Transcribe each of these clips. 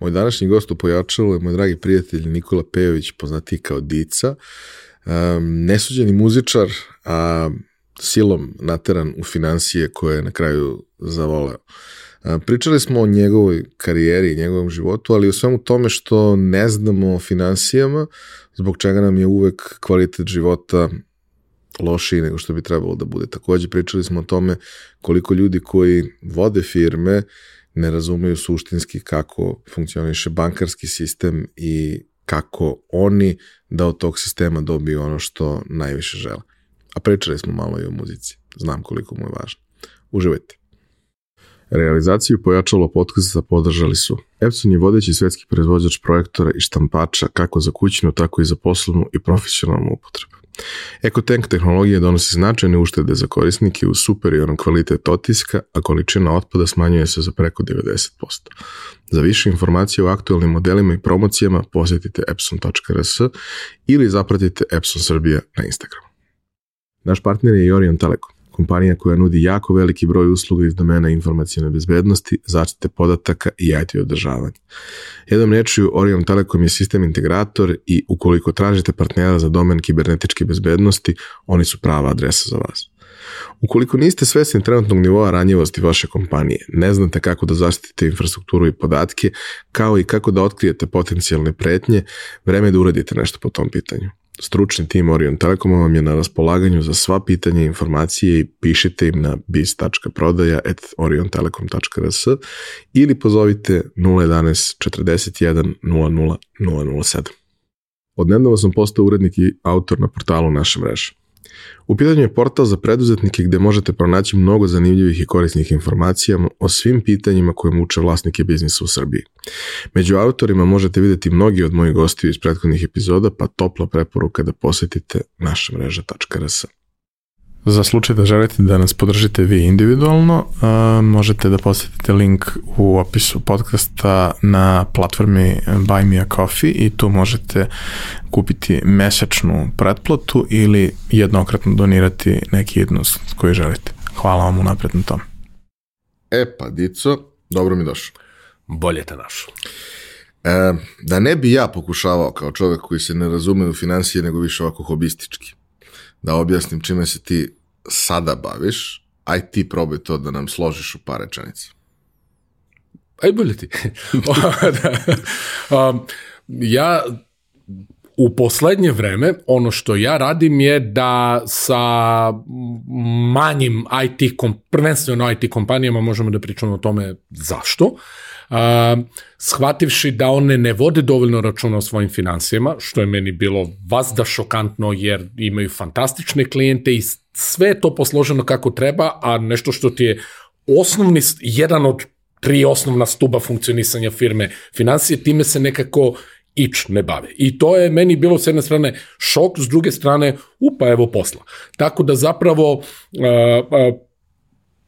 Moj današnji gost u Pojačalu je moj dragi prijatelj Nikola Pejović, poznati kao Dica, um, nesuđeni muzičar, a silom nateran u financije koje je na kraju zavoleo. Pričali smo o njegovoj karijeri i njegovom životu, ali o svemu tome što ne znamo o financijama, zbog čega nam je uvek kvalitet života lošiji nego što bi trebalo da bude. Takođe pričali smo o tome koliko ljudi koji vode firme ne razumeju suštinski kako funkcioniše bankarski sistem i kako oni da od tog sistema dobiju ono što najviše žele. A pričali smo malo i o muzici. Znam koliko mu je važno. Uživajte. Realizaciju pojačalo podcasta podržali su Epson je vodeći svetski proizvođač projektora i štampača kako za kućnu, tako i za poslovnu i profesionalnu upotrebu. EcoTank tehnologija donosi značajne uštede za korisnike u superioran kvalitet otiska, a količina otpada smanjuje se za preko 90%. Za više informacije o aktualnim modelima i promocijama posjetite epson.rs ili zapratite Epson Srbija na Instagramu. Naš partner je Orion Telekom kompanija koja nudi jako veliki broj usluga iz domena informacijone bezbednosti, zaštite podataka i IT održavanja. Jednom rečju, Orion Telekom je sistem integrator i ukoliko tražite partnera za domen kibernetičke bezbednosti, oni su prava adresa za vas. Ukoliko niste svesni trenutnog nivoa ranjivosti vaše kompanije, ne znate kako da zaštitite infrastrukturu i podatke, kao i kako da otkrijete potencijalne pretnje, vreme je da uradite nešto po tom pitanju. Stručni tim Orion Telekoma vam je na raspolaganju za sva pitanja i informacije i pišite im na biz.prodaja.oriontelekom.rs ili pozovite 011 41 00 007. Odnedavno sam postao urednik i autor na portalu naše mreže. U pitanju je portal za preduzetnike gde možete pronaći mnogo zanimljivih i korisnih informacija o svim pitanjima koje muče vlasnike biznisa u Srbiji. Među autorima možete videti mnogi od mojih gostiju iz prethodnih epizoda, pa topla preporuka da posetite naša mreža.rs. Za slučaj da želite da nas podržite vi individualno, uh, možete da posetite link u opisu podcasta na platformi Buy Me A Coffee i tu možete kupiti mesečnu pretplatu ili jednokratno donirati neki jednost koji želite. Hvala vam unapred na tom. E pa, Dico, dobro mi došao. Bolje te našao. E, da ne bi ja pokušavao kao čovek koji se ne razume u financije, nego više ovako hobistički da objasnim čime se ti sada baviš, aj ti probaj to da nam složiš u par rečenica. Aj bolje ti. da. um, ja u poslednje vreme ono što ja radim je da sa manjim IT, kom, prvenstveno IT kompanijama možemo da pričamo o tome zašto, uh, shvativši da one ne vode dovoljno računa o svojim financijama, što je meni bilo vazda šokantno jer imaju fantastične klijente i sve je to posloženo kako treba, a nešto što ti je osnovni, jedan od tri osnovna stuba funkcionisanja firme financije, time se nekako ič ne bave. I to je meni bilo s jedne strane šok, s druge strane, upa evo posla. Tako da zapravo uh, uh,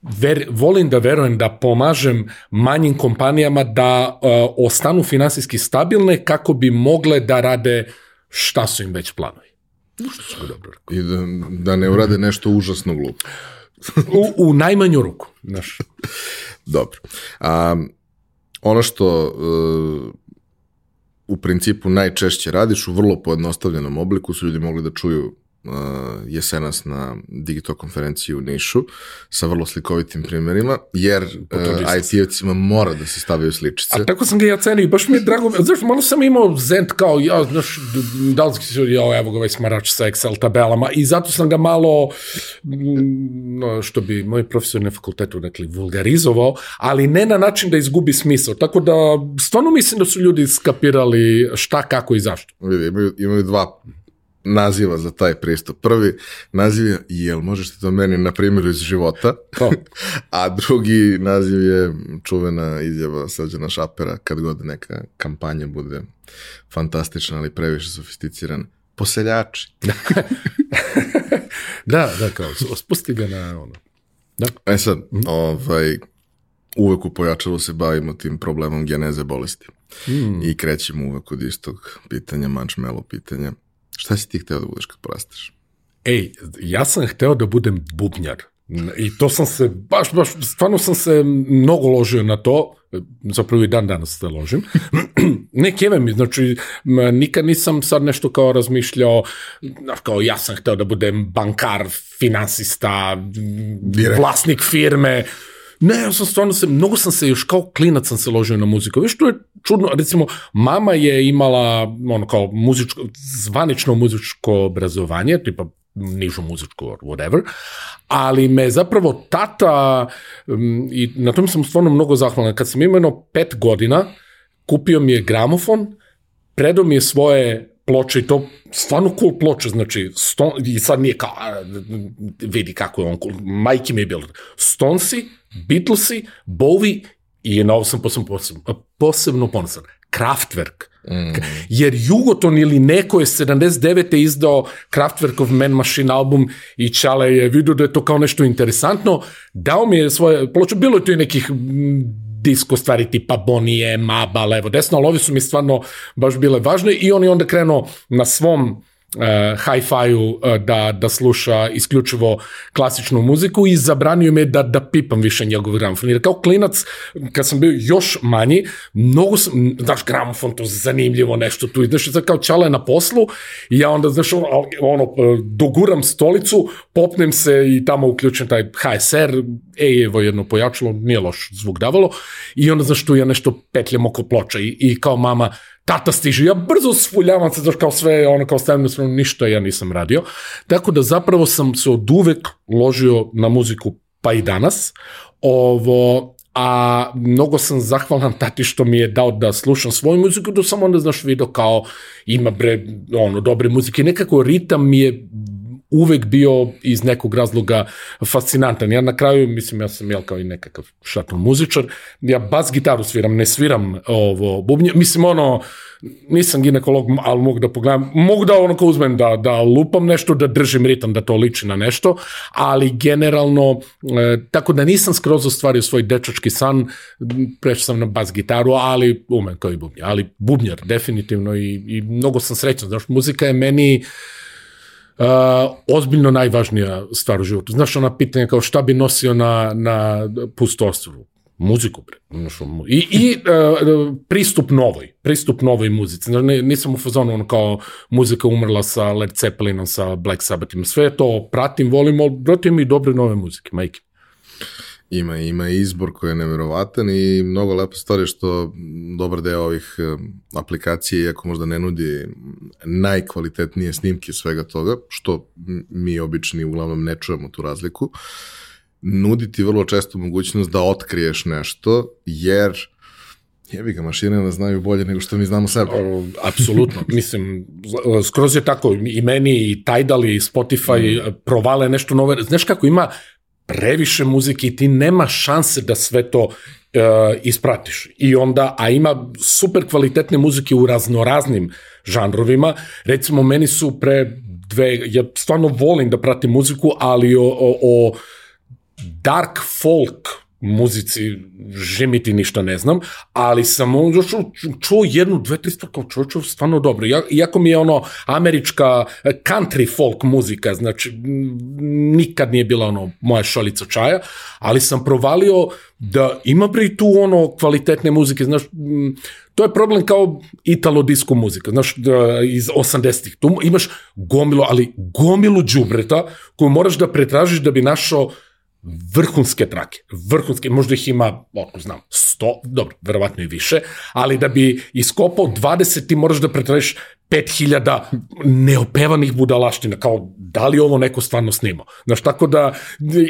ver, volim da verujem da pomažem manjim kompanijama da uh, ostanu finansijski stabilne kako bi mogle da rade šta su im već planovi. Što su dobro rekao. I da, da ne urade nešto užasno glupo. u, u najmanju ruku. Znaš. Dobro. A, ono što uh, u principu najčešće radiš u vrlo pojednostavljenom obliku su ljudi mogli da čuju jesenas na Digito konferenciji u Nišu sa vrlo slikovitim primjerima, jer uh, IT-evcima mora da se stavljaju sličice. A tako sam ga ja cenio, baš mi je drago, znaš, malo sam imao zent kao, ja, znaš, da li si ja, evo ga ovaj smarač sa Excel tabelama i zato sam ga malo, no, što bi moji profesori na fakultetu rekli, vulgarizovao, ali ne na način da izgubi smisao, tako da stvarno mislim da su ljudi skapirali šta, kako i zašto. Vidi, imaju, imaju dva naziva za taj pristup. Prvi naziv je, jel možeš ti to meni na primjeru iz života, to. a drugi naziv je čuvena izjava Srđana Šapera kad god neka kampanja bude fantastična, ali previše sofisticiran. Poseljači. da, da, kao, spusti ga na ono. Da. E sad, mm. ovaj, uvek u pojačalu se bavimo tim problemom geneze bolesti. Mm. I krećemo uvek od istog pitanja, mančmelo pitanja Šta si ti hteo da budeš kad porasteš? Ej, ja sam hteo da budem bubnjar. I to sam se, baš, baš, stvarno sam se mnogo ložio na to, zapravo i dan danas se ložim. ne keve mi, znači, nikad nisam sad nešto kao razmišljao, kao ja sam hteo da budem bankar, finansista, Direkt. vlasnik firme, Ne, ja sam stvarno se, mnogo sam se još kao klinac sam se ložio na muziku. Viš, to je čudno, recimo, mama je imala, ono, kao muzičko, zvanično muzičko obrazovanje, tipa nižu muzičku or whatever, ali me zapravo tata, um, i na tom sam stvarno mnogo zahvalan, kad sam imao pet godina, kupio mi je gramofon, predao mi je svoje ploče i to stvarno cool ploče, znači Stone, i sad nije kao, vidi kako je on cool, majke mi je bilo, Stonesi, Beatlesi, Bowie i na ovo sam posebno, posebno, posebno ponosan, Kraftwerk. Mm. Jer Jugoton ili neko je 79. izdao Kraftwerkov Man Machine album i Čale je vidio da je to kao nešto interesantno, dao mi je svoje ploče, bilo je tu i nekih disko stvari tipa Bonije, Maba, levo, desno, ali ovi su mi stvarno baš bile važne i on je onda krenuo na svom hi-fi-u uh, da, da sluša isključivo klasičnu muziku i zabranio me da, da pipam više njegov gramofon. Jer kao klinac, kad sam bio još manji, mnogo sam, znaš, gramofon, to zanimljivo nešto tu, znaš, kao čale na poslu i ja onda, znaš, ono, ono, doguram stolicu, popnem se i tamo uključim taj HSR, ej, evo jedno pojačalo, nije loš zvuk davalo, i onda, znaš, tu ja nešto petljam oko ploča i, i kao mama, tata stiže, ja brzo sfuljavam se, znaš, kao sve, ono, kao stavim na ništa ja nisam radio. Tako da zapravo sam se od uvek ložio na muziku, pa i danas. Ovo, a mnogo sam zahvalan tati što mi je dao da slušam svoju muziku, da sam onda, znaš, video kao ima bre, ono, dobre muzike. Nekako ritam mi je uvek bio iz nekog razloga fascinantan. Ja na kraju, mislim, ja sam jel kao i nekakav šatan muzičar, ja bas gitaru sviram, ne sviram ovo bubnje, mislim ono, nisam ginekolog, ali mogu da pogledam, mogu da ono kao uzmem da, da lupam nešto, da držim ritam, da to liči na nešto, ali generalno, e, tako da nisam skroz ostvario svoj dečački san, prešao sam na bas gitaru, ali umem kao i bubnjar, ali bubnjar definitivno i, i mnogo sam srećan, znaš, muzika je meni, Uh, ozbiljno najvažnija stvar u životu. Znaš, ona pitanja kao šta bi nosio na, na pustostvu? Muziku, bre. I, i uh, pristup novoj, pristup novoj muzici. Ne, nisam u fazonu ono kao muzika umrla sa Led Zeppelinom, sa Black Sabbathima. Sve to pratim, volim, ali pratim i dobre nove muzike, majke. Ima, ima izbor koji je neverovatan i mnogo lepa stvar je što dobar deo ovih eh, aplikacija, iako možda ne nudi najkvalitetnije snimke svega toga, što mi obični uglavnom ne čujemo tu razliku, nudi ti vrlo često mogućnost da otkriješ nešto, jer Jebi ga, mašine nas znaju bolje nego što mi znamo sebe. Apsolutno. Mislim, skroz je tako. I meni, i Tidal, i Spotify mm. provale nešto nove. Znaš kako ima previše muzike i ti nema šanse da sve to uh, ispratiš. I onda, a ima super kvalitetne muzike u raznoraznim žanrovima. Recimo, meni su pre dve, ja stvarno volim da pratim muziku, ali o, o, o dark folk muzici žimiti ništa ne znam, ali sam čuo, čuo jednu, dve, tri stvari kao čuo, stvarno dobro. Iako mi je ono američka country folk muzika, znači nikad nije bila ono moja šalica čaja, ali sam provalio da ima bre tu ono kvalitetne muzike, znaš, to je problem kao italo disco muzika, znaš, iz 80-ih. Tu imaš gomilu, ali gomilu džubreta koju moraš da pretražiš da bi našao vrhunske trake, vrhunske, možda ih ima, oko znam, 100, dobro, verovatno i više, ali da bi iskopao 20 ti moraš da pretražiš 5000 neopevanih budalaština, kao da li ovo neko stvarno snimao. Znaš, tako da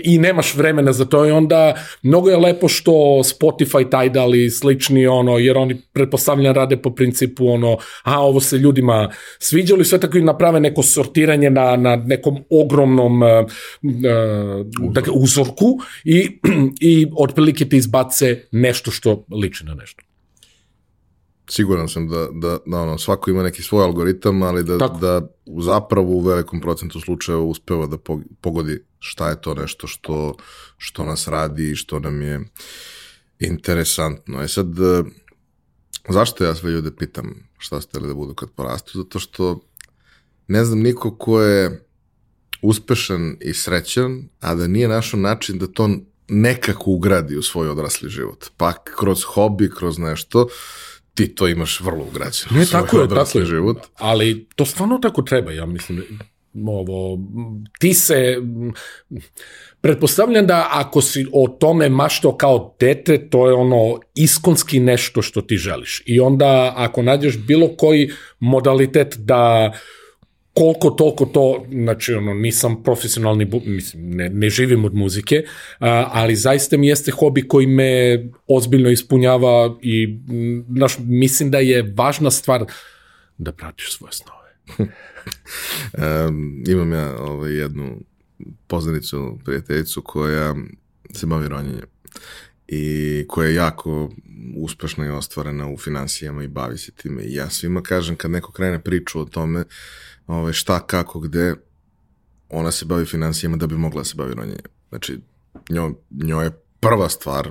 i nemaš vremena za to i onda mnogo je lepo što Spotify, Tidal i slični, ono, jer oni pretpostavljam rade po principu, ono, a ovo se ljudima sviđalo i sve tako i naprave neko sortiranje na, na nekom ogromnom uh, uh, dakle, uzorku i, i otprilike ti izbace nešto što liči na nešto siguran sam da, da, da ono, svako ima neki svoj algoritam, ali da, Tako. da zapravo u velikom procentu slučajeva uspeva da pogodi šta je to nešto što, što nas radi i što nam je interesantno. E sad, zašto ja sve ljude pitam šta ste da budu kad porastu? Zato što ne znam niko ko je uspešan i srećan, a da nije našao način da to nekako ugradi u svoj odrasli život. Pa kroz hobi, kroz nešto, ti to imaš vrlo ugrađeno. Ne, tako je, tako je. Život. Ali to stvarno tako treba, ja mislim. Ovo, ti se, pretpostavljam da ako si o tome mašto kao dete, to je ono iskonski nešto što ti želiš. I onda ako nađeš bilo koji modalitet da koliko toliko to, znači ono, nisam profesionalni, mislim, ne, ne živim od muzike, a, ali zaista mi jeste hobi koji me ozbiljno ispunjava i znaš, mislim da je važna stvar da pratiš svoje snove. um, imam ja ovaj, jednu poznanicu, prijateljicu koja se bavi ronjenjem i koja je jako uspešna i ostvarena u financijama i bavi se time. I ja svima kažem kad neko krene priču o tome ovaj, šta, kako, gde, ona se bavi financijama da bi mogla da se bavi ronjenjem. Znači, njoj, njoj je prva stvar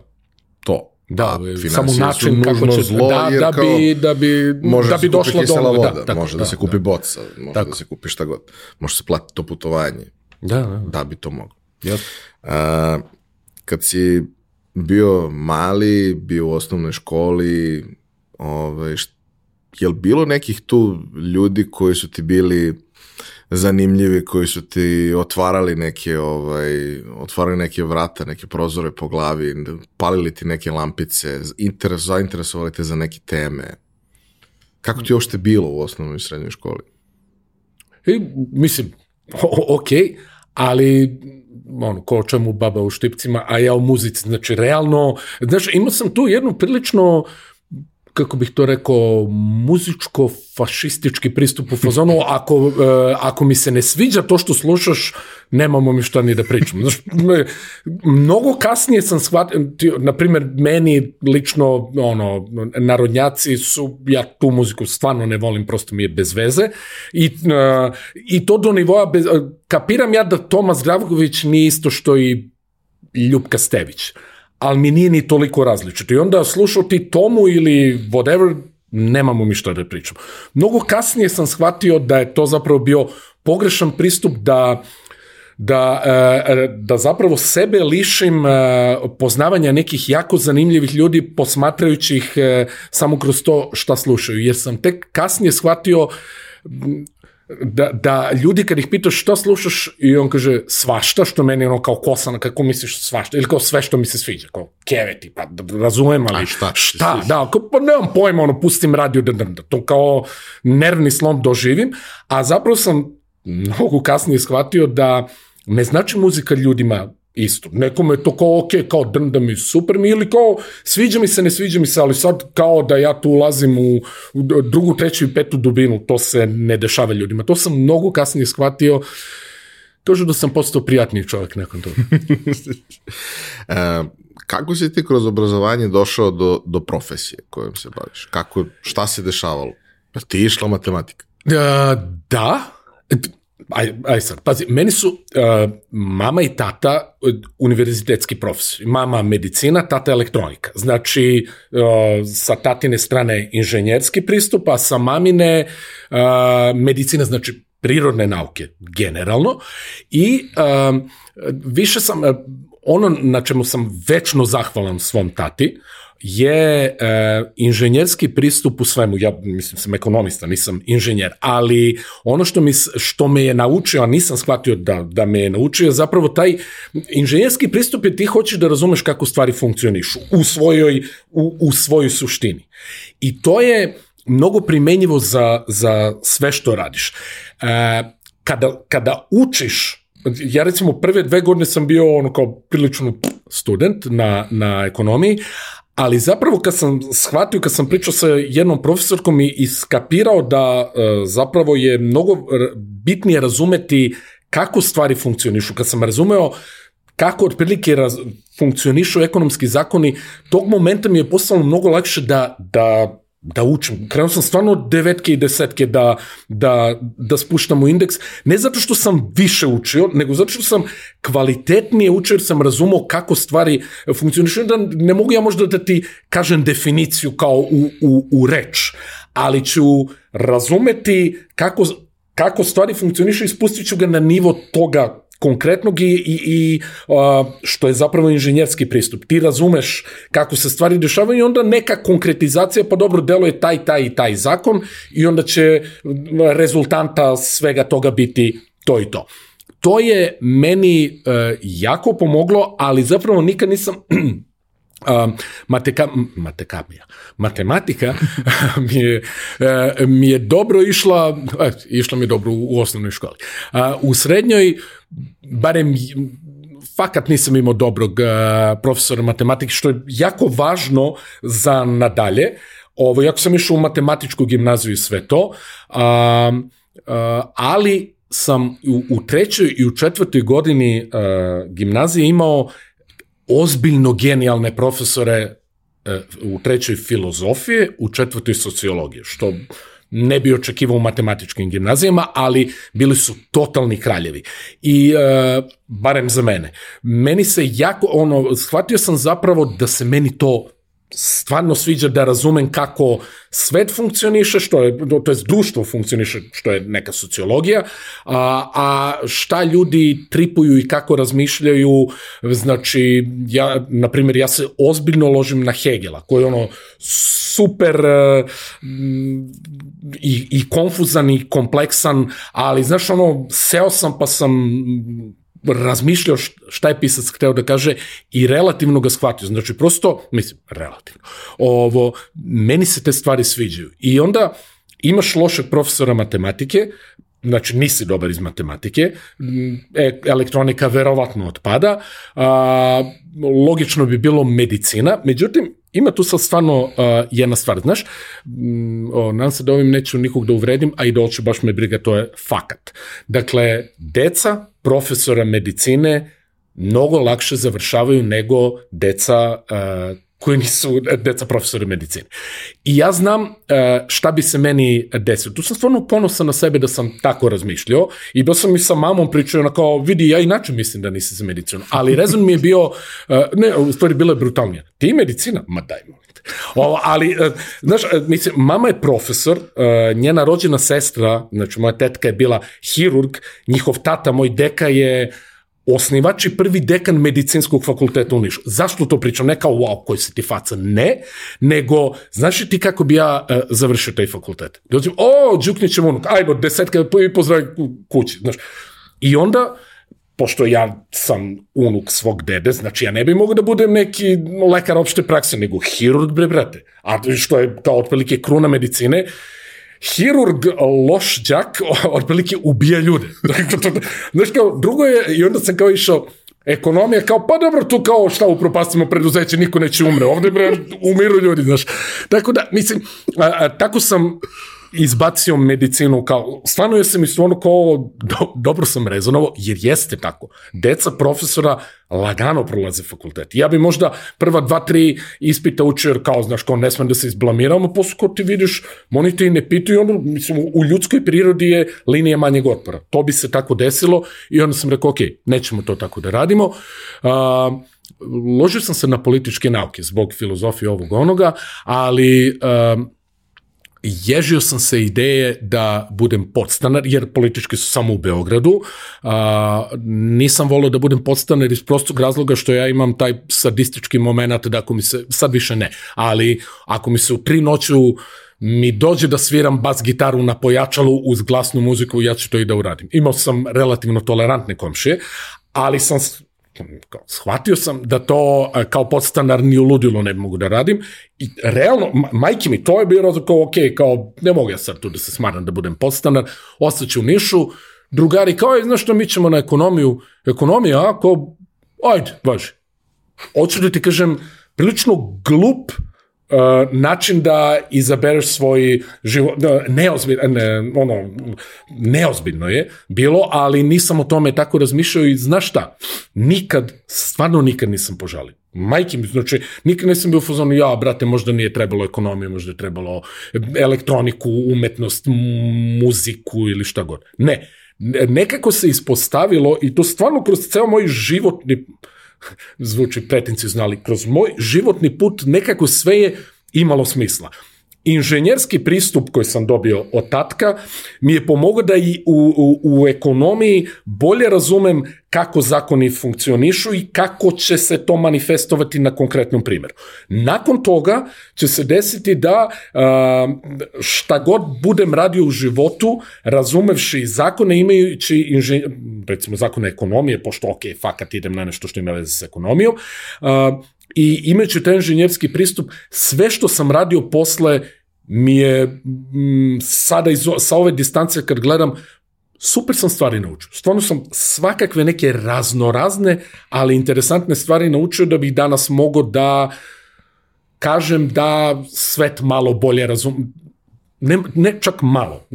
to. Da, samo način kako će zlo, da, da bi da bi može da bi da došla do voda, da, tako, može da, da se kupi da. boca, može tako. da se kupi šta god. Može se platiti to putovanje. Da, da. Da bi to moglo. Yep. A, kad si bio mali, bio u osnovnoj školi, ovaj, je li bilo nekih tu ljudi koji su ti bili zanimljivi, koji su ti otvarali neke, ovaj, otvarali neke vrata, neke prozore po glavi, palili ti neke lampice, interes, zainteresovali te za neke teme? Kako ti uopšte bilo u osnovnoj i srednjoj školi? I, mislim, ok, ali ono, ko čemu baba u štipcima, a ja u muzici, znači realno, znaš, imao sam tu jednu prilično uh, kako bih to rekao, muzičko-fašistički pristup u fazonu, ako, uh, ako mi se ne sviđa to što slušaš, nemamo mi šta ni da pričam. Znaš, mnogo kasnije sam shvatio, na primjer, meni lično, ono, narodnjaci su, ja tu muziku stvarno ne volim, prosto mi je bez veze, i, uh, i to do nivoa, bez, kapiram ja da Tomas Zdravković nije isto što i Ljubka Stević. Uh, ali mi nije ni toliko različito. I onda slušao ti Tomu ili whatever, nemamo mi što da pričam. Mnogo kasnije sam shvatio da je to zapravo bio pogrešan pristup da da, e, da zapravo sebe lišim e, poznavanja nekih jako zanimljivih ljudi posmatrajući ih e, samo kroz to šta slušaju. Jer sam tek kasnije shvatio da, da ljudi kad ih pitaš šta slušaš i on kaže svašta, što meni ono kao kosana, kako misliš svašta, ili kao sve što mi se sviđa, kao keveti, pa razumem, ali A šta, šta? da, kao, pa nemam pojma, ono, pustim radio, da, da, da, to kao nervni slom doživim, a zapravo sam mnogo kasnije shvatio da ne znači muzika ljudima isto. Nekome je to kao, ok, kao drnda mi super mi, ili kao, sviđa mi se, ne sviđa mi se, ali sad kao da ja tu ulazim u, drugu, treću i petu dubinu, to se ne dešava ljudima. To sam mnogo kasnije shvatio, kažu da sam postao prijatniji čovjek nakon toga. e, kako si ti kroz obrazovanje došao do, do profesije kojom se baviš? Kako, šta se dešavalo? Ti išla matematika? Uh, da, aj, aj sad, pazi, meni su uh, mama i tata univerzitetski profesori. Mama medicina, tata elektronika. Znači, uh, sa tatine strane inženjerski pristup, a sa mamine uh, medicina, znači prirodne nauke generalno. I uh, više sam, uh, ono na čemu sam večno zahvalan svom tati, je e, inženjerski pristup u svemu. Ja mislim sam ekonomista, nisam inženjer, ali ono što, mi, što me je naučio, a nisam shvatio da, da me je naučio, zapravo taj inženjerski pristup je ti hoćeš da razumeš kako stvari funkcionišu u svojoj, u, u svojoj suštini. I to je mnogo primenjivo za, za sve što radiš. E, kada, kada učiš ja recimo prve dve godine sam bio ono kao prilično student na, na ekonomiji, ali zapravo kad sam shvatio, kad sam pričao sa jednom profesorkom i iskapirao da e, zapravo je mnogo bitnije razumeti kako stvari funkcionišu, kad sam razumeo kako otprilike raz, funkcionišu ekonomski zakoni, tog momenta mi je postalo mnogo lakše da, da da učim. Krenuo sam stvarno devetke i desetke da, da, da spuštam u indeks, ne zato što sam više učio, nego zato što sam kvalitetnije učio jer sam razumao kako stvari funkcionišu. Da ne mogu ja možda da ti kažem definiciju kao u, u, u reč, ali ću razumeti kako kako stvari funkcionišu i spustit ću ga na nivo toga konkretnog i, i, i a, što je zapravo inženjerski pristup. Ti razumeš kako se stvari dešavaju i onda neka konkretizacija, pa dobro, delo je taj, taj i taj zakon i onda će rezultanta svega toga biti to i to. To je meni uh, jako pomoglo, ali zapravo nikad nisam Uh, mateka, matekamija, matematika mi je, uh, mi je dobro išla, uh, išla mi je dobro u, u osnovnoj školi. Uh, u srednjoj, barem fakat nisam imao dobrog profesora matematike, što je jako važno za nadalje. Ovo, jako sam išao u matematičku gimnaziju i sve to, uh, ali sam u, u trećoj i u četvrtoj godini gimnazije imao ozbiljno genijalne profesore uh, u trećoj filozofije, u četvrtoj sociologije, što ne bi očekivao u matematičkim gimnazijama, ali bili su totalni kraljevi. I, uh, barem za mene, meni se jako, ono, shvatio sam zapravo da se meni to stvarno sviđa da razumem kako svet funkcioniše, što je, to je društvo funkcioniše, što je neka sociologija, a, a šta ljudi tripuju i kako razmišljaju, znači, ja, na primjer, ja se ozbiljno ložim na Hegela, koji je ono super uh, i, i konfuzan i kompleksan, ali znaš ono, seo sam pa sam razmišljao šta je pisac hteo da kaže i relativno ga shvatio. Znači, prosto, mislim, relativno. Ovo, meni se te stvari sviđaju. I onda imaš lošeg profesora matematike, znači nisi dobar iz matematike, e, elektronika verovatno otpada, a, logično bi bilo medicina, međutim, ima tu sad stvarno uh, jedna stvar, znaš, mm, o, nadam se da ovim neću nikog da uvredim, a i da oću baš me briga, to je fakat. Dakle, deca profesora medicine mnogo lakše završavaju nego deca uh, koji nisu deca profesora medicine. I ja znam uh, šta bi se meni desilo. Tu sam stvarno ponosan na sebe da sam tako razmišljao i da sam i sa mamom pričao na kao, vidi, ja inače mislim da nisi za medicinu. Ali rezon mi je bio, uh, ne, u stvari bilo je brutalnije. Ti medicina? Ma daj, molim te. Ovo, ali, znaš, mislim, mama je profesor, njena rođena sestra, znači moja tetka je bila hirurg, njihov tata, moj deka je uh, osnivač i prvi dekan medicinskog fakulteta u Nišu. Zašto to pričam? Ne kao, wow, koji se ti faca? Ne, nego, znaš li ti kako bi ja uh, završio taj fakultet? Dođem, o, Đuknićem unuk, ajmo, desetka i pozdravi kući, znaš. I onda, pošto ja sam unuk svog dede, znači ja ne bi mogu da budem neki lekar opšte prakse, nego hirurg, bre, brate. A što je kao otprilike kruna medicine, hirurg loš đak otprilike ubija ljude. Znaš kao, drugo je, i onda sam kao išao, ekonomija kao, pa dobro, tu kao šta upropastimo preduzeće, niko neće umre, ovde bre, umiru ljudi, znaš. Tako da, mislim, a, a, tako sam izbacio medicinu kao, stvarno ja sam isto ono kao, do, dobro sam rezonovo, jer jeste tako. Deca profesora lagano prolaze fakultet. Ja bi možda prva dva, tri ispita učio, jer kao, znaš, kao ne smem da se izblamiramo, posle ko ti vidiš, oni te i ne pitaju, ono, mislim, u ljudskoj prirodi je linija manjeg otpora. To bi se tako desilo i onda sam rekao, ok, nećemo to tako da radimo. Uh, ložio sam se na političke nauke zbog filozofije ovog onoga, ali uh, ježio sam se ideje da budem podstanar, jer politički su samo u Beogradu. A, nisam volio da budem podstanar iz prostog razloga što ja imam taj sadistički moment da ako mi se, sad više ne, ali ako mi se u tri noću mi dođe da sviram bas gitaru na pojačalu uz glasnu muziku, ja ću to i da uradim. Imao sam relativno tolerantne komšije, ali sam kao, shvatio sam da to kao podstanar ni u ludilu ne mogu da radim i realno, majke mi, to je bilo kao, ok, kao, ne mogu ja sad tu da se smaram da budem podstanar, ostaću u Nišu, drugari, kao, znaš što, mi ćemo na ekonomiju, ekonomija, a, kao, ajde, važi. Hoću da ti kažem, prilično glup Uh, način da izabereš svoj život, neozbiljno, ne, ono, neozbiljno je bilo, ali nisam o tome tako razmišljao i znaš šta, nikad, stvarno nikad nisam požalio. Majke mi, znači, nikad nisam bio u fazonu, ja, brate, možda nije trebalo ekonomiju, možda je trebalo elektroniku, umetnost, muziku ili šta god. Ne, nekako se ispostavilo i to stvarno kroz ceo moj životni zvuči pretencijozno, ali kroz moj životni put nekako sve je imalo smisla. Inženjerski pristup koji sam dobio od tatka mi je pomogao da i u, u, u ekonomiji bolje razumem kako zakoni funkcionišu i kako će se to manifestovati na konkretnom primjeru. Nakon toga će se desiti da šta god budem radio u životu, razumevši zakone imajući inženjer, recimo zakone ekonomije, pošto ok, fakat idem na nešto što ima veze s ekonomijom, i imajući taj inženjerski pristup, sve što sam radio posle mi je m, sada iz, sa ove distance kad gledam super sam stvari naučio. Stvarno sam svakakve neke raznorazne, ali interesantne stvari naučio da bih danas mogao da kažem da svet malo bolje razum... Ne, ne čak malo,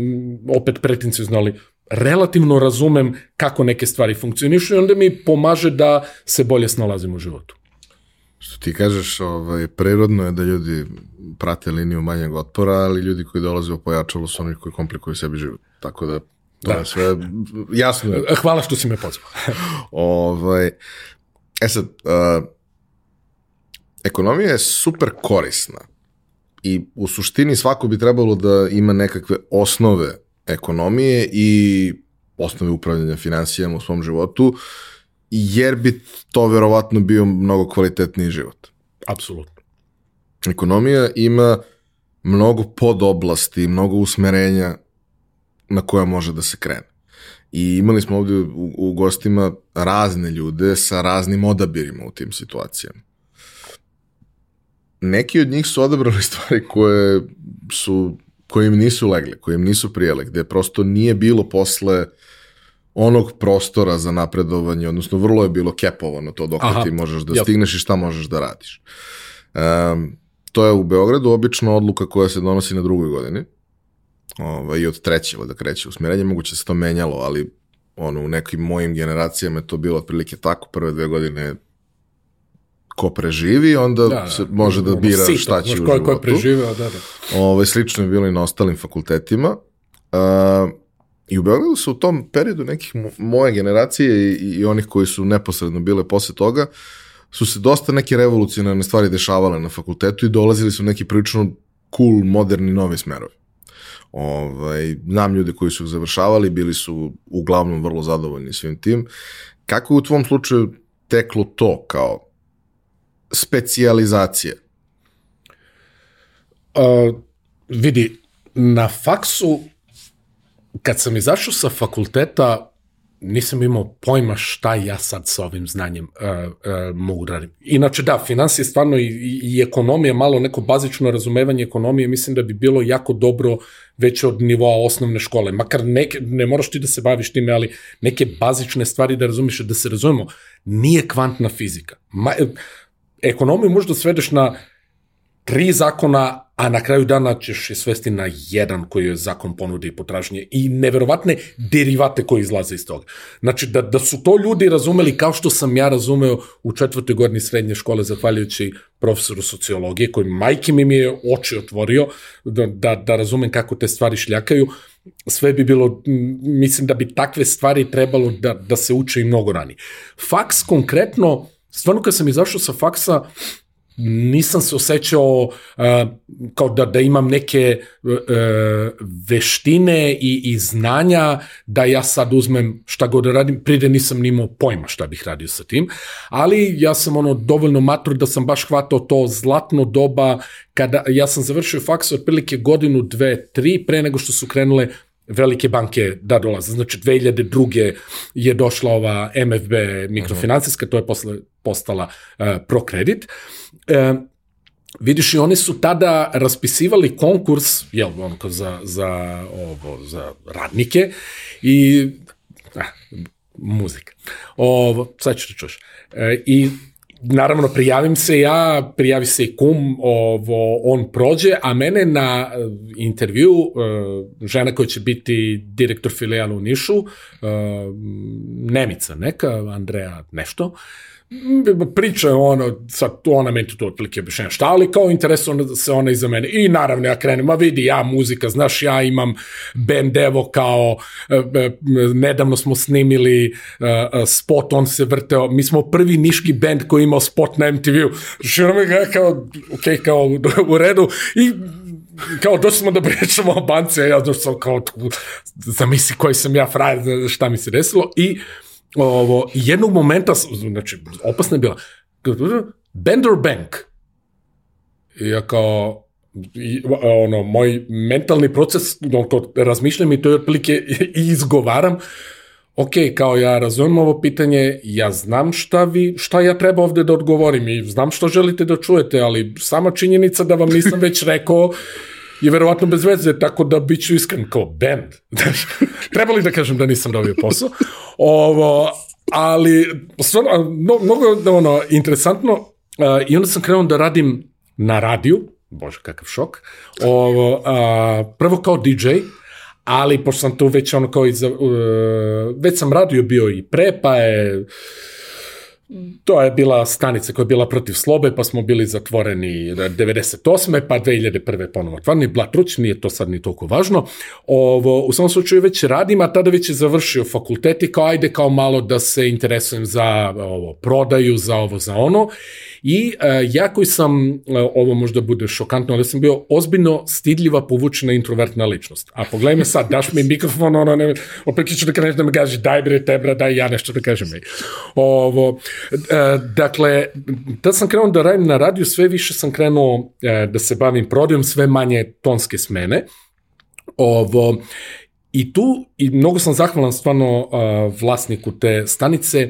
opet pretinci znali, relativno razumem kako neke stvari funkcionišu i onda mi pomaže da se bolje snalazim u životu. Što ti kažeš, ovaj, prirodno je da ljudi prate liniju manjeg otpora, ali ljudi koji dolaze u pojačalo su oni koji komplikuju sebi život. Tako da, to da. je sve jasno. Je. Hvala što si me pozvao. ovaj, e sad, uh, ekonomija je super korisna i u suštini svako bi trebalo da ima nekakve osnove ekonomije i osnove upravljanja financijama u svom životu, jer bi to verovatno bio mnogo kvalitetniji život. Apsolutno. Ekonomija ima mnogo podoblasti, mnogo usmerenja na koja može da se krene. I imali smo ovde u, u gostima razne ljude sa raznim odabirima u tim situacijama. Neki od njih su odabrali stvari koje su koje im nisu legle, koje im nisu prijele, gde prosto nije bilo posle onog prostora za napredovanje, odnosno vrlo je bilo kepovano to dok ti možeš da stigneš i šta možeš da radiš. Um, to je u Beogradu obično odluka koja se donosi na drugoj godini ovaj, i od treće da kreće usmjerenje, moguće se to menjalo, ali ono, u nekim mojim generacijama je to bilo otprilike tako, prve dve godine ko preživi, onda da, da. se može da bira sito, šta će u životu. Ko je preživeo, da, da. Ove, ovaj, slično je bilo i na ostalim fakultetima. Uh, I u Beogradu su u tom periodu nekih moje generacije i, i onih koji su neposredno bile posle toga, su se dosta neke revolucionarne stvari dešavale na fakultetu i dolazili su neki prilično cool, moderni, novi smerovi. Ovaj, znam ljude koji su završavali, bili su uglavnom vrlo zadovoljni svim tim. Kako je u tvom slučaju teklo to kao specijalizacija? Uh, vidi, na faksu, kad sam izašao sa fakulteta, nisam imao pojma šta ja sad sa ovim znanjem uh, uh, mogu da radim. Inače da, financije stvarno i, i, i ekonomija, malo neko bazično razumevanje ekonomije, mislim da bi bilo jako dobro već od nivoa osnovne škole. Makar neke, ne moraš ti da se baviš time, ali neke bazične stvari da razumiješ, da se razumemo, nije kvantna fizika. Ma, ekonomiju možda svedeš na tri zakona, a na kraju dana ćeš je svesti na jedan koji je zakon ponude i potražnje i neverovatne derivate koji izlaze iz toga. Znači, da, da su to ljudi razumeli kao što sam ja razumeo u četvrtoj godini srednje škole, zahvaljujući profesoru sociologije, koji majke mi je oči otvorio da, da, da razumem kako te stvari šljakaju, sve bi bilo, mislim da bi takve stvari trebalo da, da se uče i mnogo ranije. Faks konkretno, stvarno kad sam izašao sa faksa, nisam se osjećao uh, kao da, da imam neke uh, veštine i, i znanja da ja sad uzmem šta god da radim, pride nisam nimao pojma šta bih radio sa tim, ali ja sam ono dovoljno matur da sam baš hvatao to zlatno doba kada ja sam završio faks otprilike godinu, dve, tri pre nego što su krenule velike banke da dolaze. Znači 2002. je došla ova MFB mikrofinancijska, to je posle postala uh, Prokredit. Uh, vidiš i oni su tada raspisivali konkurs jel, onko, za, za, ovo, za radnike i a, muzika. Ovo, sad ću da čuš. E, I naravno prijavim se ja, prijavi se i kum, ovo, on prođe, a mene na e, intervju, e, žena koja će biti direktor filijala u Nišu, e, Nemica neka, Andreja nešto, priča je ono, sad ona meni tu otprilike objašnjena šta, ali kao interesuje se ona iza mene. I naravno ja krenem, ma vidi, ja muzika, znaš, ja imam band evo kao, e, e, nedavno smo snimili e, spot, on se vrteo, mi smo prvi niški band koji imao spot na MTV-u. Što mi ga kao, ok, kao u redu. I kao došli smo da pričamo o banci, a ja došao sam kao, zamisli koji sam ja frajer, šta mi se desilo, i ovo, jednog momenta, znači, opasna je bila, Bender Bank. I ja kao, i, ono, moj mentalni proces, no, to razmišljam i to je otprilike i izgovaram, ok, kao ja razumem ovo pitanje, ja znam šta vi, šta ja treba ovde da odgovorim i znam što želite da čujete, ali sama činjenica da vam nisam već rekao je verovatno bez veze, tako da bit ću iskren kao band. treba li da kažem da nisam dobio posao? Ovo, ali stvarno, mnogo ono, interesantno uh, i onda sam krenuo da radim na radiju, bože kakav šok, ovo, uh, prvo kao DJ, ali pošto sam tu već ono kao i za, uh, već sam radio bio i pre, pa je To je bila stanica koja je bila protiv slobe, pa smo bili zatvoreni 98. pa 2001. ponovo otvoreni. Blatruć, nije to sad ni toliko važno. Ovo, u svom slučaju već radim, a tada već je završio fakultet i kao ajde kao malo da se interesujem za ovo, prodaju, za ovo, za ono. I uh, ja koji sam, uh, ovo možda bude šokantno, ali sam bio ozbiljno stidljiva, povučena introvertna ličnost. A pogledaj me sad, daš mi mikrofon, ono, ne, opet ću da kreneš da me gaži, daj bre, te bra, daj ja nešto da kažem. Ovo, dakle, da sam krenuo da radim na radiju, sve više sam krenuo uh, da se bavim prodajom, sve manje tonske smene. Ovo, I tu, i mnogo sam zahvalan stvarno uh, vlasniku te stanice,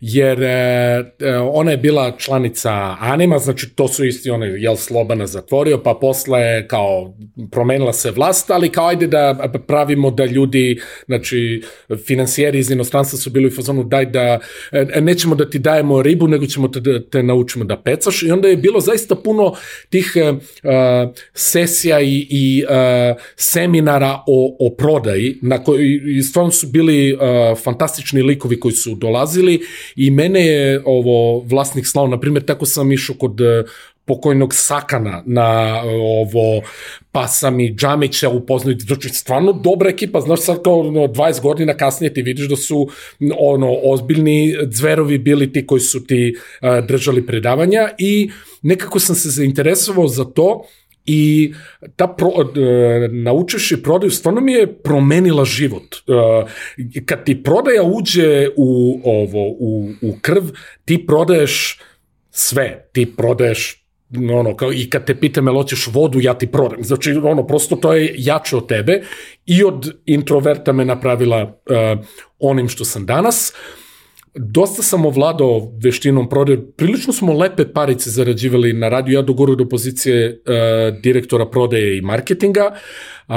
jer uh, ona je bila članica Anima, znači to su isti one, jel Slobana zatvorio, pa posle kao promenila se vlast, ali kao ajde da pravimo da ljudi, znači financijeri iz inostranstva su bili u fazonu daj da, e, nećemo da ti dajemo ribu, nego ćemo te, te naučimo da pecaš. I onda je bilo zaista puno tih uh, sesija i, i uh, seminara o, o prodaji, na koji i stvarno su bili uh, fantastični likovi koji su dolazili i mene je ovo vlasnik slao, na primjer, tako sam išao kod uh, pokojnog Sakana na uh, ovo, pa sam i Džamića upoznao, znači stvarno dobra ekipa, znaš sad kao no, 20 godina kasnije ti vidiš da su ono ozbiljni zverovi bili ti koji su ti uh, držali predavanja i nekako sam se zainteresovao za to i ta pro, uh, naučivši prodaju stvarno mi je promenila život. Uh, kad ti prodaja uđe u ovo u, u krv, ti prodaješ sve, ti prodaješ ono, kao, i kad te pita me loćeš vodu, ja ti prodam. Znači, ono, prosto to je jače od tebe i od introverta me napravila uh, onim što sam danas. Uh, dosta sam ovladao veštinom prodaje, prilično smo lepe parice zarađivali na radiju, ja dogoru do pozicije uh, direktora prodaje i marketinga, uh,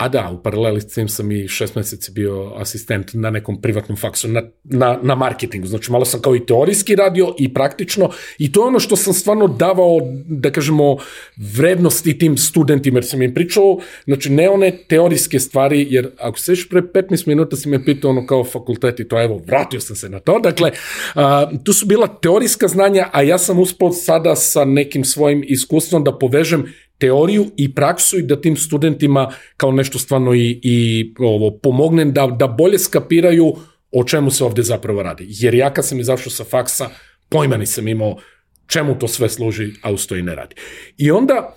A da, u paraleli s tim sam i šest meseci bio asistent na nekom privatnom faksu, na, na, na marketingu. Znači, malo sam kao i teorijski radio i praktično i to je ono što sam stvarno davao, da kažemo, vrednosti tim studentima, jer sam im pričao, znači, ne one teorijske stvari, jer ako se još pre 15 minuta si me pitao ono kao fakultet i to, evo, vratio sam se na to. Dakle, a, tu su bila teorijska znanja, a ja sam uspao sada sa nekim svojim iskustvom da povežem teoriju i praksu i da tim studentima kao nešto stvarno i, i ovo, pomognem da, da bolje skapiraju o čemu se ovde zapravo radi. Jer ja kad sam izašao sa faksa, pojma nisam imao čemu to sve služi, a usto i ne radi. I onda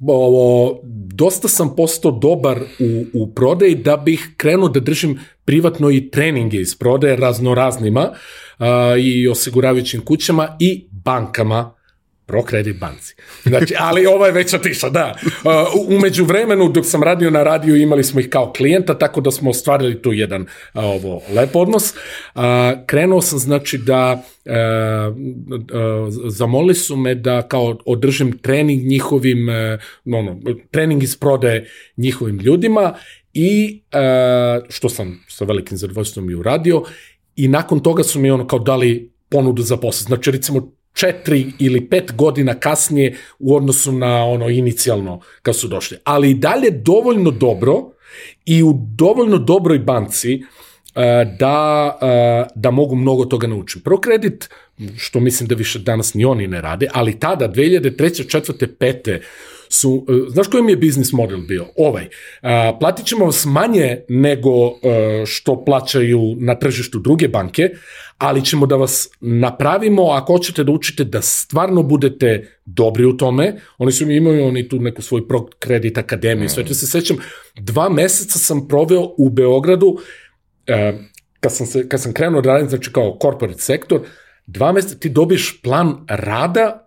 ovo, dosta sam postao dobar u, u prodaji da bih krenuo da držim privatno i treninge iz prodaje raznoraznima a, i osiguravajućim kućama i bankama Prokredit banci. Znači, ali ovo je već otišla, da. Umeđu vremenu, dok sam radio na radiju, imali smo ih kao klijenta, tako da smo ostvarili tu jedan ovo lep odnos. Krenuo sam, znači, da uh, uh, zamolili su me da kao održim trening njihovim, ono, trening iz prode njihovim ljudima i što sam sa velikim zadovoljstvom i uradio i nakon toga su mi ono kao dali ponudu za posao. Znači, recimo, četiri ili pet godina kasnije u odnosu na ono inicijalno kad su došli. Ali i dalje dovoljno dobro i u dovoljno dobroj banci da, e, da mogu mnogo toga naučiti. Prokredit, što mislim da više danas ni oni ne rade, ali tada, 2003. 4. 5 su, e, znaš koji mi je biznis model bio? Ovaj. Platit ćemo vas manje nego što plaćaju na tržištu druge banke, ali ćemo da vas napravimo, ako hoćete da učite da stvarno budete dobri u tome, oni su mi imaju oni tu neku svoj pro kredit akademiju, sve to se sećam, dva meseca sam proveo u Beogradu, e, kad, sam se, kad sam krenuo da radim, znači kao corporate sektor, dva meseca ti dobiješ plan rada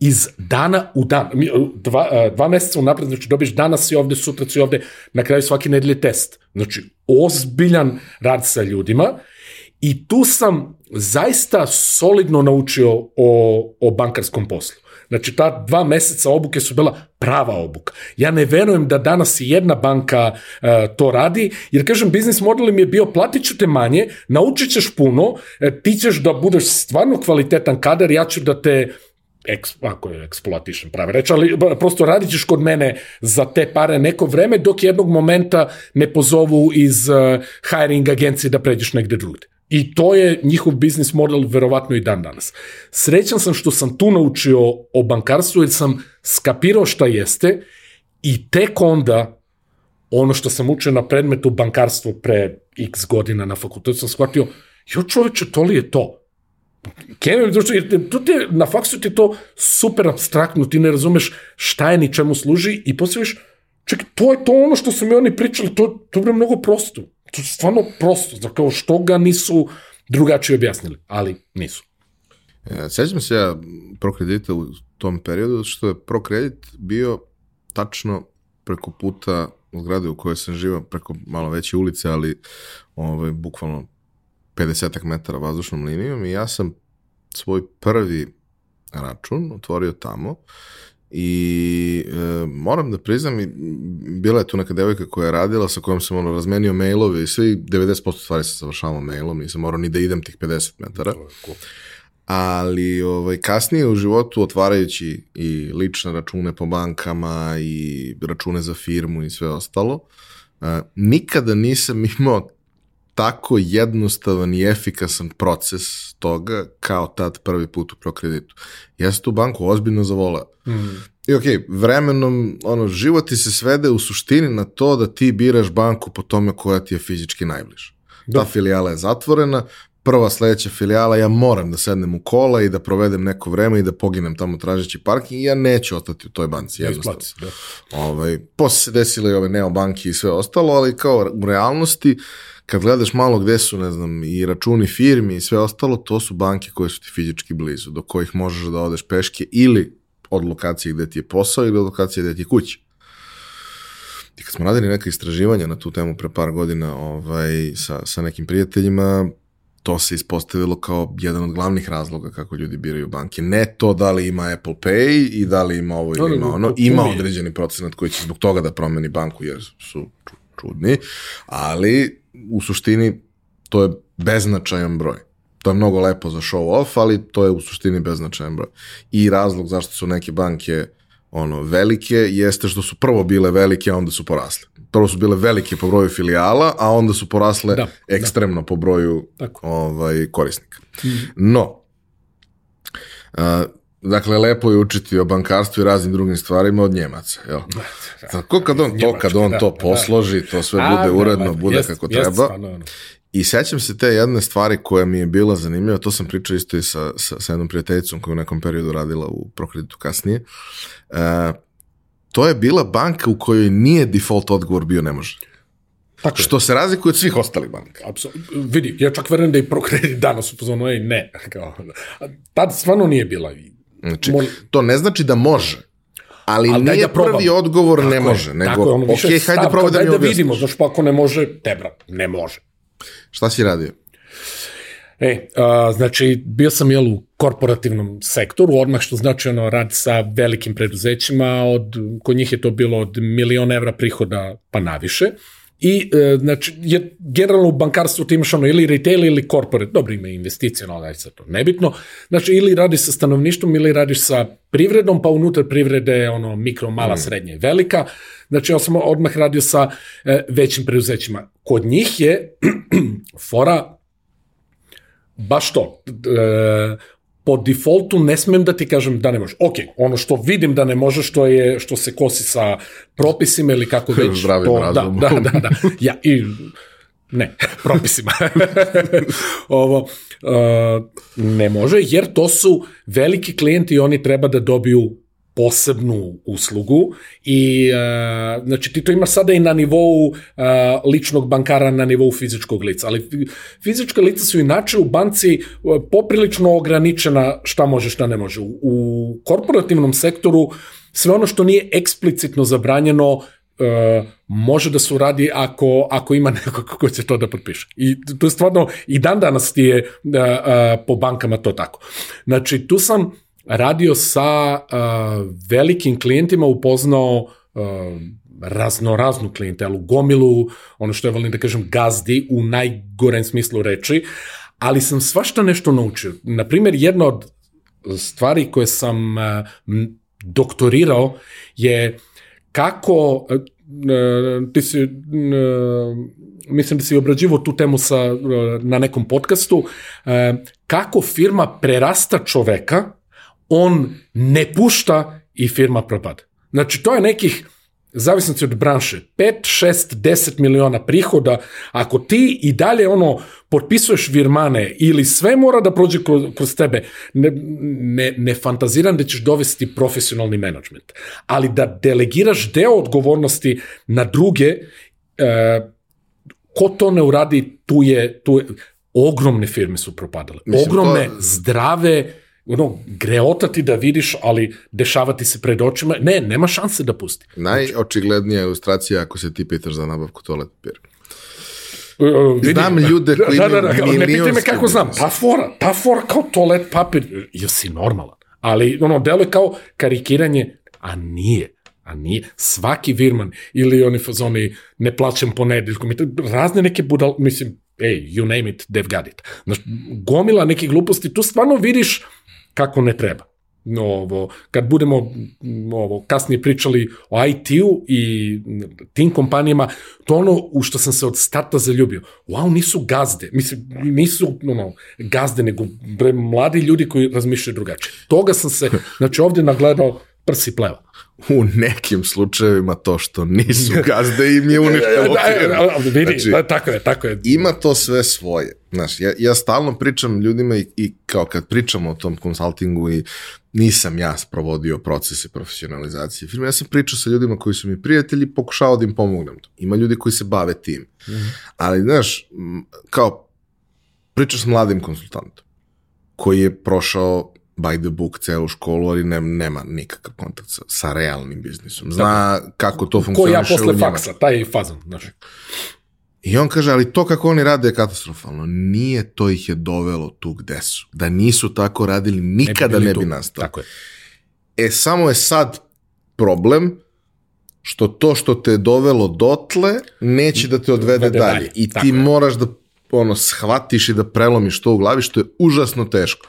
iz dana u dan. Dva, e, dva meseca unapred, znači dobiješ danas si ovde, sutra si ovde, na kraju svaki nedelje test. Znači, ozbiljan rad sa ljudima I tu sam zaista solidno naučio o, o bankarskom poslu. Znači, ta dva meseca obuke su bila prava obuka. Ja ne verujem da danas i jedna banka uh, to radi, jer kažem, biznis model im je bio platit ću te manje, naučit ćeš puno, e, ti ćeš da budeš stvarno kvalitetan kadar, ja ću da te eks, ako je exploitation prave reč, ali prosto radit ćeš kod mene za te pare neko vreme, dok jednog momenta ne pozovu iz uh, hiring agencije da pređeš negde drugde. I to je njihov biznis model verovatno i dan danas. Srećan sam što sam tu naučio o bankarstvu jer sam skapirao šta jeste i tek onda ono što sam učio na predmetu bankarstvo pre x godina na fakultetu sam shvatio, jo čoveče, to li je to? Kevin, jer tu ti je, na faksu ti to super abstraktno, ti ne razumeš šta je ni čemu služi i posle čekaj, to je to ono što su mi oni pričali, to, to je mnogo prosto. To je stvarno prosto, kao što ga nisu drugačije objasnili, ali nisu. E, sećam se ja prokredita u tom periodu, što je prokredit bio tačno preko puta zgrade u kojoj sam živao, preko malo veće ulice, ali ovaj, bukvalno 50 metara vazdušnom linijom i ja sam svoj prvi račun otvorio tamo i e, moram da priznam, bila je tu neka devojka koja je radila sa kojom sam ono razmenio mailove i svi 90% stvari sam završavao mailom, nisam morao ni da idem tih 50 metara. Ali ovaj, kasnije u životu otvarajući i lične račune po bankama i račune za firmu i sve ostalo, e, nikada nisam imao tako jednostavan i efikasan proces toga kao tad prvi put u prokreditu. Ja sam tu banku ozbiljno zavolao. Mm. I okej, okay, vremenom, ono, život ti se svede u suštini na to da ti biraš banku po tome koja ti je fizički najbliža. Da. Ta filijala je zatvorena, prva sledeća filijala, ja moram da sednem u kola i da provedem neko vreme i da poginem tamo tražeći parking i ja neću ostati u toj banci, jednostavno. Da. Ovaj, posle se desile i ove neobanki i sve ostalo, ali kao u realnosti, kad gledaš malo gde su, ne znam, i računi firmi i sve ostalo, to su banke koje su ti fizički blizu, do kojih možeš da odeš peške ili od lokacije gde ti je posao ili od lokacije gde ti je kuća. I kad smo radili neka istraživanja na tu temu pre par godina ovaj, sa, sa nekim prijateljima, to se ispostavilo kao jedan od glavnih razloga kako ljudi biraju banke. Ne to da li ima Apple Pay i da li ima ovo ili ima ono. Ima određeni procenat koji će zbog toga da promeni banku jer su čudni, ali u suštini to je beznačajan broj. To je mnogo lepo za show off, ali to je u suštini beznačajan broj. I razlog zašto su neke banke ono velike jeste što su prvo bile velike, a onda su porasle. Prvo su bile velike po broju filijala, a onda su porasle da, da. ekstremno da. po broju Tako. ovaj korisnika. Mm. No, a, Dakle, lepo je učiti o bankarstvu i raznim drugim stvarima od Njemaca. Jel? Tako kad on to, kad on to posloži, to sve bude uredno, bude kako treba. I sećam se te jedne stvari koja mi je bila zanimljiva, to sam pričao isto i sa, sa, sa jednom prijateljicom koja u nekom periodu radila u Prokreditu kasnije. E, to je bila banka u kojoj nije default odgovor bio ne može. Tako što se razlikuje od svih ostalih banka. Apsolutno. Vidi, ja čak verujem da i Prokredit danas u pozonu, ne. Kao, tad stvarno nije bila Znači, to ne znači da može. Ali, ali nije da prvi odgovor tako ne može, nego, tako, ono, ok, hajde probaj da mi objasniš. da vidimo, znaš, pa ako ne može, te brat, ne može. Šta si radio? E, a, znači, bio sam jel u korporativnom sektoru, odmah što znači ono rad sa velikim preduzećima, od, kod njih je to bilo od miliona evra prihoda pa naviše. I, e, znači, je, generalno u bankarstvu ti imaš ono ili retail ili corporate, dobro ima investicije, no daj sad to nebitno, znači ili radiš sa stanovništvom ili radiš sa privredom, pa unutar privrede je ono mikro, mala, mm. srednja i velika, znači ja sam odmah radio sa e, većim preuzećima. Kod njih je fora baš to, e, po defaultu ne smem da ti kažem da ne možeš. Ok, ono što vidim da ne može, što je što se kosi sa propisima ili kako već. Zdravim to, razumom. Da, da, da, da. Ja, i, ne, propisima. Ovo, uh, ne može, jer to su veliki klijenti i oni treba da dobiju posebnu uslugu i uh, znači ti to imaš sada i na nivou uh, ličnog bankara na nivou fizičkog lica, ali fizička lica su inače u banci uh, poprilično ograničena šta može šta ne može. U, u korporativnom sektoru sve ono što nije eksplicitno zabranjeno uh, može da se uradi ako, ako ima neko ko će to da potpiše. I to je stvarno, i dan danas ti je uh, uh, po bankama to tako. Znači, tu sam radio sa velikim klijentima, upoznao razno raznu klijentelu, gomilu, ono što je volim da kažem gazdi u najgorem smislu reči, ali sam svašta nešto naučio. Naprimjer, jedna od stvari koje sam doktorirao je kako ti si mislim da si obrađivo tu temu sa, na nekom podcastu, kako firma prerasta čoveka on ne pušta i firma propada. Znači, to je nekih, zavisno od branše, 5, 6, 10 miliona prihoda, ako ti i dalje ono potpisuješ virmane ili sve mora da prođe kroz, kroz tebe, ne, ne, ne fantaziram da ćeš dovesti profesionalni menadžment, ali da delegiraš deo odgovornosti na druge, e, ko to ne uradi, tu je, tu je, ogromne firme su propadale. Mislim, ogromne, to... zdrave, ono, greotati da vidiš, ali dešavati se pred očima, ne, nema šanse da pusti. Najočiglednija ilustracija ako se ti pitaš za nabavku toalet papira. Uh, znam ljude koji da, da, da, ne pitaj me kako znam, ta fora, ta fora kao toalet papir, jesi normalan. Ali, ono, delo je kao karikiranje, a nije a nije. Svaki virman ili oni fazoni ne plaćam ponedeljkom, razne neke budal, mislim, ej, you name it, they've got it. Znaš, gomila neke gluposti, tu stvarno vidiš kako ne treba. Ovo, kad budemo ovo, kasnije pričali o IT-u i tim kompanijama, to ono u što sam se od starta zaljubio. Wow, nisu gazde, mislim, nisu no, gazde, nego bre, mladi ljudi koji razmišljaju drugačije. Toga sam se, znači ovde nagledao prsi pleva u nekim slučajevima to što nisu gazde im je uništilo da, da, da, vidi, znači, da, tako je, tako je. Ima to sve svoje. Znaš, ja, ja stalno pričam ljudima i, i kao kad pričamo o tom konsultingu i nisam ja sprovodio procese profesionalizacije firme, ja sam pričao sa ljudima koji su mi prijatelji i pokušao da im pomognem. Ima ljudi koji se bave tim. Mm -hmm. Ali, znaš, kao pričao s mladim konsultantom koji je prošao by the book celu školu, ali ne, nema nikakav kontakt sa, sa realnim biznisom. Zna Tako. kako to funkcioniše Ko ja posle faksa, taj fazon. Znači. I on kaže, ali to kako oni rade je katastrofalno. Nije to ih je dovelo tu gde su. Da nisu tako radili, nikada ne bi, ne bi nastalo. Tako je. E, samo je sad problem što to što te je dovelo dotle neće da te odvede, odvede dalje. dalje. I tako ti je. moraš da ono, shvatiš i da prelomiš to u glavi, što je užasno teško.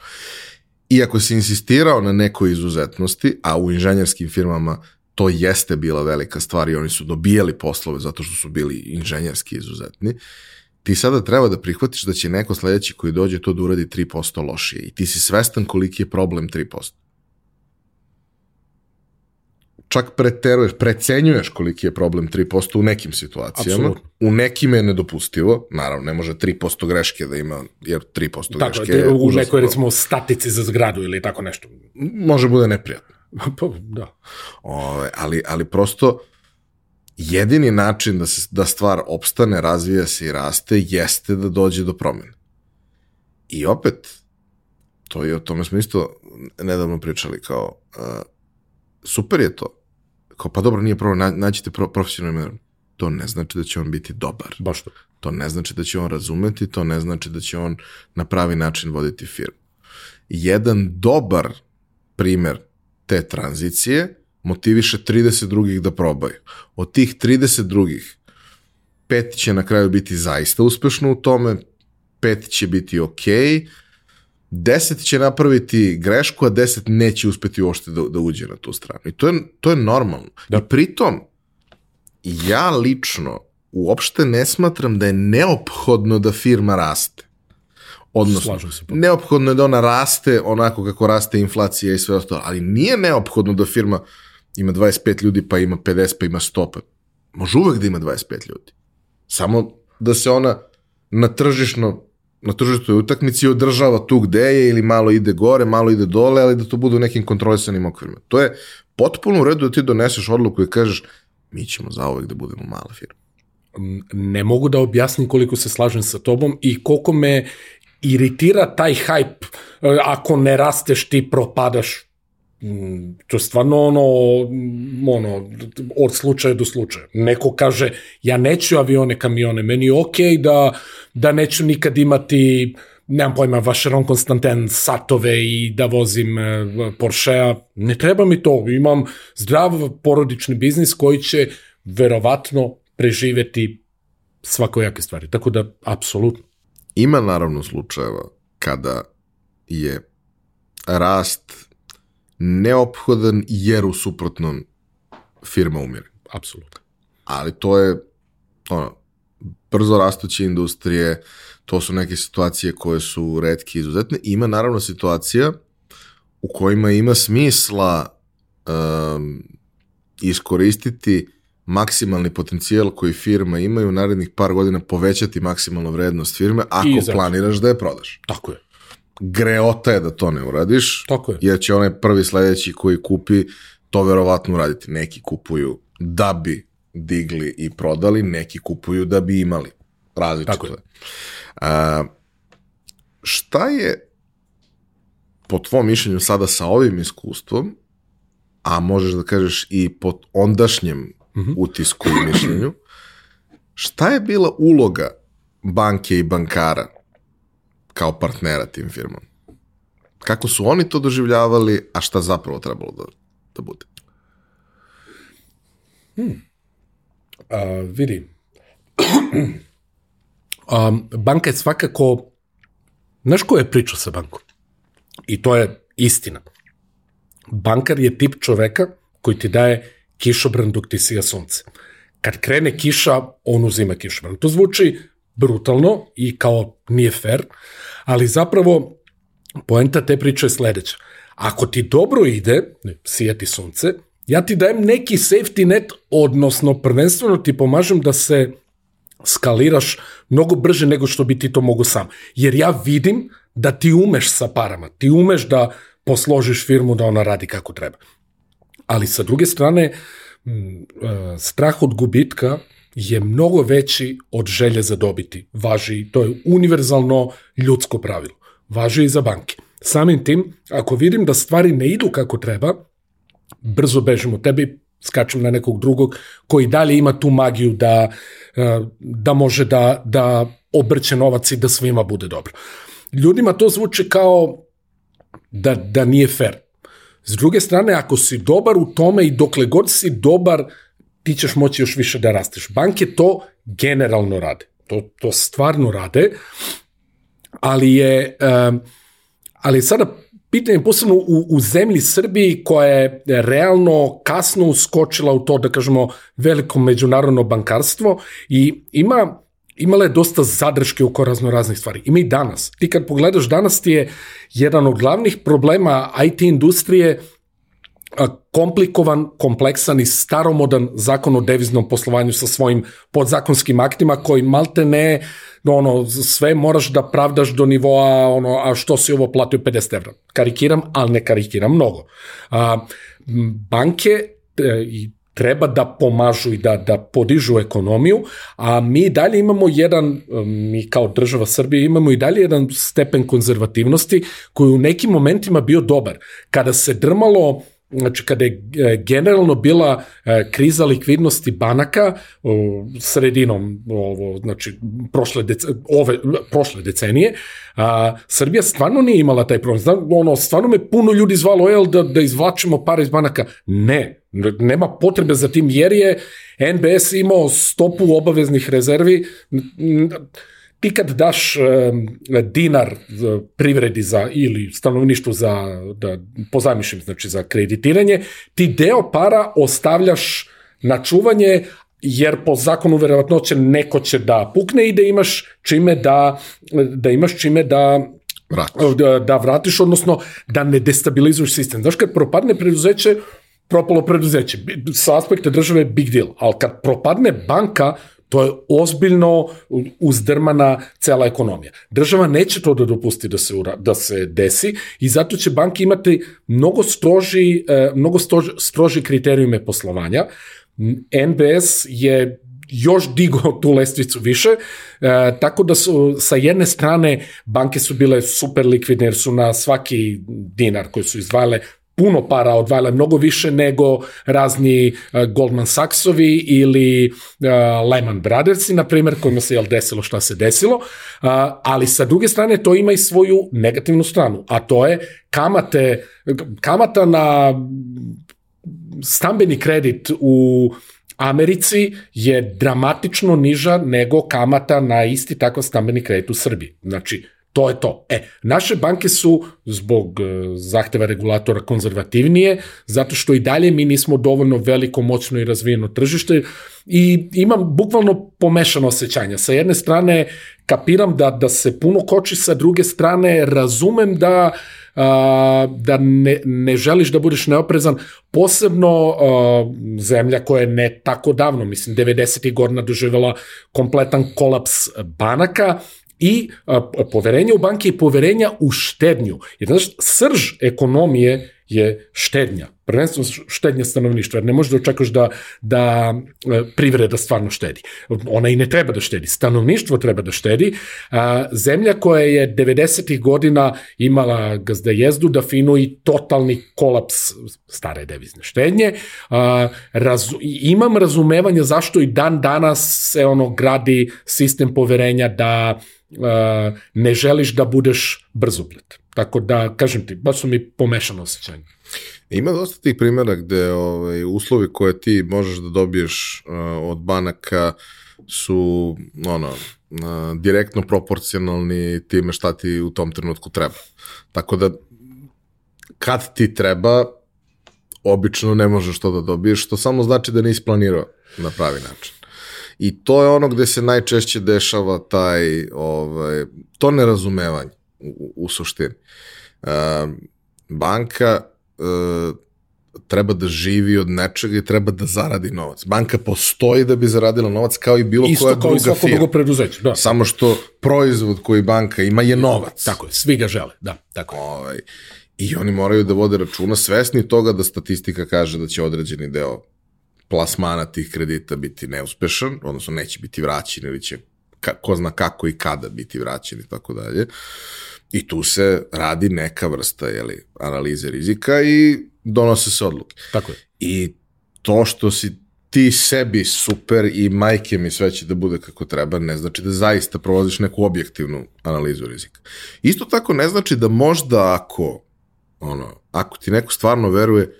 Iako si insistirao na nekoj izuzetnosti, a u inženjerskim firmama to jeste bila velika stvar i oni su dobijali poslove zato što su bili inženjerski izuzetni, ti sada treba da prihvatiš da će neko sledeći koji dođe to da uradi 3% lošije i ti si svestan koliki je problem 3% čak preteruješ, precenjuješ koliki je problem 3% u nekim situacijama. Absolutno. U nekim je nedopustivo, naravno, ne može 3% greške da ima, jer 3% tako, greške je u nekoj, recimo, statici za zgradu ili tako nešto. Može bude neprijatno. pa, da. Ove, ali, ali prosto, jedini način da, se, da stvar opstane, razvija se i raste, jeste da dođe do promjene. I opet, to je o tome smo isto nedavno pričali, kao, uh, super je to, kao pa dobro nije problem, nađite pro, profesionalni to ne znači da će on biti dobar. Baš to. To ne znači da će on razumeti, to ne znači da će on na pravi način voditi firmu. Jedan dobar primer te tranzicije motiviše 30 drugih da probaju. Od tih 30 drugih pet će na kraju biti zaista uspešno u tome, pet će biti okej, okay, 10 će napraviti grešku, a 10 neće uspeti uopšte da, da uđe na tu stranu. I to je, to je normalno. Da. I pritom, ja lično uopšte ne smatram da je neophodno da firma raste. Odnosno, neophodno je da ona raste onako kako raste inflacija i sve ostalo, ali nije neophodno da firma ima 25 ljudi, pa ima 50, pa ima 100, pa može uvek da ima 25 ljudi. Samo da se ona na tržišno na tržištoj utakmici održava tu gde je ili malo ide gore, malo ide dole, ali da to bude u nekim kontrolisanim okvirima. To je potpuno u redu da ti doneseš odluku i kažeš mi ćemo zaovek da budemo mala firma. Ne mogu da objasnim koliko se slažem sa tobom i koliko me iritira taj hype e, ako ne rasteš ti propadaš Mm, to je stvarno ono, ono, od slučaja do slučaja. Neko kaže, ja neću avione, kamione, meni je okej okay da, da neću nikad imati nemam pojma, Vacheron Konstantin satove i da vozim e, Porschea, ne treba mi to, imam zdrav porodični biznis koji će verovatno preživeti svakojake stvari, tako da, apsolutno. Ima naravno slučajeva kada je rast neophodan jer u suprotnom firma umire. Apsolutno. Ali to je ono, brzo rastuće industrije, to su neke situacije koje su redke i izuzetne. Ima naravno situacija u kojima ima smisla um, iskoristiti maksimalni potencijal koji firma ima i u narednih par godina povećati maksimalnu vrednost firme ako planiraš da je prodaš. Tako je greota je da to ne uradiš, Tako je. jer će onaj prvi sledeći koji kupi to verovatno uraditi. Neki kupuju da bi digli i prodali, neki kupuju da bi imali. Različito Tako je. A, šta je po tvom mišljenju sada sa ovim iskustvom, a možeš da kažeš i po ondašnjem mm -hmm. utisku i mišljenju, šta je bila uloga banke i bankara kao partnera tim firmom. Kako su oni to doživljavali, a šta zapravo trebalo da, da bude? Hmm. A, vidi, a, banka je svakako, znaš ko je priča sa bankom? I to je istina. Bankar je tip čoveka koji ti daje kišobran dok ti sija sunce. Kad krene kiša, on uzima kišobran. To zvuči brutalno i kao nije fair, ali zapravo poenta te priče je sledeća. Ako ti dobro ide, sijati sunce, ja ti dajem neki safety net, odnosno prvenstveno ti pomažem da se skaliraš mnogo brže nego što bi ti to mogo sam. Jer ja vidim da ti umeš sa parama, ti umeš da posložiš firmu da ona radi kako treba. Ali sa druge strane, e, strah od gubitka je mnogo veći od želje za dobiti. Važi, to je univerzalno ljudsko pravilo. Važi i za banke. Samim tim, ako vidim da stvari ne idu kako treba, brzo bežimo tebi, skačem na nekog drugog koji dalje ima tu magiju da, eh, da može da, da obrće novac i da svima bude dobro. Ljudima to zvuči kao da, da nije fair. S druge strane, ako si dobar u tome i dokle god si dobar, ti ćeš moći još više da rasteš. Banke to generalno rade. To, to stvarno rade, ali je, um, ali sada pitanje posebno u, u zemlji Srbiji koja je realno kasno uskočila u to, da kažemo, veliko međunarodno bankarstvo i ima imala je dosta zadrške oko razno raznih stvari. I danas. Ti kad pogledaš danas ti je jedan od glavnih problema IT industrije komplikovan, kompleksan i staromodan zakon o deviznom poslovanju sa svojim podzakonskim aktima koji malte ne ono, sve moraš da pravdaš do nivoa ono, a što si ovo platio 50 evra. Karikiram, ali ne karikiram mnogo. A, banke e, i treba da pomažu i da, da podižu ekonomiju, a mi dalje imamo jedan, mi kao država Srbije imamo i dalje jedan stepen konzervativnosti koji u nekim momentima bio dobar. Kada se drmalo znači kada je e, generalno bila e, kriza likvidnosti banaka sredinom ovo znači prošle dece, ove prošle decenije a, Srbija stvarno nije imala taj problem. Znam, ono stvarno me puno ljudi zvalo jel da da izvlačimo pare iz banaka? Ne. Nema potrebe za tim jer je NBS imao stopu obaveznih rezervi ti kad daš e, dinar privredi za ili stanovništvu za da pozajmišem znači za kreditiranje, ti deo para ostavljaš na čuvanje jer po zakonu verovatnoće neko će da pukne i da imaš čime da da imaš čime da vratiš. Da, da vratiš, odnosno da ne destabilizuješ sistem. Znaš, kad propadne preduzeće, propalo preduzeće. Sa aspekta države big deal, ali kad propadne banka, To je ozbiljno uzdrmana cela ekonomija. Država neće to da dopusti da se, ura, da se desi i zato će banke imati mnogo stroži, e, mnogo stroži, stroži kriterijume poslovanja. NBS je još digo tu lestvicu više, e, tako da su sa jedne strane banke su bile super likvidne jer su na svaki dinar koji su izdvajale puno para odvajale, mnogo više nego razni uh, Goldman Sachsovi ili uh, Lehman Brothersi, na primjer, kojima se jel desilo šta se desilo, uh, ali sa druge strane to ima i svoju negativnu stranu, a to je kamate, kamata na stambeni kredit u Americi je dramatično niža nego kamata na isti takav stambeni kredit u Srbiji. Znači, To je to. E, naše banke su zbog e, zahteva regulatora konzervativnije, zato što i dalje mi nismo dovoljno veliko, moćno i razvijeno tržište i imam bukvalno pomešano osjećanje. Sa jedne strane kapiram da, da se puno koči, sa druge strane razumem da a, da ne, ne želiš da budeš neoprezan, posebno a, zemlja koja je ne tako davno, mislim 90. godina doživjela kompletan kolaps banaka, i a, poverenja u banke i poverenja u štednju. Jer znaš, srž ekonomije je štednja, prvenstveno štednja stanovništva, jer ne možeš da očekaš da, da e, privreda stvarno štedi. Ona i ne treba da štedi, stanovništvo treba da štedi. A, zemlja koja je 90. godina imala gazda jezdu, da finu i totalni kolaps stare devizne štednje, a, imam razumevanja zašto i dan danas se ono gradi sistem poverenja da ne želiš da budeš brzoplet. Tako da, kažem ti, baš su mi pomešano osjećanje. Ima dosta tih primjera gde ovaj, uslovi koje ti možeš da dobiješ uh, od banaka su ono, uh, direktno proporcionalni time šta ti u tom trenutku treba. Tako da kad ti treba, obično ne možeš to da dobiješ, što samo znači da nisi planirao na pravi način. I to je ono gde se najčešće dešava taj, ovaj, to nerazumevanje u, u suštini. Uh, banka uh, treba da živi od nečega i treba da zaradi novac. Banka postoji da bi zaradila novac kao i bilo Isto koja kao druga i firma. drugo preduzeće, da. Samo što proizvod koji banka ima je novac. Tako je, svi ga žele, da, tako je. Ovaj, I oni moraju da vode računa svesni toga da statistika kaže da će određeni deo plasmana tih kredita biti neuspešan, odnosno neće biti vraćen ili će ka, ko zna kako i kada biti vraćen i tako dalje. I tu se radi neka vrsta jeli, analize rizika i donose se odluke. Tako je. I to što si ti sebi super i majke mi sve će da bude kako treba, ne znači da zaista prolaziš neku objektivnu analizu rizika. Isto tako ne znači da možda ako, ono, ako ti neko stvarno veruje,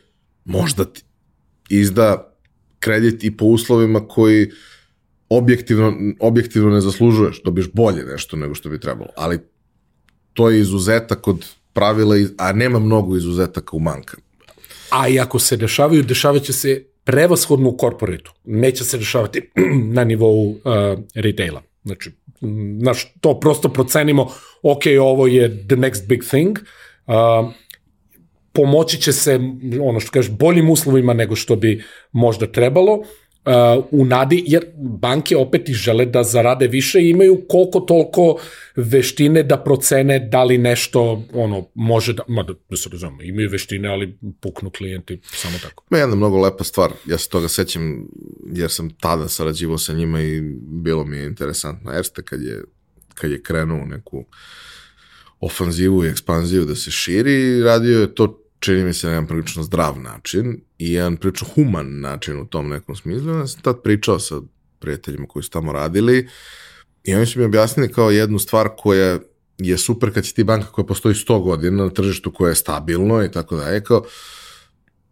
možda ti izda kredit i po uslovima koji objektivno, objektivno ne zaslužuješ, dobiješ bolje nešto nego što bi trebalo. Ali to je izuzetak od pravila, a nema mnogo izuzetaka u bankama. A i ako se dešavaju, dešavat će se prevashodno u korporetu. Neće se dešavati na nivou uh, retaila. Znači, naš, to prosto procenimo, ok, ovo je the next big thing, uh, pomoći će se, ono što kažeš, boljim uslovima nego što bi možda trebalo, uh, u nadi, jer banke opet i žele da zarade više i imaju koliko toliko veštine da procene da li nešto ono može da, ma da, da se razumemo, imaju veštine, ali puknu klijenti samo tako. Ma jedna mnogo lepa stvar, ja se toga sećam jer sam tada sarađivao sa njima i bilo mi je interesantno. Erste kad je, kad je krenuo neku ofanzivu i ekspanziju da se širi, radio je to čini mi se na jedan prilično zdrav način i jedan prilično human način u tom nekom smislu. Ja sam tad pričao sa prijateljima koji su tamo radili i oni su mi objasnili kao jednu stvar koja je super kad si ti banka koja postoji 100 godina na tržištu koje je stabilno i tako dalje, kao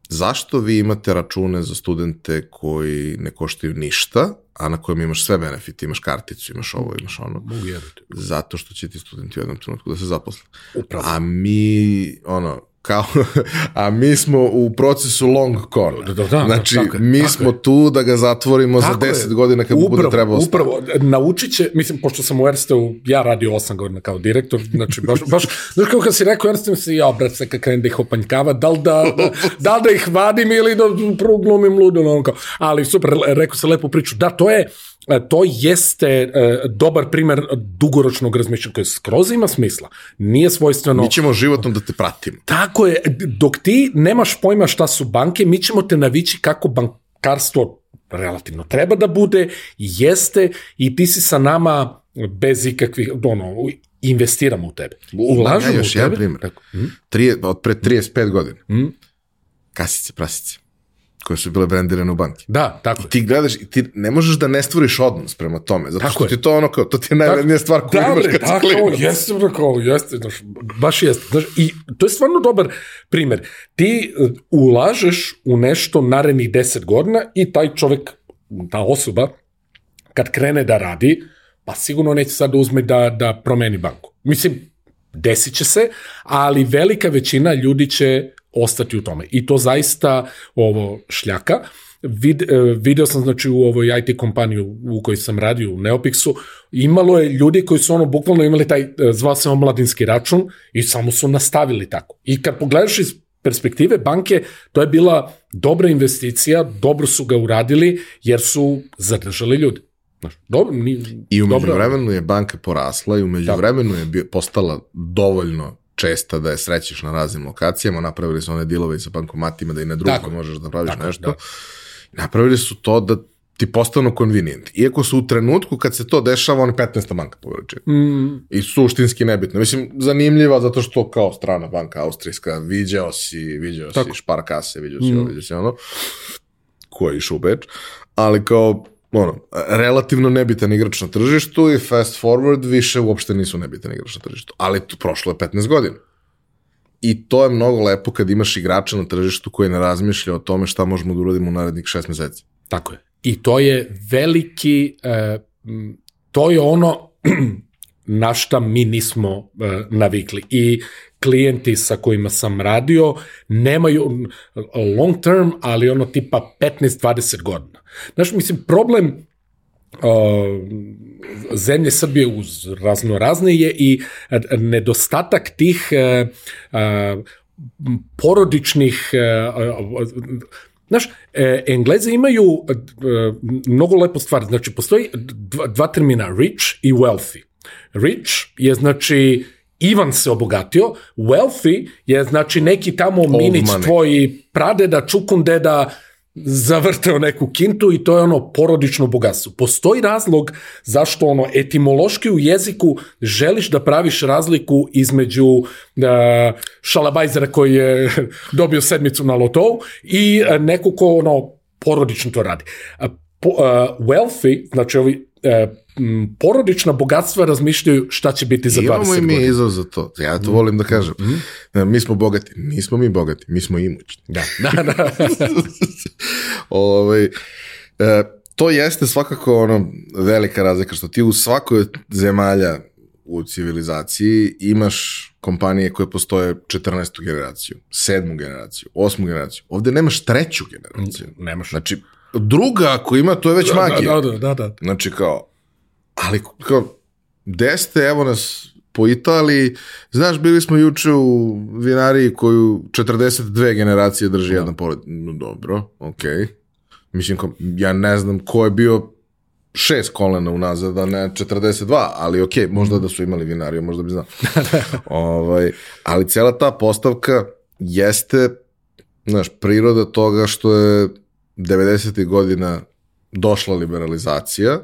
zašto vi imate račune za studente koji ne koštaju ništa, a na kojem imaš sve benefite, imaš karticu, imaš ovo, imaš ono. Mogu. Zato što će ti studenti u jednom trenutku da se zaposle. Upravo. A mi, ono, kao, a mi smo u procesu long corner. Da, da, da, znači, tako je, mi tako smo tu da ga zatvorimo Tako za je. 10 godina kad bude upravo, trebalo. Upravo, naučit će, mislim, pošto sam u Ersteu, ja radio 8 godina kao direktor, znači baš, baš, znaš kako kad si rekao Ersteu, si ja, brat, se kad krenem da ih opanjkava, da li da, da, da, li da ih vadim ili da prvo glumim ludo, ono kao, ali super, rekao se lepu priču, da, to je, to jeste e, dobar primer dugoročnog razmišljanja koje skroz ima smisla. Nije svojstveno... Mi ćemo životno da te pratimo. Tako je, dok ti nemaš pojma šta su banke, mi ćemo te navići kako bankarstvo relativno treba da bude, jeste i ti si sa nama bez ikakvih, ono, investiramo u tebe. Ulažemo još u jedan tebe. primjer. Tako, hm? Trije, od pre 35 godina. Mm. Kasice, prasice, koje su bile brendirane u banki. Da, tako je. Ti gledaš i ti ne možeš da ne stvoriš odnos prema tome, zato Tako što je. ti to ono kao, to ti je najvrednija stvar koju da, imaš kad tako, klinac. jeste, bre, kao, jeste, znaš, baš jeste. Znaš, I to je stvarno dobar primer. Ti uh, ulažeš u nešto narednih 10 godina i taj čovek, ta osoba, kad krene da radi, pa sigurno neće sad da uzme da, da promeni banku. Mislim, desit će se, ali velika većina ljudi će ostati u tome. I to zaista ovo šljaka. Vid, e, video sam znači u ovoj IT kompaniji u kojoj sam radio u Neopixu, imalo je ljudi koji su ono bukvalno imali taj, e, zvao se omladinski račun i samo su nastavili tako. I kad pogledaš iz perspektive banke, to je bila dobra investicija, dobro su ga uradili jer su zadržali ljudi. Znaš, dobro, ni, I umeđu dobra- vremenu je banka porasla i umeđu vremenu je postala dovoljno česta da je srećeš na raznim lokacijama, napravili su one dilove i sa bankomatima da i na drugo Tako je. možeš da praviš Tako je, nešto. da. Napravili su to da ti postanu convenient. Iako su u trenutku kad se to dešava, oni 15. banka po veličini. Mm, I suštinski nebitno. Mislim, zanimljiva zato što kao strana banka austrijska, viđao si, viđao Tako. si šparkase, viđao si ovo, viđao si ono, ko je išao u Beč, ali kao, ono, relativno nebitan igrač na tržištu i fast forward više uopšte nisu nebitan igrač na tržištu. Ali to prošlo je 15 godina. I to je mnogo lepo kad imaš igrača na tržištu koji ne razmišlja o tome šta možemo da uradimo u narednih šest meseci. Tako je. I to je veliki, m, to je ono na šta mi nismo e, navikli. I klijenti sa kojima sam radio nemaju long term, ali ono tipa 15-20 godina. Znaš, mislim, problem uh, zemlje Srbije uz razno razne je i nedostatak tih e, e, porodičnih e, Znaš, e, Engleze imaju e, mnogo lepo stvar. Znači, postoji dva, dva termina, rich i wealthy. Rich je, znači, Ivan se obogatio, wealthy je, znači, neki tamo minić money. tvoj pradeda, čukundeda, zavrteo neku kintu i to je ono porodično bogatstvo. Postoji razlog zašto ono etimološki u jeziku želiš da praviš razliku između uh, šalabajzera koji je dobio sedmicu na lotovu i uh, neko ko ono porodično to radi. Uh, po, uh, wealthy, znači ovi uh, porodična bogatstva razmišljaju šta će biti za 20 Imamo i mi godina. izraz za to. Ja to volim da kažem. E, Mi smo bogati. Nismo mi bogati, mi smo imućni. Da, da, da. ovaj, e, to jeste svakako ono velika razlika što ti u svakoj od zemalja u civilizaciji imaš kompanije koje postoje 14. generaciju, 7. generaciju, 8. generaciju. Ovde nemaš treću generaciju. Nemaš. Znači, druga ako ima, to je već magija. Da, da, da, da. Znači kao, ali kao, gde ste, evo nas po Italiji, znaš, bili smo juče u vinariji koju 42 generacije drži jedna pored. No, dobro, okej. Okay. Mislim, kao, ja ne znam ko je bio šest kolena unazad, a ne 42, ali okay, možda da su imali vinariju, možda bi znao. ovaj, ali cela ta postavka jeste, znaš, priroda toga što je 90. godina došla liberalizacija,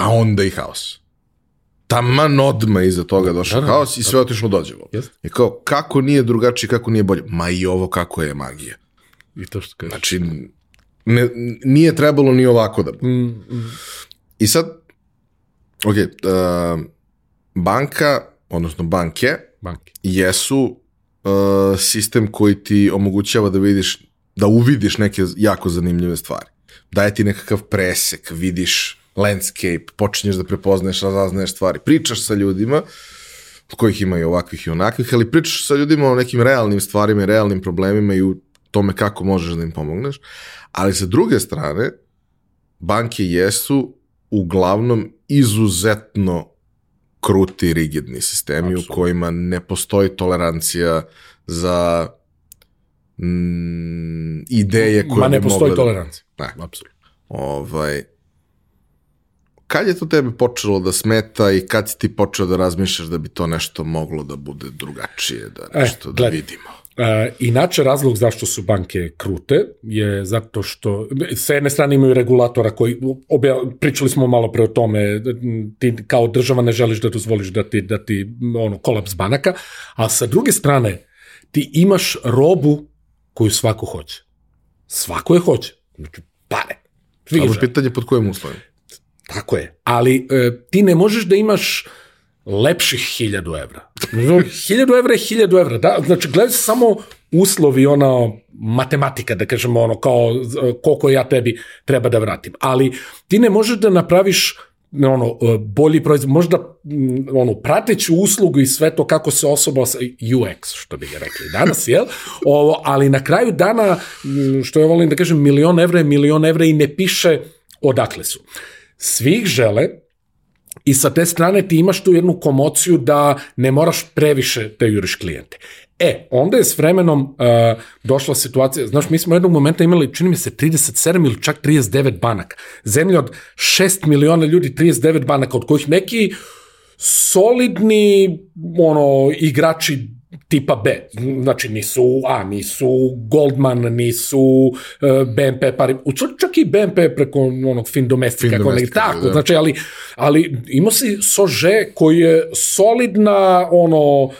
a onda i haos. taman odma iza toga došao Da, da. haos i sve otišlo dođevo. Jeste. I kao, kako nije drugačije, kako nije bolje? Ma i ovo kako je magija. I to što kažeš. Znači, ne, nije trebalo ni ovako da. Mm, mm. I sad, ok, uh, banka, odnosno banke, Banke. jesu uh, sistem koji ti omogućava da vidiš, da uvidiš neke jako zanimljive stvari. Daje ti nekakav presek, vidiš landscape, počinješ da prepoznaješ, razaznaješ stvari, pričaš sa ljudima, od kojih ima i ovakvih i onakvih, ali pričaš sa ljudima o nekim realnim stvarima i realnim problemima i u tome kako možeš da im pomogneš. Ali sa druge strane, banke jesu uglavnom izuzetno kruti rigidni sistemi Apsolutno. u kojima ne postoji tolerancija za mm, ideje koje Ma ne postoji mogle da- tolerancija. Ne. Apsolutno. Ovaj, kad je to tebi počelo da smeta i kad si ti počeo da razmišljaš da bi to nešto moglo da bude drugačije, da nešto da gledaj. vidimo? E, inače, razlog zašto su banke krute je zato što sa jedne strane imaju regulatora koji, obja, pričali smo malo pre o tome, ti kao država ne želiš da dozvoliš da ti, da ti ono, kolaps banaka, a sa druge strane ti imaš robu koju svako hoće. Svako je hoće. Znači, pare. Ali pitanje pod kojim uslovima? Tako je. Ali e, ti ne možeš da imaš lepših hiljadu evra. Hiljadu evra je hiljadu evra. Da, znači, gledaj se samo uslovi, ono, matematika, da kažemo, ono, kao koliko ja tebi treba da vratim. Ali ti ne možeš da napraviš ono, e, bolji proizvod, možda ono, prateću uslugu i sve to kako se osoba, os- UX, što bi ga rekli danas, jel? Ovo, ali na kraju dana, što ja volim da kažem, milion evra je milion evra i ne piše odakle su. Svi ih žele, I sa te strane ti imaš tu jednu komociju da ne moraš previše da juriš klijente. E, onda je s vremenom uh, došla situacija, znaš, mi smo jednog momenta imali, čini mi se, 37 ili čak 39 banaka. Zemlja od 6 miliona ljudi, 39 banaka, od kojih neki solidni ono, igrači tipa B. Znači nisu A, nisu Goldman, nisu uh, BNP, pari, čak, i BNP preko onog fin domestika, Fin kako ne, domestika, tako, da. znači, ali, ali imao si Sože koji je solidna, ono,